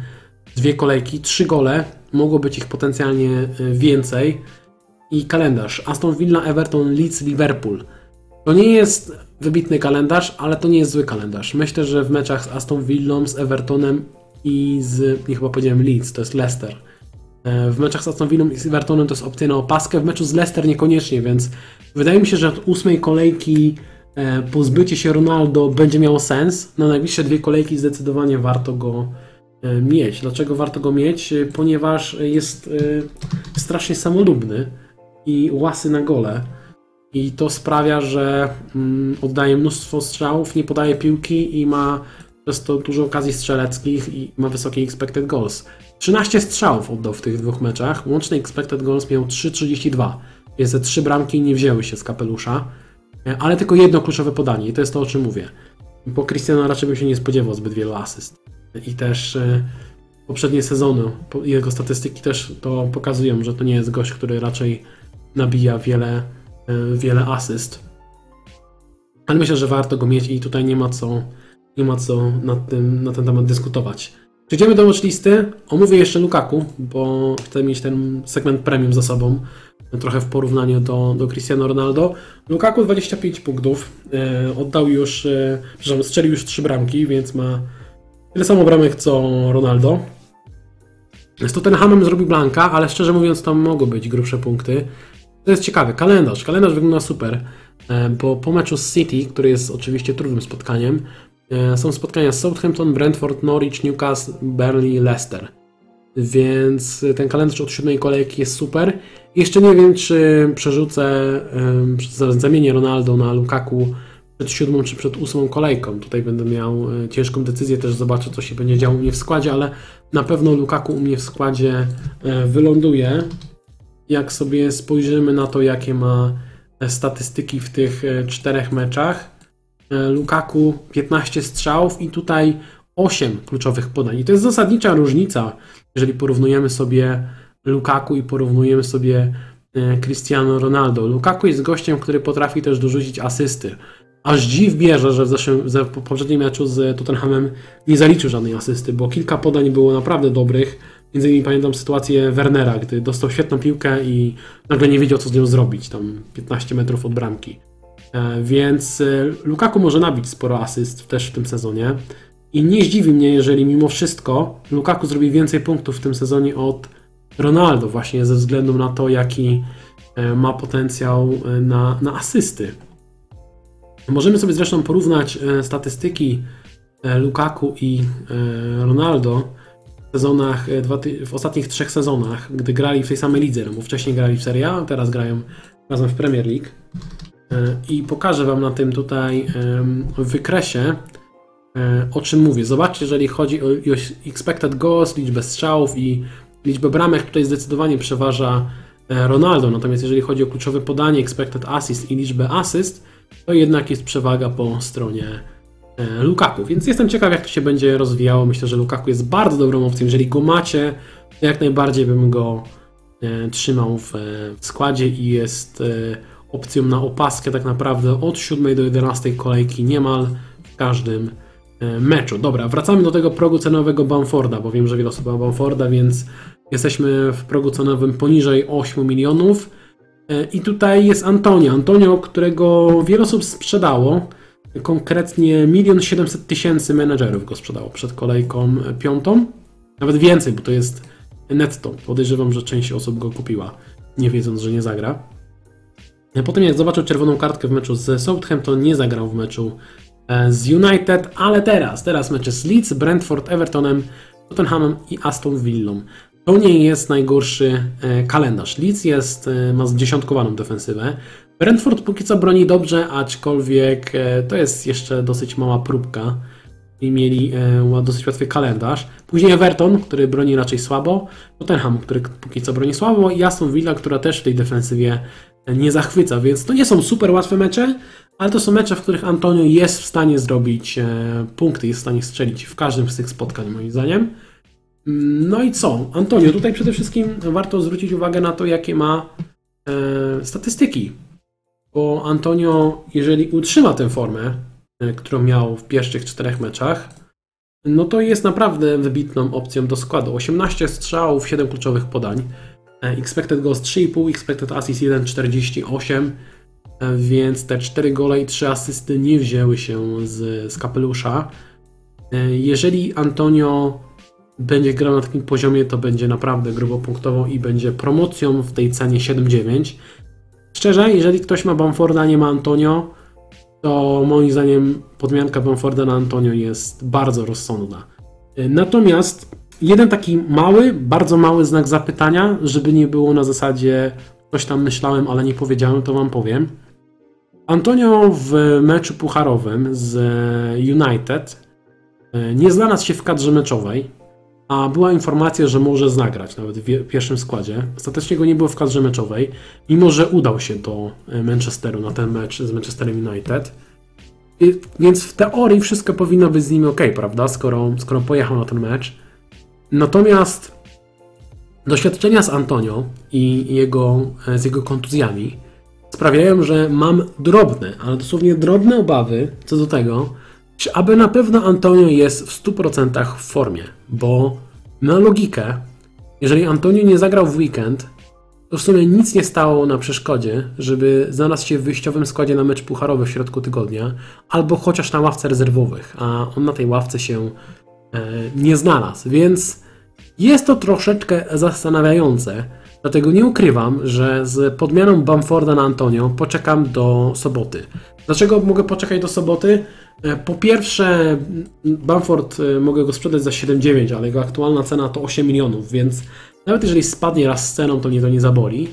dwie kolejki, 3 gole, mogło być ich potencjalnie e, więcej. I kalendarz Aston Villa, Everton, Leeds, Liverpool. To nie jest wybitny kalendarz, ale to nie jest zły kalendarz. Myślę, że w meczach z Aston Villą, z Evertonem i z, nie chyba powiedziałem Leeds, to jest Leicester. E, W meczach z Aston Villą i Evertonem to jest opcja na opaskę, w meczu z Leicester niekoniecznie, więc wydaje mi się, że od ósmej kolejki e, pozbycie się Ronaldo będzie miało sens. Na najbliższe dwie kolejki zdecydowanie warto go e, mieć. Dlaczego warto go mieć? Ponieważ jest strasznie samolubny i łasy na gole. I to sprawia, że mm, oddaje mnóstwo strzałów, nie podaje piłki i ma przez to dużo okazji strzeleckich i ma wysokie expected goals. 13 strzałów oddał w tych dwóch meczach. Łączny expected goals miał 3,32. Więc te trzy bramki nie wzięły się z kapelusza. E, Ale tylko jedno kluczowe podanie i to jest to, o czym mówię. Po Cristiano raczej bym się nie spodziewał zbyt wielu asyst. I też e, poprzednie sezony, jego statystyki też to pokazują, że to nie jest gość, który raczej nabija wiele, e, wiele asyst. Ale myślę, że warto go mieć i tutaj nie ma co, nie ma co tym, na ten temat dyskutować. Przejdziemy do watchlisty. Omówię jeszcze Lukaku, bo chcę mieć ten segment premium za sobą. Trochę w porównaniu do, do Cristiano Ronaldo. Lukaku 25 punktów. E, oddał już, e, przepraszam, strzelił już 3 bramki, więc ma tyle samo bramek co Ronaldo. Z Tottenhamem zrobił Blanka, ale szczerze mówiąc tam mogą być grubsze punkty. To jest ciekawe. Kalendarz. Kalendarz wygląda super, e, bo po meczu z City, który jest oczywiście trudnym spotkaniem, są spotkania z Southampton, Brentford, Norwich, Newcastle, Burnley, Leicester. Więc ten kalendarz od siódmej kolejki jest super. Jeszcze nie wiem, czy przerzucę, czy zamienię Ronaldo na Lukaku przed siódmą czy przed ósmą kolejką. Tutaj będę miał e, ciężką decyzję, też zobaczę, co się będzie działo u mnie w składzie, ale na pewno Lukaku u mnie w składzie e, wyląduje. Jak sobie spojrzymy na to, jakie ma e, statystyki w tych e, czterech meczach. E, Lukaku 15 strzałów i tutaj 8 kluczowych podań. I to jest zasadnicza różnica, jeżeli porównujemy sobie Lukaku i porównujemy sobie e, Cristiano Ronaldo. Lukaku jest gościem, który potrafi też dorzucić asysty. Aż dziw bierze, że w, zeszłym, w poprzednim meczu z Tottenhamem nie zaliczył żadnej asysty, bo kilka podań było naprawdę dobrych. Między innymi pamiętam sytuację Wernera, gdy dostał świetną piłkę i nagle nie wiedział, co z nią zrobić, tam 15 metrów od bramki. E, Więc e, Lukaku może nabić sporo asyst też w tym sezonie. I nie zdziwi mnie, jeżeli mimo wszystko Lukaku zrobi więcej punktów w tym sezonie od Ronaldo, właśnie ze względu na to, jaki e, ma potencjał na, na asysty. Możemy sobie zresztą porównać statystyki Lukaku i Ronaldo w sezonach, w ostatnich trzech sezonach, gdy grali w tej samej lidze, no bo wcześniej grali w Serie A, teraz grają razem w Premier League. E, I pokażę Wam na tym tutaj wykresie, e, o czym mówię. Zobaczcie, jeżeli chodzi o expected goals, liczbę strzałów i liczbę bramek, tutaj zdecydowanie przeważa e, Ronaldo. Natomiast jeżeli chodzi o kluczowe podanie, expected assist i liczbę asyst, to jednak jest przewaga po stronie Lukaku. Więc jestem ciekaw, jak to się będzie rozwijało. Myślę, że Lukaku jest bardzo dobrą opcją. Jeżeli go macie, to jak najbardziej bym go trzymał w, składzie i jest opcją na opaskę tak naprawdę od 7 do 11 kolejki niemal w każdym e, meczu. Dobra, wracamy do tego progu cenowego Bamforda, bo wiem, że wiele osób ma Bamforda, więc jesteśmy w progu cenowym poniżej 8 milionów. E, I tutaj jest Antonio. Antonio, którego wiele osób sprzedało. Konkretnie 1 700 tysięcy menedżerów go sprzedało przed kolejką piątą. Nawet więcej, bo to jest netto. Podejrzewam, że część osób go kupiła, nie wiedząc, że nie zagra. Potem jak zobaczył czerwoną kartkę w meczu z Southampton, nie zagrał w meczu e, z United, ale teraz, teraz mecze z Leeds, Brentford, Evertonem, Tottenhamem i Aston Villą. To nie jest najgorszy e, kalendarz. Leeds jest, e, ma zdziesiątkowaną defensywę. Brentford póki co broni dobrze, aczkolwiek to jest jeszcze dosyć mała próbka i mieli dosyć łatwy kalendarz. Później Everton, który broni raczej słabo, Tottenham, który póki co broni słabo i Aston Villa, która też w tej defensywie nie zachwyca, więc to nie są super łatwe mecze, ale to są mecze, w których Antonio jest w stanie zrobić e, punkty, jest w stanie strzelić w każdym z tych spotkań moim zdaniem. Mm, No i co? Antonio, tutaj przede wszystkim warto zwrócić uwagę na to, jakie ma e, statystyki. Bo Antonio, jeżeli utrzyma tę formę, e, którą miał w pierwszych czterech meczach, no to jest naprawdę wybitną opcją do składu. 18 strzałów, 7 kluczowych podań. E, Expected goals 3,5, expected assist 1,48. e, Więc te 4 gole i 3 asysty nie wzięły się z, z kapelusza. E, Jeżeli Antonio będzie grał na takim poziomie, to będzie naprawdę grubo punktową i będzie promocją w tej cenie 7,9. Szczerze, jeżeli ktoś ma Bamforda, nie ma Antonio, to moim zdaniem podmianka Bamforda na Antonio jest bardzo rozsądna. Natomiast jeden taki mały, bardzo mały znak zapytania, żeby nie było na zasadzie coś tam myślałem, ale nie powiedziałem, to wam powiem. Antonio w meczu pucharowym z United y, nie znalazł się w kadrze meczowej, a była informacja, że może zagrać nawet w pierwszym składzie. Ostatecznie go nie było w kadrze meczowej, mimo że udał się do e, Manchesteru na ten mecz z Manchesterem United. I, więc w teorii wszystko powinno być z nim ok, prawda? Skoro, skoro pojechał na ten mecz. Natomiast doświadczenia z Antonio i jego, e, z jego kontuzjami sprawiają, że mam drobne, ale dosłownie drobne obawy co do tego, czy aby na pewno Antonio jest w 100% w formie, bo na logikę, jeżeli Antonio nie zagrał w weekend, to w sumie nic nie stało na przeszkodzie, żeby znalazł się w wyjściowym składzie na mecz pucharowy w środku tygodnia, albo chociaż na ławce rezerwowych, a on na tej ławce się e, nie znalazł, więc jest to troszeczkę zastanawiające. Dlatego nie ukrywam, że z podmianą Bamforda na Antonio poczekam do soboty. Dlaczego mogę poczekać do soboty? E, Po pierwsze, Bamford e, mogę go sprzedać za 7,9, ale jego aktualna cena to 8 milionów, więc nawet jeżeli spadnie raz z ceną, to mnie to nie zaboli.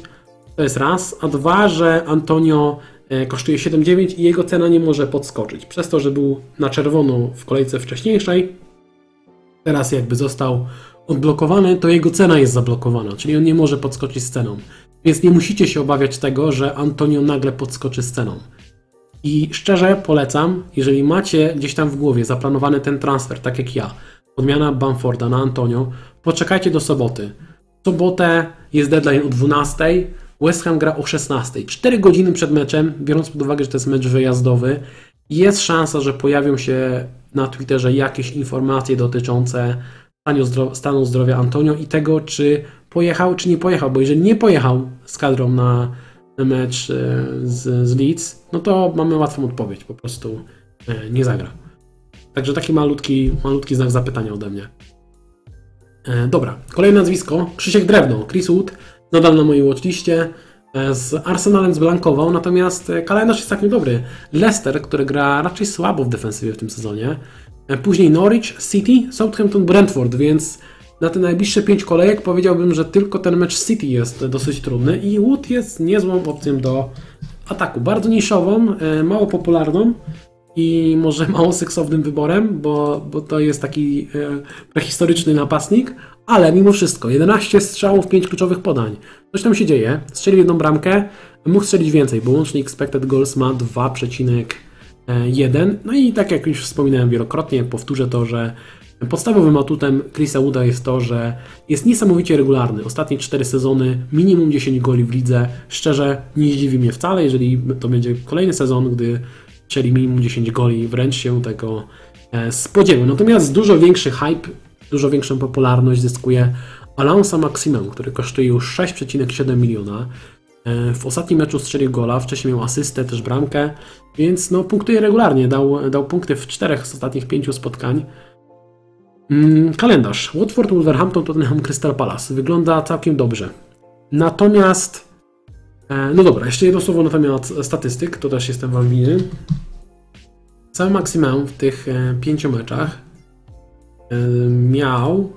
To jest raz. A dwa, że Antonio e, kosztuje 7,9 i jego cena nie może podskoczyć. Przez to, że był na czerwono w kolejce wcześniejszej, teraz jakby został odblokowany, to jego cena jest zablokowana, czyli on nie może podskoczyć z ceną. Więc nie musicie się obawiać tego, że Antonio nagle podskoczy z ceną. I szczerze polecam, jeżeli macie gdzieś tam w głowie zaplanowany ten transfer, tak jak ja, odmiana Bamforda na Antonio, poczekajcie do soboty. W sobotę jest deadline o 12, West Ham gra o 16. 4 godziny przed meczem, biorąc pod uwagę, że to jest mecz wyjazdowy, jest szansa, że pojawią się na Twitterze jakieś informacje dotyczące stanu, zdro stanu zdrowia Antonio i tego, czy pojechał, czy nie pojechał, bo jeżeli nie pojechał z kadrą na mecz e, z, z Leeds, no to mamy łatwą odpowiedź, po prostu e, nie zagra. Także taki malutki, malutki znak zapytania ode mnie. E, dobra, kolejne nazwisko, Krzysiek Drewno, Chris Wood, nadal na mojej watchliście. Z Arsenalem zblankował, natomiast kalendarz jest całkiem dobry. Leicester, który gra raczej słabo w defensywie w tym sezonie. Później Norwich, City, Southampton, Brentford, więc na te najbliższe pięć kolejek powiedziałbym, że tylko ten mecz City jest dosyć trudny i Wood jest niezłą opcją do ataku. Bardzo niszową, e, mało popularną i może mało seksownym wyborem, bo, bo to jest taki e, prehistoryczny napastnik, ale mimo wszystko 11 strzałów, 5 kluczowych podań. Coś tam się dzieje. Strzelił jedną bramkę, mógł strzelić więcej, bo łącznie expected goals ma 2,1. No i tak jak już wspominałem wielokrotnie, powtórzę to, że Podstawowym atutem Chrisa Wooda jest to, że jest niesamowicie regularny. Ostatnie 4 sezony, minimum 10 goli w lidze. Szczerze, nie zdziwi mnie wcale, jeżeli to będzie kolejny sezon, gdy strzeli minimum 10 goli, wręcz się tego e, spodziewam. Natomiast dużo większy hype, dużo większą popularność zyskuje Alonso Maximum, który kosztuje już 6,7 miliona. E, w ostatnim meczu strzelił gola, wcześniej miał asystę, też bramkę, więc no, punktuje regularnie. Dał, dał punkty w czterech z ostatnich pięciu spotkań. Mm, kalendarz. Watford, Wolverhampton, Tottenham, Crystal Palace. Wygląda całkiem dobrze. Natomiast, e, no dobra, jeszcze jedno słowo na temat statystyk, to też jestem Wam winny. Cały maksimum w tych e, pięciu meczach miał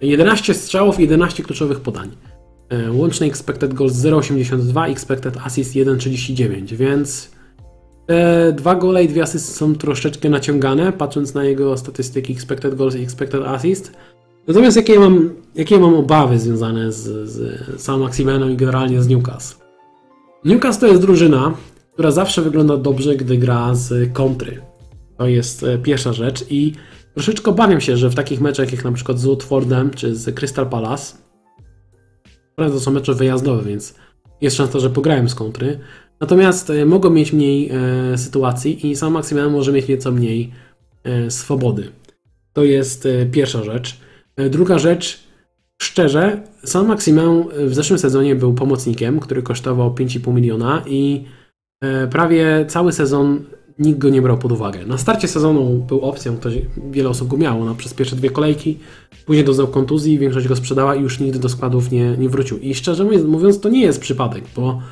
11 strzałów i 11 kluczowych podań. Łączny expected goals 0,82, expected assist 1,39, więc te dwa gole i dwie asysty są troszeczkę naciągane, patrząc na jego statystyki expected goals i expected assist. Natomiast jakie mam, jakie mam obawy związane z, z Sam Maximeną i generalnie z Newcastle? Newcastle to jest drużyna, która zawsze wygląda dobrze, gdy gra z kontry. To jest e, pierwsza rzecz i troszeczkę obawiam się, że w takich meczach jak na przykład z Watfordem czy z Crystal Palace, to są mecze wyjazdowe, więc jest szansa, że pograłem z kontry, Natomiast e, mogą mieć mniej e, sytuacji i sam Maksymilian może mieć nieco mniej e, swobody. To jest e, pierwsza rzecz. E, druga rzecz, szczerze, sam Maksymilian w zeszłym sezonie był pomocnikiem, który kosztował 5,5 miliona i e, prawie cały sezon nikt go nie brał pod uwagę. Na starcie sezonu był opcją, ktoś, wiele osób go miało no, przez pierwsze dwie kolejki, później doznał kontuzji, większość go sprzedała i już nigdy do składów nie, nie wrócił. I szczerze mówiąc, to nie jest przypadek, bo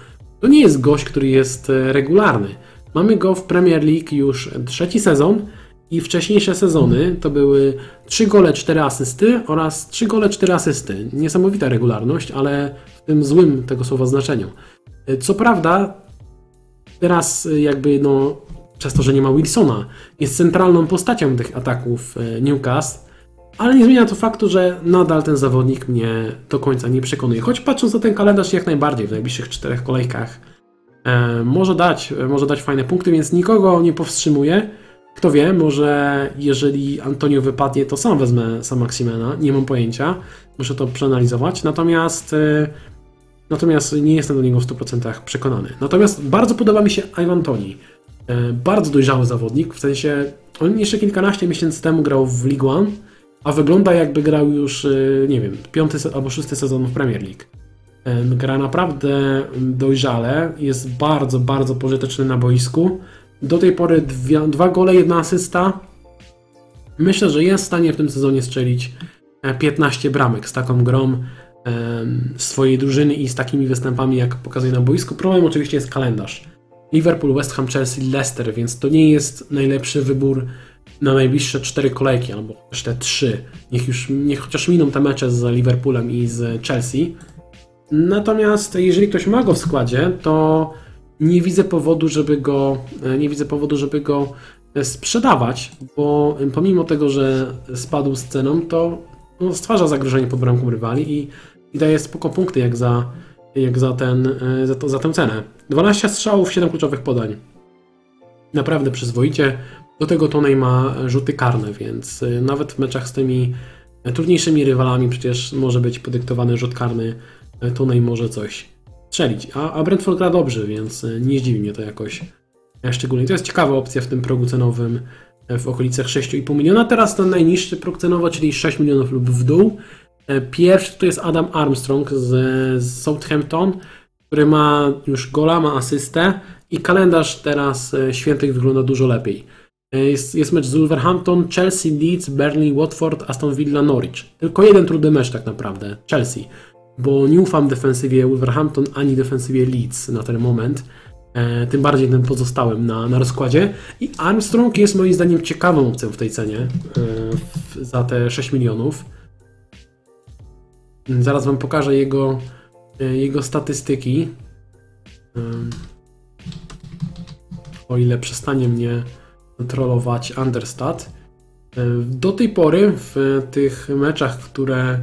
to nie jest gość, który jest e, regularny. Mamy go w Premier League już trzeci sezon i wcześniejsze sezony to były 3 gole, 4 asysty oraz 3 gole, 4 asysty. Niesamowita regularność, ale w tym złym tego słowa znaczeniu. E, co prawda, teraz e, jakby no, przez to, że nie ma Wilsona, jest centralną postacią tych ataków Newcastle, ale nie zmienia to faktu, że nadal ten zawodnik mnie do końca nie przekonuje. Choć patrząc na ten kalendarz jak najbardziej w najbliższych czterech kolejkach e, może dać, e, może dać fajne punkty, więc nikogo nie powstrzymuje. Kto wie, może jeżeli Antonio wypadnie, to sam wezmę sam Maximena, nie mam pojęcia, muszę to przeanalizować. Natomiast e, natomiast nie jestem do niego w 100% przekonany. Natomiast bardzo podoba mi się Ivan Toni. E, bardzo dojrzały zawodnik, w sensie on jeszcze kilkanaście miesięcy temu grał w League One, a wygląda jakby grał już, y, nie wiem, piąty albo szósty sezon w Premier League. Gra naprawdę dojrzale, jest bardzo, bardzo pożyteczny na boisku. Do tej pory dwie, dwa gole, jedna asysta. Myślę, że jest w stanie w tym sezonie strzelić 15 e, bramek z taką grą swojej drużyny i z takimi występami, jak pokazuje na boisku. Problem oczywiście jest kalendarz. Liverpool, West Ham, Chelsea, Leicester, więc to nie jest najlepszy wybór na najbliższe cztery kolejki, albo też te trzy. Niech już, niech chociaż miną te mecze z Liverpoolem i z Chelsea. Natomiast jeżeli ktoś ma go w składzie, to nie widzę powodu, żeby go, nie widzę powodu, żeby go sprzedawać, bo pomimo tego, że spadł z ceną, to no, stwarza zagrożenie pod bramką rywali i, i daje spoko punkty jak za, jak za, ten, e, za, to, za tę cenę. 12 strzałów, 7 kluczowych podań. Naprawdę przyzwoicie. Do tego Tonej ma rzuty karne, więc e, nawet w meczach z tymi trudniejszymi rywalami przecież może być podyktowany rzut karny. Tonej może coś strzelić. A, a Brentford gra dobrze, więc nie zdziwi mnie to jakoś szczególnie. To jest ciekawa opcja w tym progu cenowym w okolicach 6,5 miliona. Teraz ten najniższy próg cenowy, czyli 6 milionów lub w dół. Pierwszy to jest Adam Armstrong z, z Southampton, który ma już gola, ma asystę i kalendarz teraz świętych wygląda dużo lepiej. E, jest, jest mecz z Wolverhampton, Chelsea, Leeds, Burnley, Watford, Aston Villa, Norwich. Tylko jeden trudny mecz tak naprawdę, Chelsea, bo nie ufam defensywie Wolverhampton ani defensywie Leeds na ten moment. E, tym bardziej tym pozostałym na, na rozkładzie. I Armstrong jest moim zdaniem ciekawą opcją w tej cenie e, w, za te 6 milionów. Zaraz Wam pokażę jego, e, jego statystyki. O ile przestanie mnie trollować Understat. Do tej pory w tych meczach, które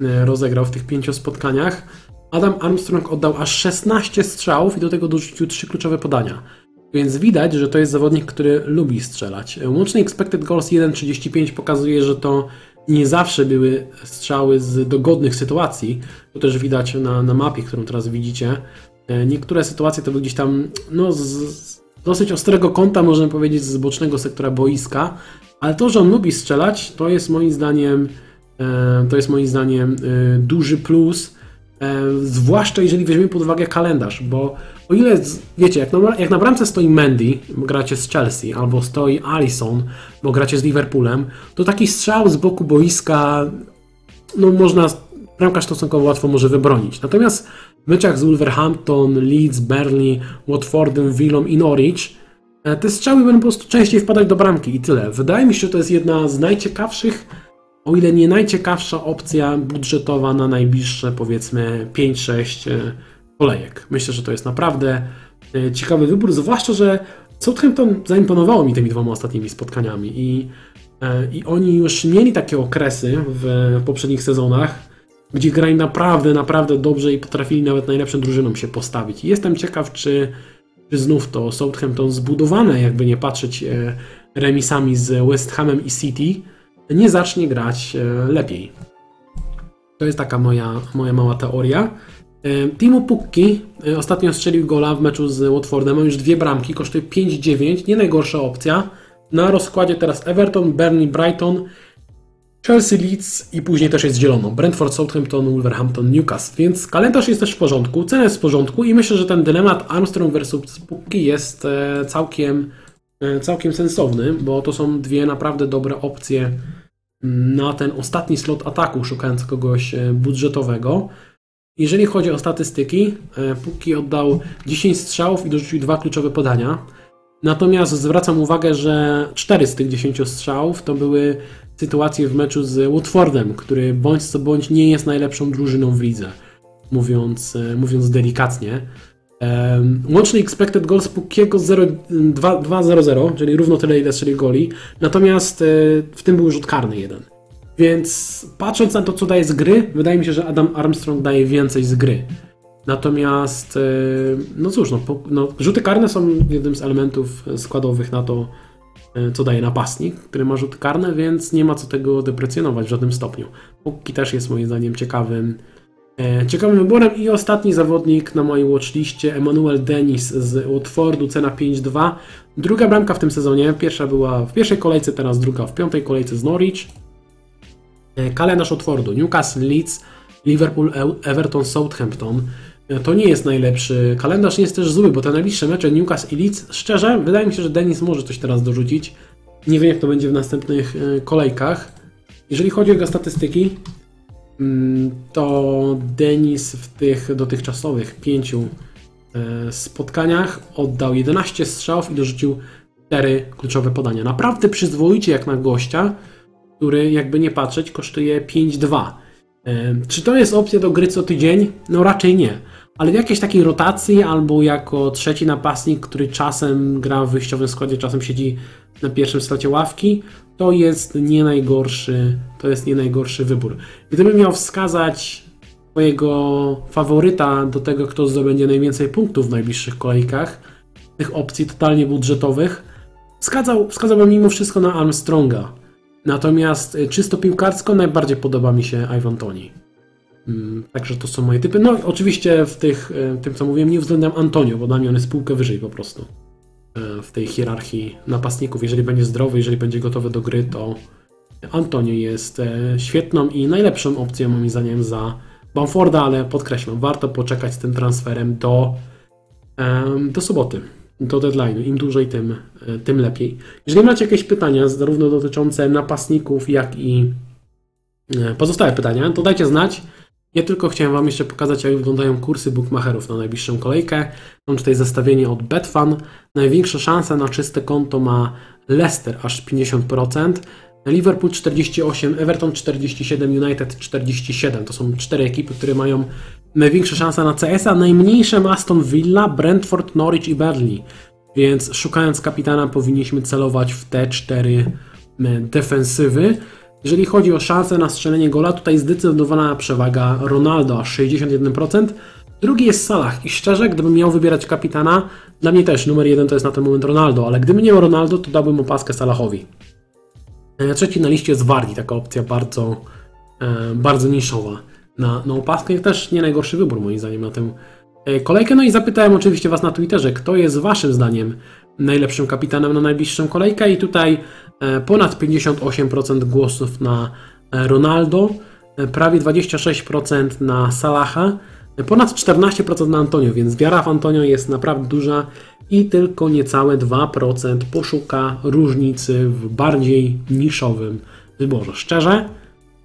rozegrał w tych pięciu spotkaniach, Adam Armstrong oddał aż 16 strzałów i do tego dorzucił 3 kluczowe podania. Więc widać, że to jest zawodnik, który lubi strzelać. Łączny expected goals 1.35 pokazuje, że to nie zawsze były strzały z dogodnych sytuacji. To też widać na, na mapie, którą teraz widzicie. E, niektóre sytuacje to były gdzieś tam no, z dosyć ostrego kąta, można powiedzieć, z bocznego sektora boiska. Ale to, że on lubi strzelać, to jest moim zdaniem, e, to jest moim zdaniem e, duży plus E, zwłaszcza jeżeli weźmiemy pod uwagę kalendarz, bo o ile, wiecie, jak na, jak na bramce stoi Mendy, bo gracie z Chelsea, albo stoi Alisson, bo gracie z Liverpoolem, to taki strzał z boku boiska, no można, bramkarz stosunkowo łatwo może wybronić. Natomiast w meczach z Wolverhampton, Leeds, Burnley, Watfordem, Villą i Norwich, e, te strzały będą po prostu częściej wpadać do bramki i tyle. Wydaje mi się, że to jest jedna z najciekawszych o ile nie najciekawsza opcja budżetowa na najbliższe powiedzmy 5-6 e, kolejek. Myślę, że to jest naprawdę e, ciekawy wybór, zwłaszcza, że Southampton zaimponowało mi tymi dwoma ostatnimi spotkaniami i, i oni już mieli takie okresy w poprzednich sezonach, gdzie grali naprawdę, naprawdę dobrze i potrafili nawet najlepszym drużynom się postawić. Jestem ciekaw, czy, czy znów to Southampton zbudowane, jakby nie patrzeć remisami z West Hamem i City, nie zacznie grać e, lepiej. To jest taka moja, moja mała teoria. E, Timo Pukki e, ostatnio strzelił gola w meczu z Watfordem. Ma już dwie bramki, kosztuje 5-9. Nie najgorsza opcja. Na rozkładzie teraz Everton, Burnley, Brighton, Chelsea, Leeds i później też jest zielono. Brentford, Southampton, Wolverhampton, Newcastle. Więc kalendarz jest też w porządku, cena jest w porządku i myślę, że ten dylemat Armstrong versus Pukki jest całkiem E, całkiem sensowny, bo to są dwie naprawdę dobre opcje na ten ostatni slot ataku, szukając kogoś e, budżetowego. Jeżeli chodzi o statystyki, e, Puki oddał 10 strzałów i dorzucił dwa kluczowe podania. Natomiast zwracam uwagę, że 4 z tych 10 strzałów to były sytuacje w meczu z Watfordem, który bądź co bądź nie jest najlepszą drużyną w lidze, mówiąc, mówiąc delikatnie. Łączny expected goals Pukiego 2-0-0, czyli równo tyle, ile strzeli goli. Natomiast e, w tym był rzut karny jeden. Więc patrząc na to, co daje z gry, wydaje mi się, że Adam Armstrong daje więcej z gry. Natomiast, e, no cóż, no, no, rzuty karne są jednym z elementów składowych na to, e, co daje napastnik, który ma rzuty karne, więc nie ma co tego deprecjonować w żadnym stopniu. Puki też jest moim zdaniem ciekawym E, ciekawym wyborem i ostatni zawodnik na mojej watchliście, Emmanuel Denis z Watfordu, cena 5-2. Druga bramka w tym sezonie, pierwsza była w pierwszej kolejce, teraz druga w piątej kolejce z Norwich. E, kalendarz Watfordu, Newcastle, Leeds, Liverpool, Everton, Southampton. E, to nie jest najlepszy kalendarz, nie jest też zły, bo te najbliższe mecze Newcastle i Leeds, szczerze, wydaje mi się, że Denis może coś teraz dorzucić. Nie wiem, jak to będzie w następnych kolejkach. Jeżeli chodzi o jego statystyki, Mm, to Denis w tych dotychczasowych pięciu e, spotkaniach oddał 11 strzałów i dorzucił 4 kluczowe podania. Naprawdę przyzwoicie jak na gościa, który jakby nie patrzeć kosztuje 5-2. E, czy to jest opcja do gry co tydzień? No raczej nie. Ale w jakiejś takiej rotacji albo jako trzeci napastnik, który czasem gra w wyjściowym składzie, czasem siedzi na pierwszym slocie ławki, to jest nie najgorszy, to jest nie najgorszy wybór. Gdybym miał wskazać swojego faworyta do tego, kto zdobędzie najwięcej punktów w najbliższych kolejkach, tych opcji totalnie budżetowych, wskazał, wskazałbym mimo wszystko na Armstronga. Natomiast czysto piłkarsko najbardziej podoba mi się Ivan Toni. Mm, Także to są moje typy. No oczywiście w tych, y, tym co mówiłem nie uwzględniam Antonio, bo dla mnie on jest półkę wyżej po prostu y, w tej hierarchii napastników. Jeżeli będzie zdrowy, jeżeli będzie gotowy do gry, to Antonio jest e, świetną i najlepszą opcją moim zdaniem za Bamforda, ale podkreślam, warto poczekać z tym transferem do, do soboty, do deadline'u. Im dłużej, tym, e, tym lepiej. Jeżeli macie jakieś pytania, zarówno dotyczące napastników, jak i e, pozostałe pytania, to dajcie znać. Ja tylko chciałem Wam jeszcze pokazać, jak wyglądają kursy bookmacherów na najbliższą kolejkę. Mam tutaj zestawienie od Betfan. Największe szanse na czyste konto ma Leicester, aż 50%. Liverpool 48, Everton 47, United 47. To są cztery ekipy, które mają największe szanse na CS, a najmniejsze ma Aston Villa, Brentford, Norwich i Burnley. Więc szukając kapitana powinniśmy celować w te cztery e, defensywy. Jeżeli chodzi o szansę na strzelenie gola, tutaj zdecydowana przewaga Ronaldo, aż 61%. Drugi jest Salah i szczerze, gdybym miał wybierać kapitana, dla mnie też numer jeden to jest na ten moment Ronaldo, ale gdybym nie miał Ronaldo, to dałbym opaskę Salahowi. E, Trzeci na liście jest Wardi, taka opcja bardzo, e, bardzo niszowa na, na opaskę też nie najgorszy wybór moim zdaniem na tę e, kolejkę. No i zapytałem oczywiście Was na Twitterze, kto jest Waszym zdaniem najlepszym kapitanem na najbliższą kolejkę i tutaj ponad 58% głosów na e, Ronaldo, e, prawie 26% na Salaha, e, ponad 14% na Antonio, więc wiara w Antonio jest naprawdę duża i tylko niecałe 2% poszuka różnicy w bardziej niszowym wyborze. Szczerze,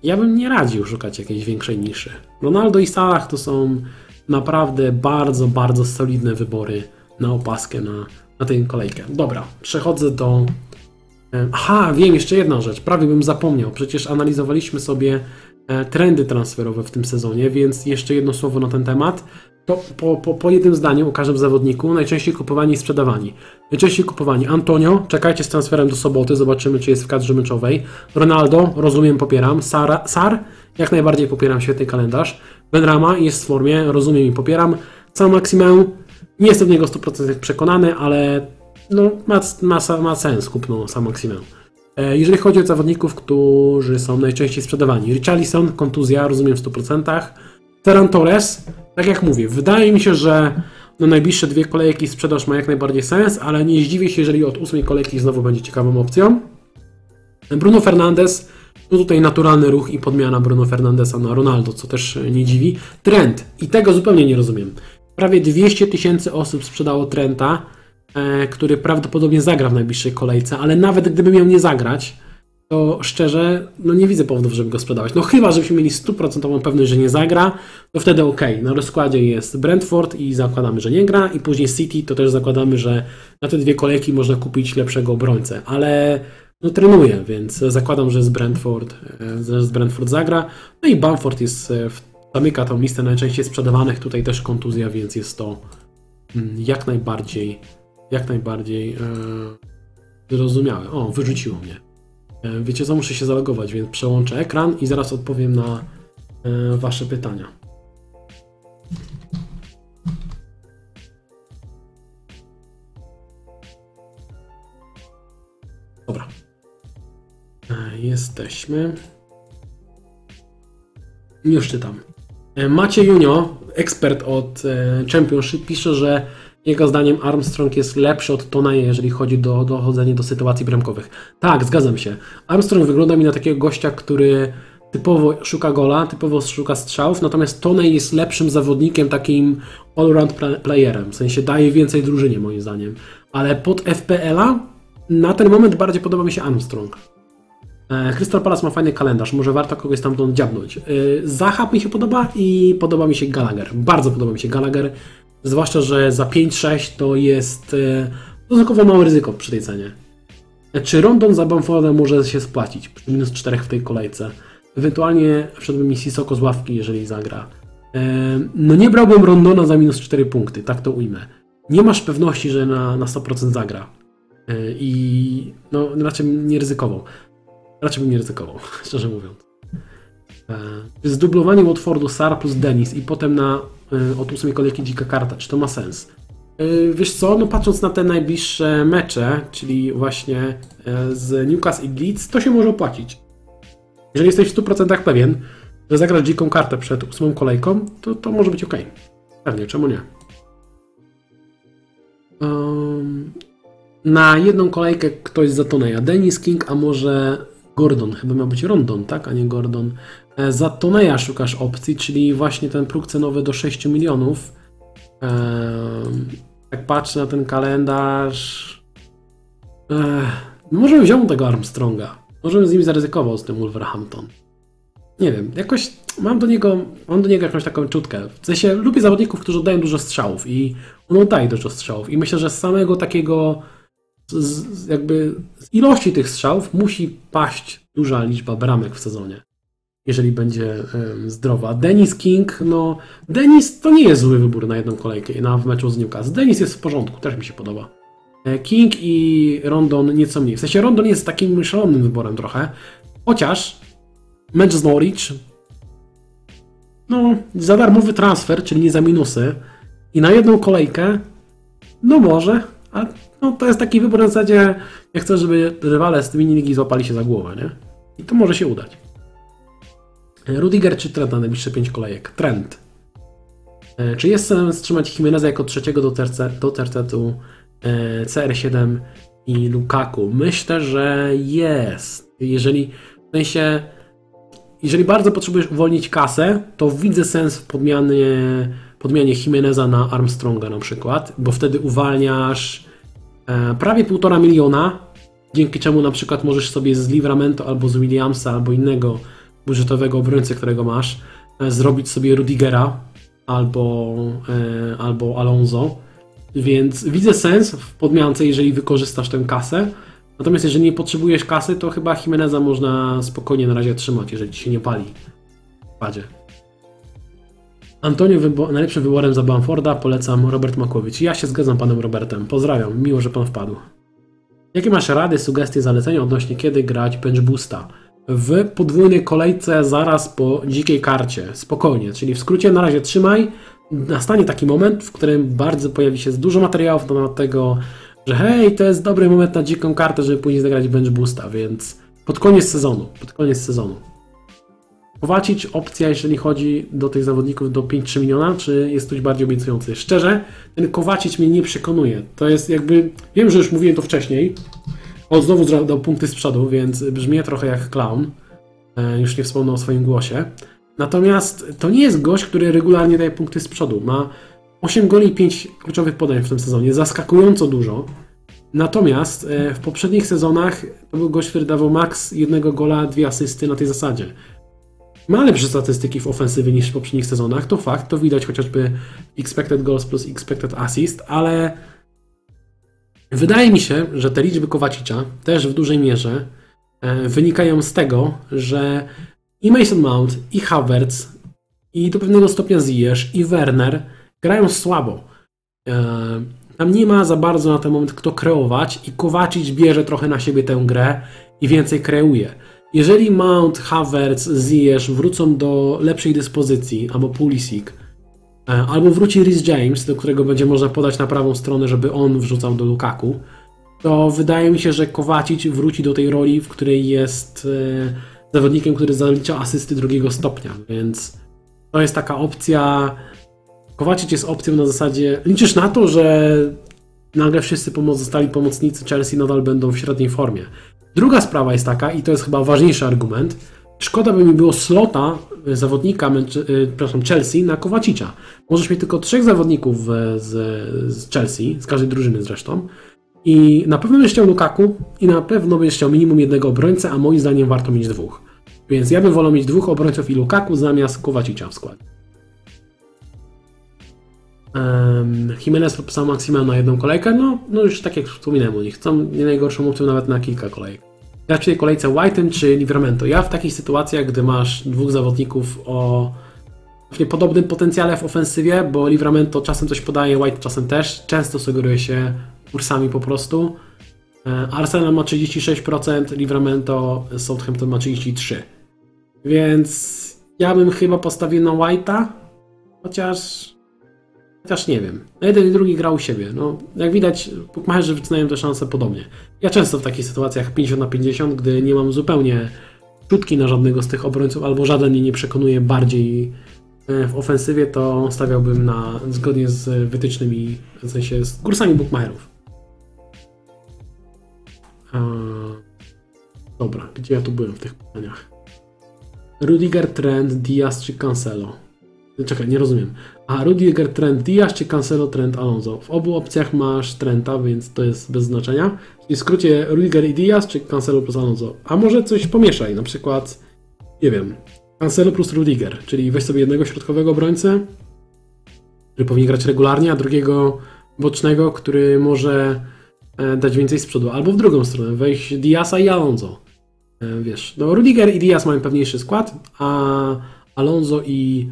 ja bym nie radził szukać jakiejś większej niszy. Ronaldo i Salah to są naprawdę bardzo, bardzo solidne wybory na opaskę na, na tę kolejkę. Dobra, przechodzę do. E, Aha, wiem, jeszcze jedna rzecz. Prawie bym zapomniał. Przecież analizowaliśmy sobie e, trendy transferowe w tym sezonie, więc jeszcze jedno słowo na ten temat. To po, po, po jednym zdaniu o każdym zawodniku najczęściej kupowani i sprzedawani. Najczęściej kupowani Antonio, czekajcie z transferem do soboty, zobaczymy czy jest w kadrze meczowej. Ronaldo, rozumiem, popieram. Sara, Sar, jak najbardziej popieram, świetny kalendarz. Benrama jest w formie, rozumiem i popieram. Sam Maximę, nie jestem w niego 100% przekonany, ale no, ma, ma, ma sens kupno Sam Maximę. E, Jeżeli chodzi o zawodników, którzy są najczęściej sprzedawani, Richarlison, kontuzja, rozumiem w 100%. Ferran Torres, tak jak mówię, wydaje mi się, że na najbliższe dwie kolejki sprzedaż ma jak najbardziej sens, ale nie zdziwię się, jeżeli od ósmej kolejki znowu będzie ciekawą opcją. Bruno Fernandes, no tutaj naturalny ruch i podmiana Bruno Fernandesa na Ronaldo, co też nie dziwi. Trend, i tego zupełnie nie rozumiem. Prawie 200 tysięcy osób sprzedało Trenta, który prawdopodobnie zagra w najbliższej kolejce, ale nawet gdyby miał nie zagrać, to szczerze, no nie widzę powodów, żeby go sprzedawać. No chyba, żebyśmy mieli stuprocentową pewność, że nie zagra, to wtedy ok. Na rozkładzie jest Brentford i zakładamy, że nie gra i później City, to też zakładamy, że na te dwie kolejki można kupić lepszego obrońcę, ale no trenuje, więc zakładam, że z Brentford, e, że z Brentford zagra. No i Bamford jest, e, zamyka tą listę najczęściej sprzedawanych, tutaj też kontuzja, więc jest to mm, jak najbardziej, jak najbardziej e, zrozumiałe. O, wyrzuciło mnie. E, Wiecie co, muszę się zalogować, więc przełączę ekran i zaraz odpowiem na e, Wasze pytania. Dobra. E, Jesteśmy. Już czytam. E, Macie Junio, ekspert od e, Championship, pisze, że jego zdaniem Armstrong jest lepszy od Tonaja, jeżeli chodzi do dochodzenie do sytuacji bramkowych. Tak, zgadzam się. Armstrong wygląda mi na takiego gościa, który typowo szuka gola, typowo szuka strzałów, natomiast Tonej jest lepszym zawodnikiem, takim all-round pla- playerem, w sensie daje więcej drużynie moim zdaniem. Ale pod FPL-a na ten moment bardziej podoba mi się Armstrong. E, Crystal Palace ma fajny kalendarz, może warto kogoś stamtąd dziabnąć. E, Zaha mi się podoba i podoba mi się Gallagher. Bardzo podoba mi się Gallagher, zwłaszcza, że za 5-6 to jest e, stosunkowo małe ryzyko przy tej cenie. E, Czy Rondon za Bamforda może się spłacić przy minus 4 w tej kolejce? Ewentualnie wszedłby mi Sissoko z ławki, jeżeli zagra. E, no nie brałbym Rondona za minus 4 punkty, tak to ujmę. Nie masz pewności, że na, na 100% zagra. I no raczej nie ryzykował. Raczej bym nie ryzykował, szczerze mówiąc. Zdublowanie Watfordu Sar plus Denis i potem na od ósmej kolejki dzika karta, czy to ma sens? Wiesz co, no patrząc na te najbliższe mecze, czyli właśnie z Newcastle i Leeds, to się może opłacić. Jeżeli jesteś w 100% pewien, że zagrasz dziką kartę przed ósmą kolejką, to, to może być ok. Pewnie, czemu nie? Um, na jedną kolejkę ktoś za Toneja. Dennis King, a może Gordon. Chyba miał być Rondon, tak? A nie Gordon. E, za Toneja szukasz opcji, czyli właśnie ten próg cenowy do 6 milionów. Jak patrzę na ten kalendarz. No możemy wziąć tego Armstronga. Możemy z nim zaryzykował z tym Wolverhampton nie wiem, jakoś mam do niego, mam do niego jakąś taką czutkę. W sensie lubię zawodników, którzy oddają dużo strzałów i on oddaje dużo strzałów i myślę, że z samego takiego z, jakby z ilości tych strzałów musi paść duża liczba bramek w sezonie. Jeżeli będzie zdrowa. Dennis King, no Dennis to nie jest zły wybór na jedną kolejkę na w meczu z Newcastle. Dennis jest w porządku, też mi się podoba. E, King i Rondon nieco mniej. W sensie Rondon jest takim szalonym wyborem trochę, chociaż Mecz z Norwich. No, za darmowy transfer, czyli nie za minusy. I na jedną kolejkę. No może, ale no, to jest taki wybór na zasadzie, ja chcę, żeby rywale z tymi ligi złapali się za głowę, nie? I to może się udać. Rudiger czy Trent na najbliższe 5 kolejek? Trend. E, czy jest sens trzymać Jimeneza jako trzeciego do, terce, do tercetu e, CR7 i Lukaku? Myślę, że jest. Jeżeli w sensie jeżeli bardzo potrzebujesz uwolnić kasę, to widzę sens w podmianie, podmianie Jimeneza na Armstronga na przykład, bo wtedy uwalniasz e, prawie półtora miliona, dzięki czemu na przykład możesz sobie z Livramento albo z Williamsa albo innego budżetowego obrońcę, którego masz, e, zrobić sobie Rudigera albo, e, albo Alonso. Więc widzę sens w podmiance, jeżeli wykorzystasz tę kasę. Natomiast jeżeli nie potrzebujesz kasy, to chyba Jimeneza można spokojnie na razie trzymać, jeżeli ci się nie pali w padzie. Antonio wybo najlepszym wyborem za Bamforda polecam Robert Makłowicz. Ja się zgadzam panem Robertem. Pozdrawiam, miło, że pan wpadł. Jakie masz rady, sugestie, zalecenia odnośnie kiedy grać bench boosta? W podwójnej kolejce zaraz po dzikiej karcie. Spokojnie, czyli w skrócie na razie trzymaj. Nastanie taki moment, w którym bardzo pojawi się dużo materiałów na temat tego, że hej, to jest dobry moment na dziką kartę, żeby później zagrać bench boosta, więc pod koniec sezonu, pod koniec sezonu. Kowacić opcja, jeżeli chodzi do tych zawodników do 5-3 miliona, czy jest coś bardziej obiecujący? Szczerze, ten Kowacić mnie nie przekonuje. To jest jakby, wiem, że już mówiłem to wcześniej, on znowu dał punkty z przodu, więc brzmi trochę jak clown. E, już nie wspomnę o swoim głosie. Natomiast to nie jest gość, który regularnie daje punkty z przodu. Ma 8 goli i 5 kluczowych podań w tym sezonie, zaskakująco dużo. Natomiast e, w poprzednich sezonach to był gość, który dawał maks jednego gola, dwie asysty na tej zasadzie. Ma lepsze statystyki w ofensywie niż w poprzednich sezonach, to fakt, to widać chociażby expected goals plus expected assist, ale wydaje mi się, że te liczby Kowacicza też w dużej mierze e, wynikają z tego, że i Mason Mount, i Havertz, i do pewnego stopnia Ziyech, i Werner grają słabo. E, tam nie ma za bardzo na ten moment kto kreować i Kowacic bierze trochę na siebie tę grę i więcej kreuje. Jeżeli Mount, Havertz, Ziyech wrócą do lepszej dyspozycji, albo Pulisic, albo wróci Rhys James, do którego będzie można podać na prawą stronę, żeby on wrzucał do Lukaku, to wydaje mi się, że Kowacic wróci do tej roli, w której jest e, zawodnikiem, który zalicza asysty drugiego stopnia, więc to jest taka opcja Kowacic jest opcją na zasadzie, liczysz na to, że nagle wszyscy zostali pomocnicy Chelsea nadal będą w średniej formie. Druga sprawa jest taka, i to jest chyba ważniejszy argument, szkoda by mi było slota e, zawodnika e, przepraszam, Chelsea na Kowacicza. Możesz mieć tylko trzech zawodników z, z Chelsea, z każdej drużyny zresztą, i na pewno będziesz chciał Lukaku i na pewno będziesz chciał minimum jednego obrońcę, a moim zdaniem warto mieć dwóch. Więc ja bym wolał mieć dwóch obrońców i Lukaku zamiast Kowacicza w składzie. Um, Jimenez sam Maximal na jedną kolejkę, no, no już tak jak wspominałem u nich, są nie najgorszą opcją nawet na kilka kolejek. Grać w tej kolejce White'em czy Livramento. Ja w takich sytuacjach, gdy masz dwóch zawodników o podobnym potencjale w ofensywie, bo Livramento czasem coś podaje, White czasem też. Często sugeruje się kursami po prostu. E, Arsenal ma 36%, Livramento, Southampton ma 33%. Więc ja bym chyba postawił na White'a, chociaż chociaż nie wiem. No jeden i drugi grał u siebie. No, jak widać, bookmacherzy wycinają te szanse podobnie. Ja często w takich sytuacjach 50 na 50, gdy nie mam zupełnie czutki na żadnego z tych obrońców, albo żaden mnie nie przekonuje bardziej e, w ofensywie, to stawiałbym na zgodnie z wytycznymi, w sensie z kursami bookmacherów. Dobra, gdzie ja tu byłem w tych pytaniach? Rudiger, Trent, Diaz czy Cancelo? Czekaj, nie rozumiem. A Rudiger, Trent, Diaz czy Cancelo, Trent, Alonso? W obu opcjach masz Trenta, więc to jest bez znaczenia. Czyli w skrócie Rudiger i Diaz czy Cancelo plus Alonso? A może coś pomieszaj, na przykład, nie wiem, Cancelo plus Rudiger, czyli weź sobie jednego środkowego obrońcę, który powinien grać regularnie, a drugiego bocznego, który może e, dać więcej z przodu. Albo w drugą stronę, weź Diaza i Alonso. E, wiesz, no Rudiger i Diaz mają pewniejszy skład, a Alonso i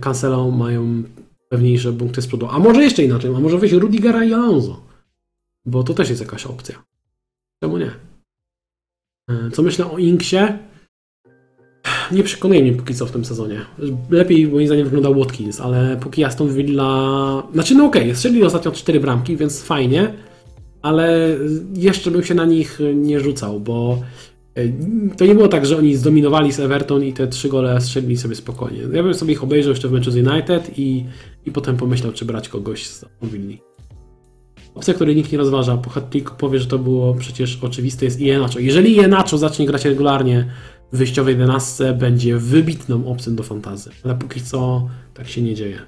Cancelo mają pewniejsze punkty z przodu. A może jeszcze inaczej, a może weź Rudigera i Alonso, bo to też jest jakaś opcja. Czemu nie? E, Co myślę o Inksie? Nie przekonuje mnie póki co w tym sezonie. Lepiej moim zdaniem wyglądał Watkins, ale póki Aston Villa... Znaczy no okej, okay, strzelili ostatnio 4 bramki, więc fajnie, ale jeszcze bym się na nich nie rzucał, bo to nie było tak, że oni zdominowali z Everton i te trzy gole strzelili sobie spokojnie. Ja bym sobie ich obejrzał jeszcze w meczu z United i, i potem pomyślał, czy brać kogoś z Willi. Opcja, której nikt nie rozważa, po hat powie, że to było przecież oczywiste, jest Ienacho. Jeżeli Ienacho zacznie grać regularnie w wyjściowej 11, będzie wybitną opcją do fantazy. Ale póki co tak się nie dzieje.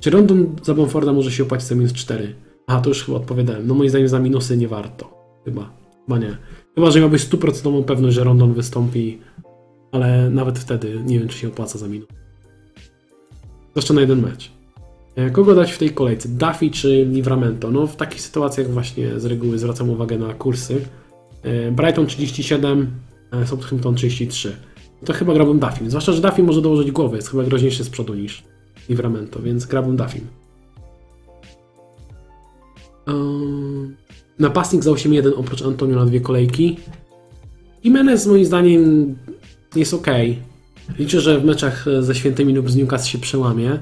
Czy Rondon za Bomforda może się opłacić za minus 4? Aha, to już chyba odpowiadałem. No moim zdaniem za minusy nie warto. Chyba. Chyba nie. Chyba, że miałbyś stuprocentową pewność, że Rondon wystąpi, ale nawet wtedy nie wiem, czy się opłaca za minut. Zwłaszcza na jeden mecz. E, kogo dać w tej kolejce? Duffy czy Livramento? No w takich sytuacjach właśnie z reguły zwracam uwagę na kursy. E, Brighton 37, e, Southampton 33. No to chyba grałbym Duffy. Zwłaszcza, że Duffy może dołożyć głowę, jest chyba groźniejszy z przodu niż Livramento, więc grałbym Duffy. Um... Napastnik za 8-1 oprócz Antonio na dwie kolejki. Jimenez moim zdaniem jest ok. Liczę, że w meczach ze świętymi lub z Newcastle się przełamie.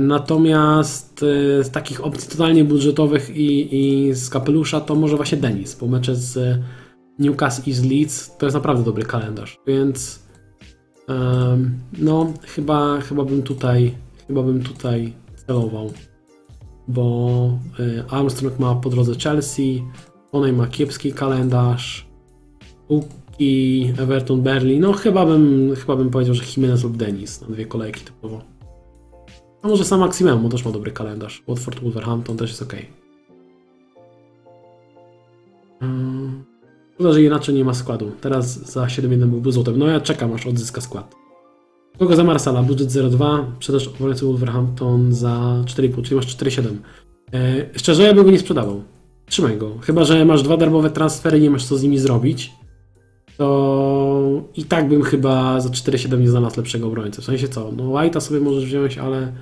Natomiast e, z takich opcji totalnie budżetowych i, i z kapelusza to może właśnie Denis, bo mecze z Newcastle i z Leeds to jest naprawdę dobry kalendarz, więc um, no chyba, chyba bym tutaj chyba bym tutaj celował bo y, Armstrong ma po drodze Chelsea, Onej ma kiepski kalendarz, Uki, Everton, Berlin, no chyba bym, chyba bym powiedział, że Jimenez lub Denis na dwie kolejki typowo. A może sam Maximem, bo też ma dobry kalendarz. Watford, Wolverhampton też jest ok. Hmm. Szkoda, że inaczej nie ma składu. Teraz za 7-1 byłby złotem. No ja czekam aż odzyska skład. Kogo za Marsala? Budżet 0,2, sprzedaż obrońcy Wolverhampton za 4,5, czyli masz 4,7. E, szczerze, ja bym go nie sprzedawał. Trzymaj go. Chyba, że masz dwa darmowe transfery nie masz co z nimi zrobić, to i tak bym chyba za 4,7 nie znalazł lepszego obrońcy. W sensie co? No White'a sobie możesz wziąć, ale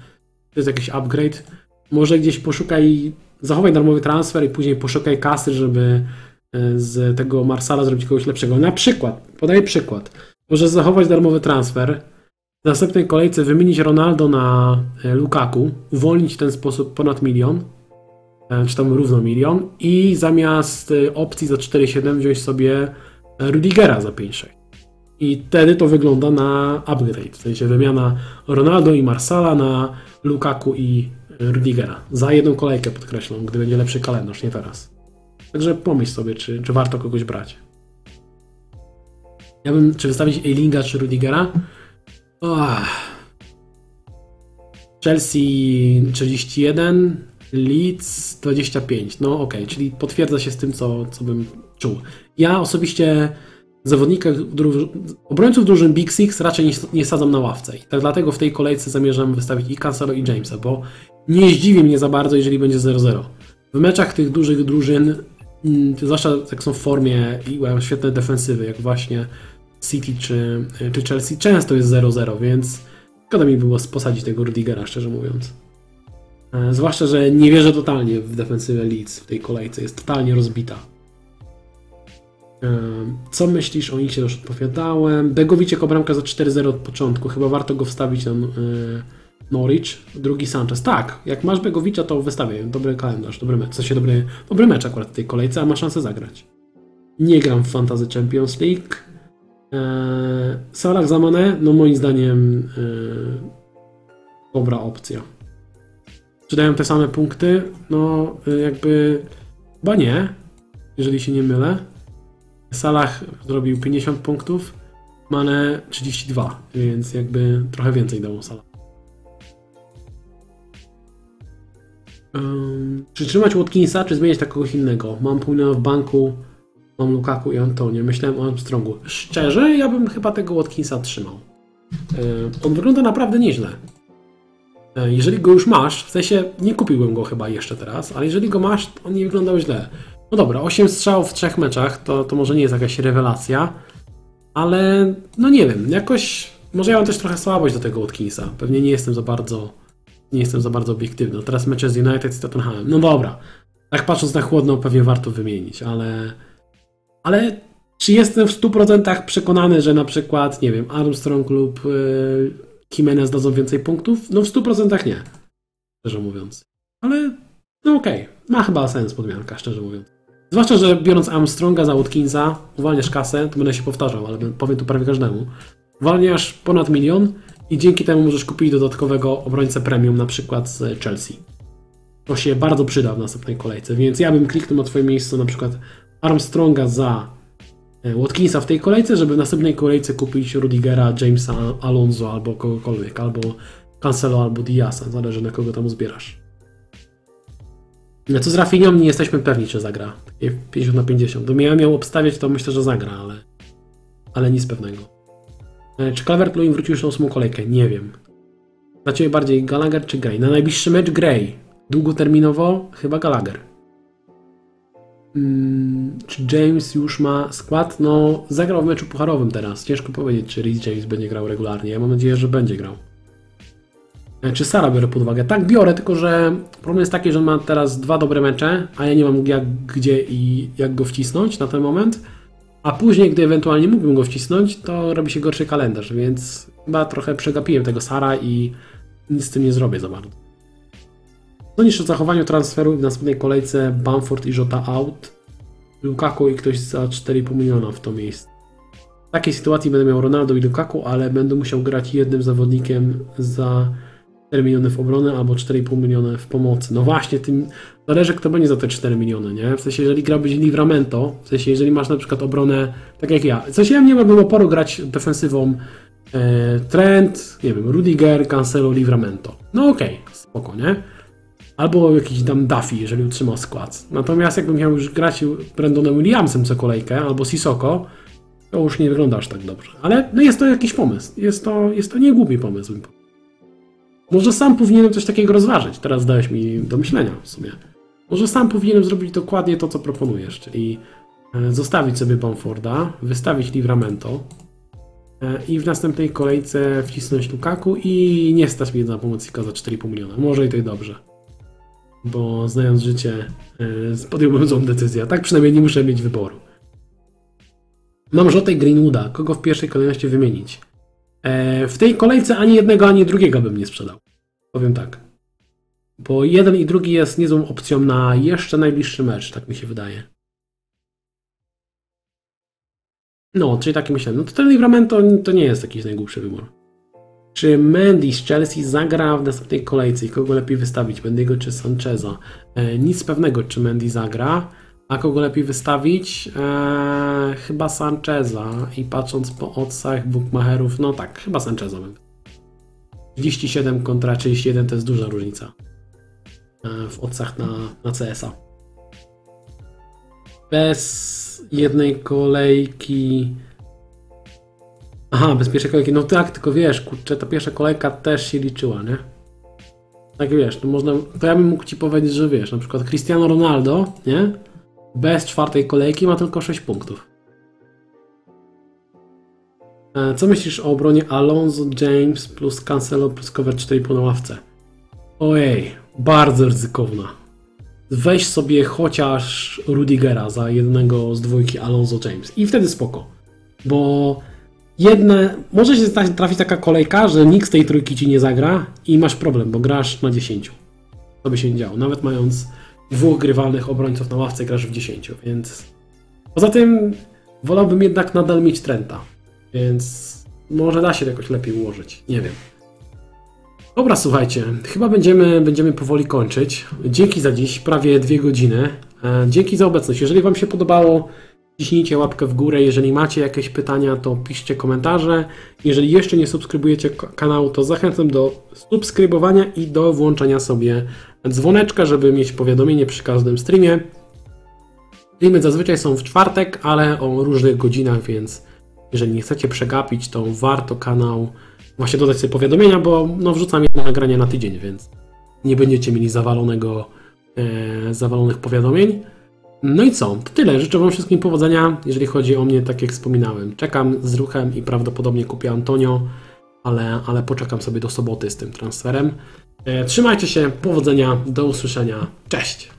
to jest jakiś upgrade. Może gdzieś poszukaj, zachowaj darmowy transfer i później poszukaj kasy, żeby e, z tego Marsala zrobić kogoś lepszego. Na przykład, podaję przykład. Możesz zachować darmowy transfer, w następnej kolejce wymienić Ronaldo na e, Lukaku, uwolnić w ten sposób ponad milion, e, czy tam równo milion i zamiast e, opcji za 4,7 wziąć sobie Rudigera za 5,6. I wtedy to wygląda na upgrade, w sensie wymiana Ronaldo i Marsala na Lukaku i Rudigera. Za jedną kolejkę podkreślam, gdy będzie lepszy kalendarz, nie teraz. Także pomyśl sobie, czy, czy warto kogoś brać. Ja bym, czy wystawić Eilinga czy Rudigera? Oh. Chelsea 31, Leeds 25. No okej, okay, czyli potwierdza się z tym, co, co bym czuł. Ja osobiście zawodnika, obrońców drużyn Big Six raczej nie, nie sadzam na ławce. I tak dlatego w tej kolejce zamierzam wystawić i Cancelo i Jamesa, bo nie zdziwi mnie za bardzo, jeżeli będzie 0-0. W meczach tych dużych drużyn, mm, zwłaszcza jak są w formie i mają świetne defensywy, jak właśnie City czy, czy Chelsea często jest 0-0, więc Szkoda mi było posadzić tego Rudigera, szczerze mówiąc. E, Zwłaszcza, że nie wierzę totalnie w defensywę Leeds w tej kolejce. Jest totalnie rozbita. E, Co myślisz o nich? Już odpowiadałem. Begowic jako bramka za 4-0 od początku. Chyba warto go wstawić na e, Norwich. Drugi Sanchez. Tak, jak masz Begowicza, to wystawię. Dobry kalendarz, dobry mecz. W sensie dobry, dobry mecz akurat w tej kolejce, a ma szansę zagrać. Nie gram w Fantasy Champions League. Eee, Salah Zamane, no moim zdaniem eee, dobra opcja. Czy dają te same punkty? No y, jakby chyba nie, jeżeli się nie mylę. Salah zrobił 50 punktów, Mane 32, więc jakby trochę więcej dało Salah. Ym, czy trzymać Watkinsa, czy zmieniać na kogoś innego? Mam Puna w banku, mam Lukaku i Antonio. Myślałem o Armstrongu. Szczerze, ja bym chyba tego Watkinsa trzymał. Ym, on wygląda naprawdę nieźle. Yy, Jeżeli go już masz, w sensie nie kupiłbym go chyba jeszcze teraz, ale jeżeli go masz, on nie wyglądał źle. No dobra, 8 strzałów w trzech meczach, to, to może nie jest jakaś rewelacja, ale no nie wiem, jakoś może ja mam też trochę słabość do tego Watkinsa. Pewnie nie jestem za bardzo nie jestem za bardzo obiektywny. No teraz mecze z United z Tottenhamem. No dobra, tak patrząc na chłodno pewnie warto wymienić, ale ale czy jestem w 100% przekonany, że na przykład, nie wiem, Armstrong lub yy, Jimenez dadzą więcej punktów? No w 100% nie, szczerze mówiąc. Ale no okej, ma chyba sens podmianka, szczerze mówiąc. Zwłaszcza, że biorąc Armstronga za Watkinsa, uwalniasz kasę, to będę się powtarzał, ale powiem tu prawie każdemu. Uwalniasz ponad milion i dzięki temu możesz kupić dodatkowego obrońcę premium, na przykład z Chelsea. To się bardzo przyda w następnej kolejce, więc ja bym kliknął na Twoje miejsce na przykład Armstronga za e, Watkinsa w tej kolejce, żeby w następnej kolejce kupić Rudigera, Jamesa Alonso albo kogokolwiek, albo Cancelo, albo Diasa, zależy na kogo tam zbierasz. No co z Rafinią nie jesteśmy pewni, czy zagra. Takie 50 na 50. Gdybym ja miał obstawiać, to myślę, że zagra, ale, ale nic pewnego. E, Czy Calvert-Lewin wrócił już na ósmą kolejkę? Nie wiem. Dla Ciebie bardziej Gallagher czy Gray? Na najbliższy mecz Gray. Długoterminowo chyba Gallagher. Mm, czy James już ma skład? No, zagrał w meczu pucharowym teraz. Ciężko powiedzieć, czy Reece James będzie grał regularnie. Ja mam nadzieję, że będzie grał. E, Czy Sara biorę pod uwagę? Tak, biorę, tylko że problem jest taki, że on ma teraz dwa dobre mecze, a ja nie mam jak, gdzie i jak go wcisnąć na ten moment. A później, gdy ewentualnie mógłbym go wcisnąć, to robi się gorszy kalendarz, więc chyba trochę przegapiłem tego Sara i nic z tym nie zrobię za bardzo. Co niż o zachowaniu transferu w następnej kolejce Bamford i Jota out, Lukaku i ktoś za 4,5 miliona w to miejsce. W takiej sytuacji będę miał Ronaldo i Lukaku, ale będę musiał grać jednym zawodnikiem za 4 miliony w obronę albo 4,5 miliony w pomocy. No właśnie, tym zależy kto będzie za te 4 miliony, nie? W sensie, jeżeli grałbyś Livramento, w sensie, jeżeli masz na przykład obronę, tak jak ja. W sensie, ja nie miałbym oporu grać defensywą e, Trent, nie wiem, Rudiger, Cancelo, Livramento. No okej, spoko, nie? Albo jakiś tam Duffy, jeżeli utrzymał skład. Natomiast jakbym miał już grać Brandonem Williamsem co kolejkę, albo Sissoko, to już nie wygląda aż tak dobrze. Ale no jest to jakiś pomysł. Jest to, jest to niegłupi pomysł. Może sam powinienem coś takiego rozważyć. Teraz dałeś mi do myślenia w sumie. Może sam powinienem zrobić dokładnie to, co proponujesz, czyli e, zostawić sobie Bamforda, wystawić Livramento e, i w następnej kolejce wcisnąć Lukaku i nie stać mnie na pomocnika za 4,5 miliona. Może i to i dobrze. Bo znając życie, e, podjąłbym złą decyzję. A tak przynajmniej nie muszę mieć wyboru. Mam Rzotę Greenwooda. Kogo w pierwszej kolejności wymienić? E, W tej kolejce ani jednego, ani drugiego bym nie sprzedał. Powiem tak. Bo jeden i drugi jest niezłą opcją na jeszcze najbliższy mecz, tak mi się wydaje. No, czyli taki myślałem. No to ten Livramento to nie jest jakiś najgłupszy wybór. Czy Mendy z Chelsea zagra w następnej kolejce i kogo lepiej wystawić? Mendy'ego czy Sancheza? E, nic pewnego, czy Mendy zagra. A kogo lepiej wystawić? Eee, chyba Sancheza. I patrząc po odsach bookmacherów, no tak, chyba Sancheza bym. 37 kontra 31 to jest duża różnica e, w odsach na, na CS-a. Bez jednej kolejki. Aha, bez pierwszej kolejki. No tak, tylko wiesz, kurczę, ta pierwsza kolejka też się liczyła, nie? Tak wiesz, to można. To ja bym mógł ci powiedzieć, że wiesz, na przykład Cristiano Ronaldo, nie? Bez czwartej kolejki ma tylko 6 punktów. E, Co myślisz o obronie Alonso, James plus Cancelo plus cover 4,5 na ławce? Ojej, bardzo ryzykowna. Weź sobie chociaż Rudigera za jednego z dwójki Alonso James i wtedy spoko. Bo jedne, może się trafić taka kolejka, że nikt z tej trójki ci nie zagra i masz problem, bo grasz na 10. To by się nie działo. Nawet mając dwóch grywalnych obrońców na ławce, grasz w 10, więc. Poza tym wolałbym jednak nadal mieć Trenta, więc może da się to jakoś lepiej ułożyć. Nie wiem. Dobra, słuchajcie, chyba będziemy, będziemy powoli kończyć. Dzięki za dziś, prawie dwie godziny. E, Dzięki za obecność. Jeżeli Wam się podobało, ciśnijcie łapkę w górę. Jeżeli macie jakieś pytania, to piszcie komentarze. Jeżeli jeszcze nie subskrybujecie kanału, to zachęcam do subskrybowania i do włączenia sobie dzwoneczka, żeby mieć powiadomienie przy każdym streamie. Streamy zazwyczaj są w czwartek, ale o różnych godzinach, więc jeżeli nie chcecie przegapić, to warto kanał właśnie dodać sobie powiadomienia, bo no, wrzucam jedno nagranie na tydzień, więc nie będziecie mieli zawalonego, e, zawalonych powiadomień. No i co? To tyle. Życzę Wam wszystkim powodzenia, jeżeli chodzi o mnie, tak jak wspominałem. Czekam z ruchem i prawdopodobnie kupię Antonio, ale, ale poczekam sobie do soboty z tym transferem. E, trzymajcie się, powodzenia, do usłyszenia. Cześć!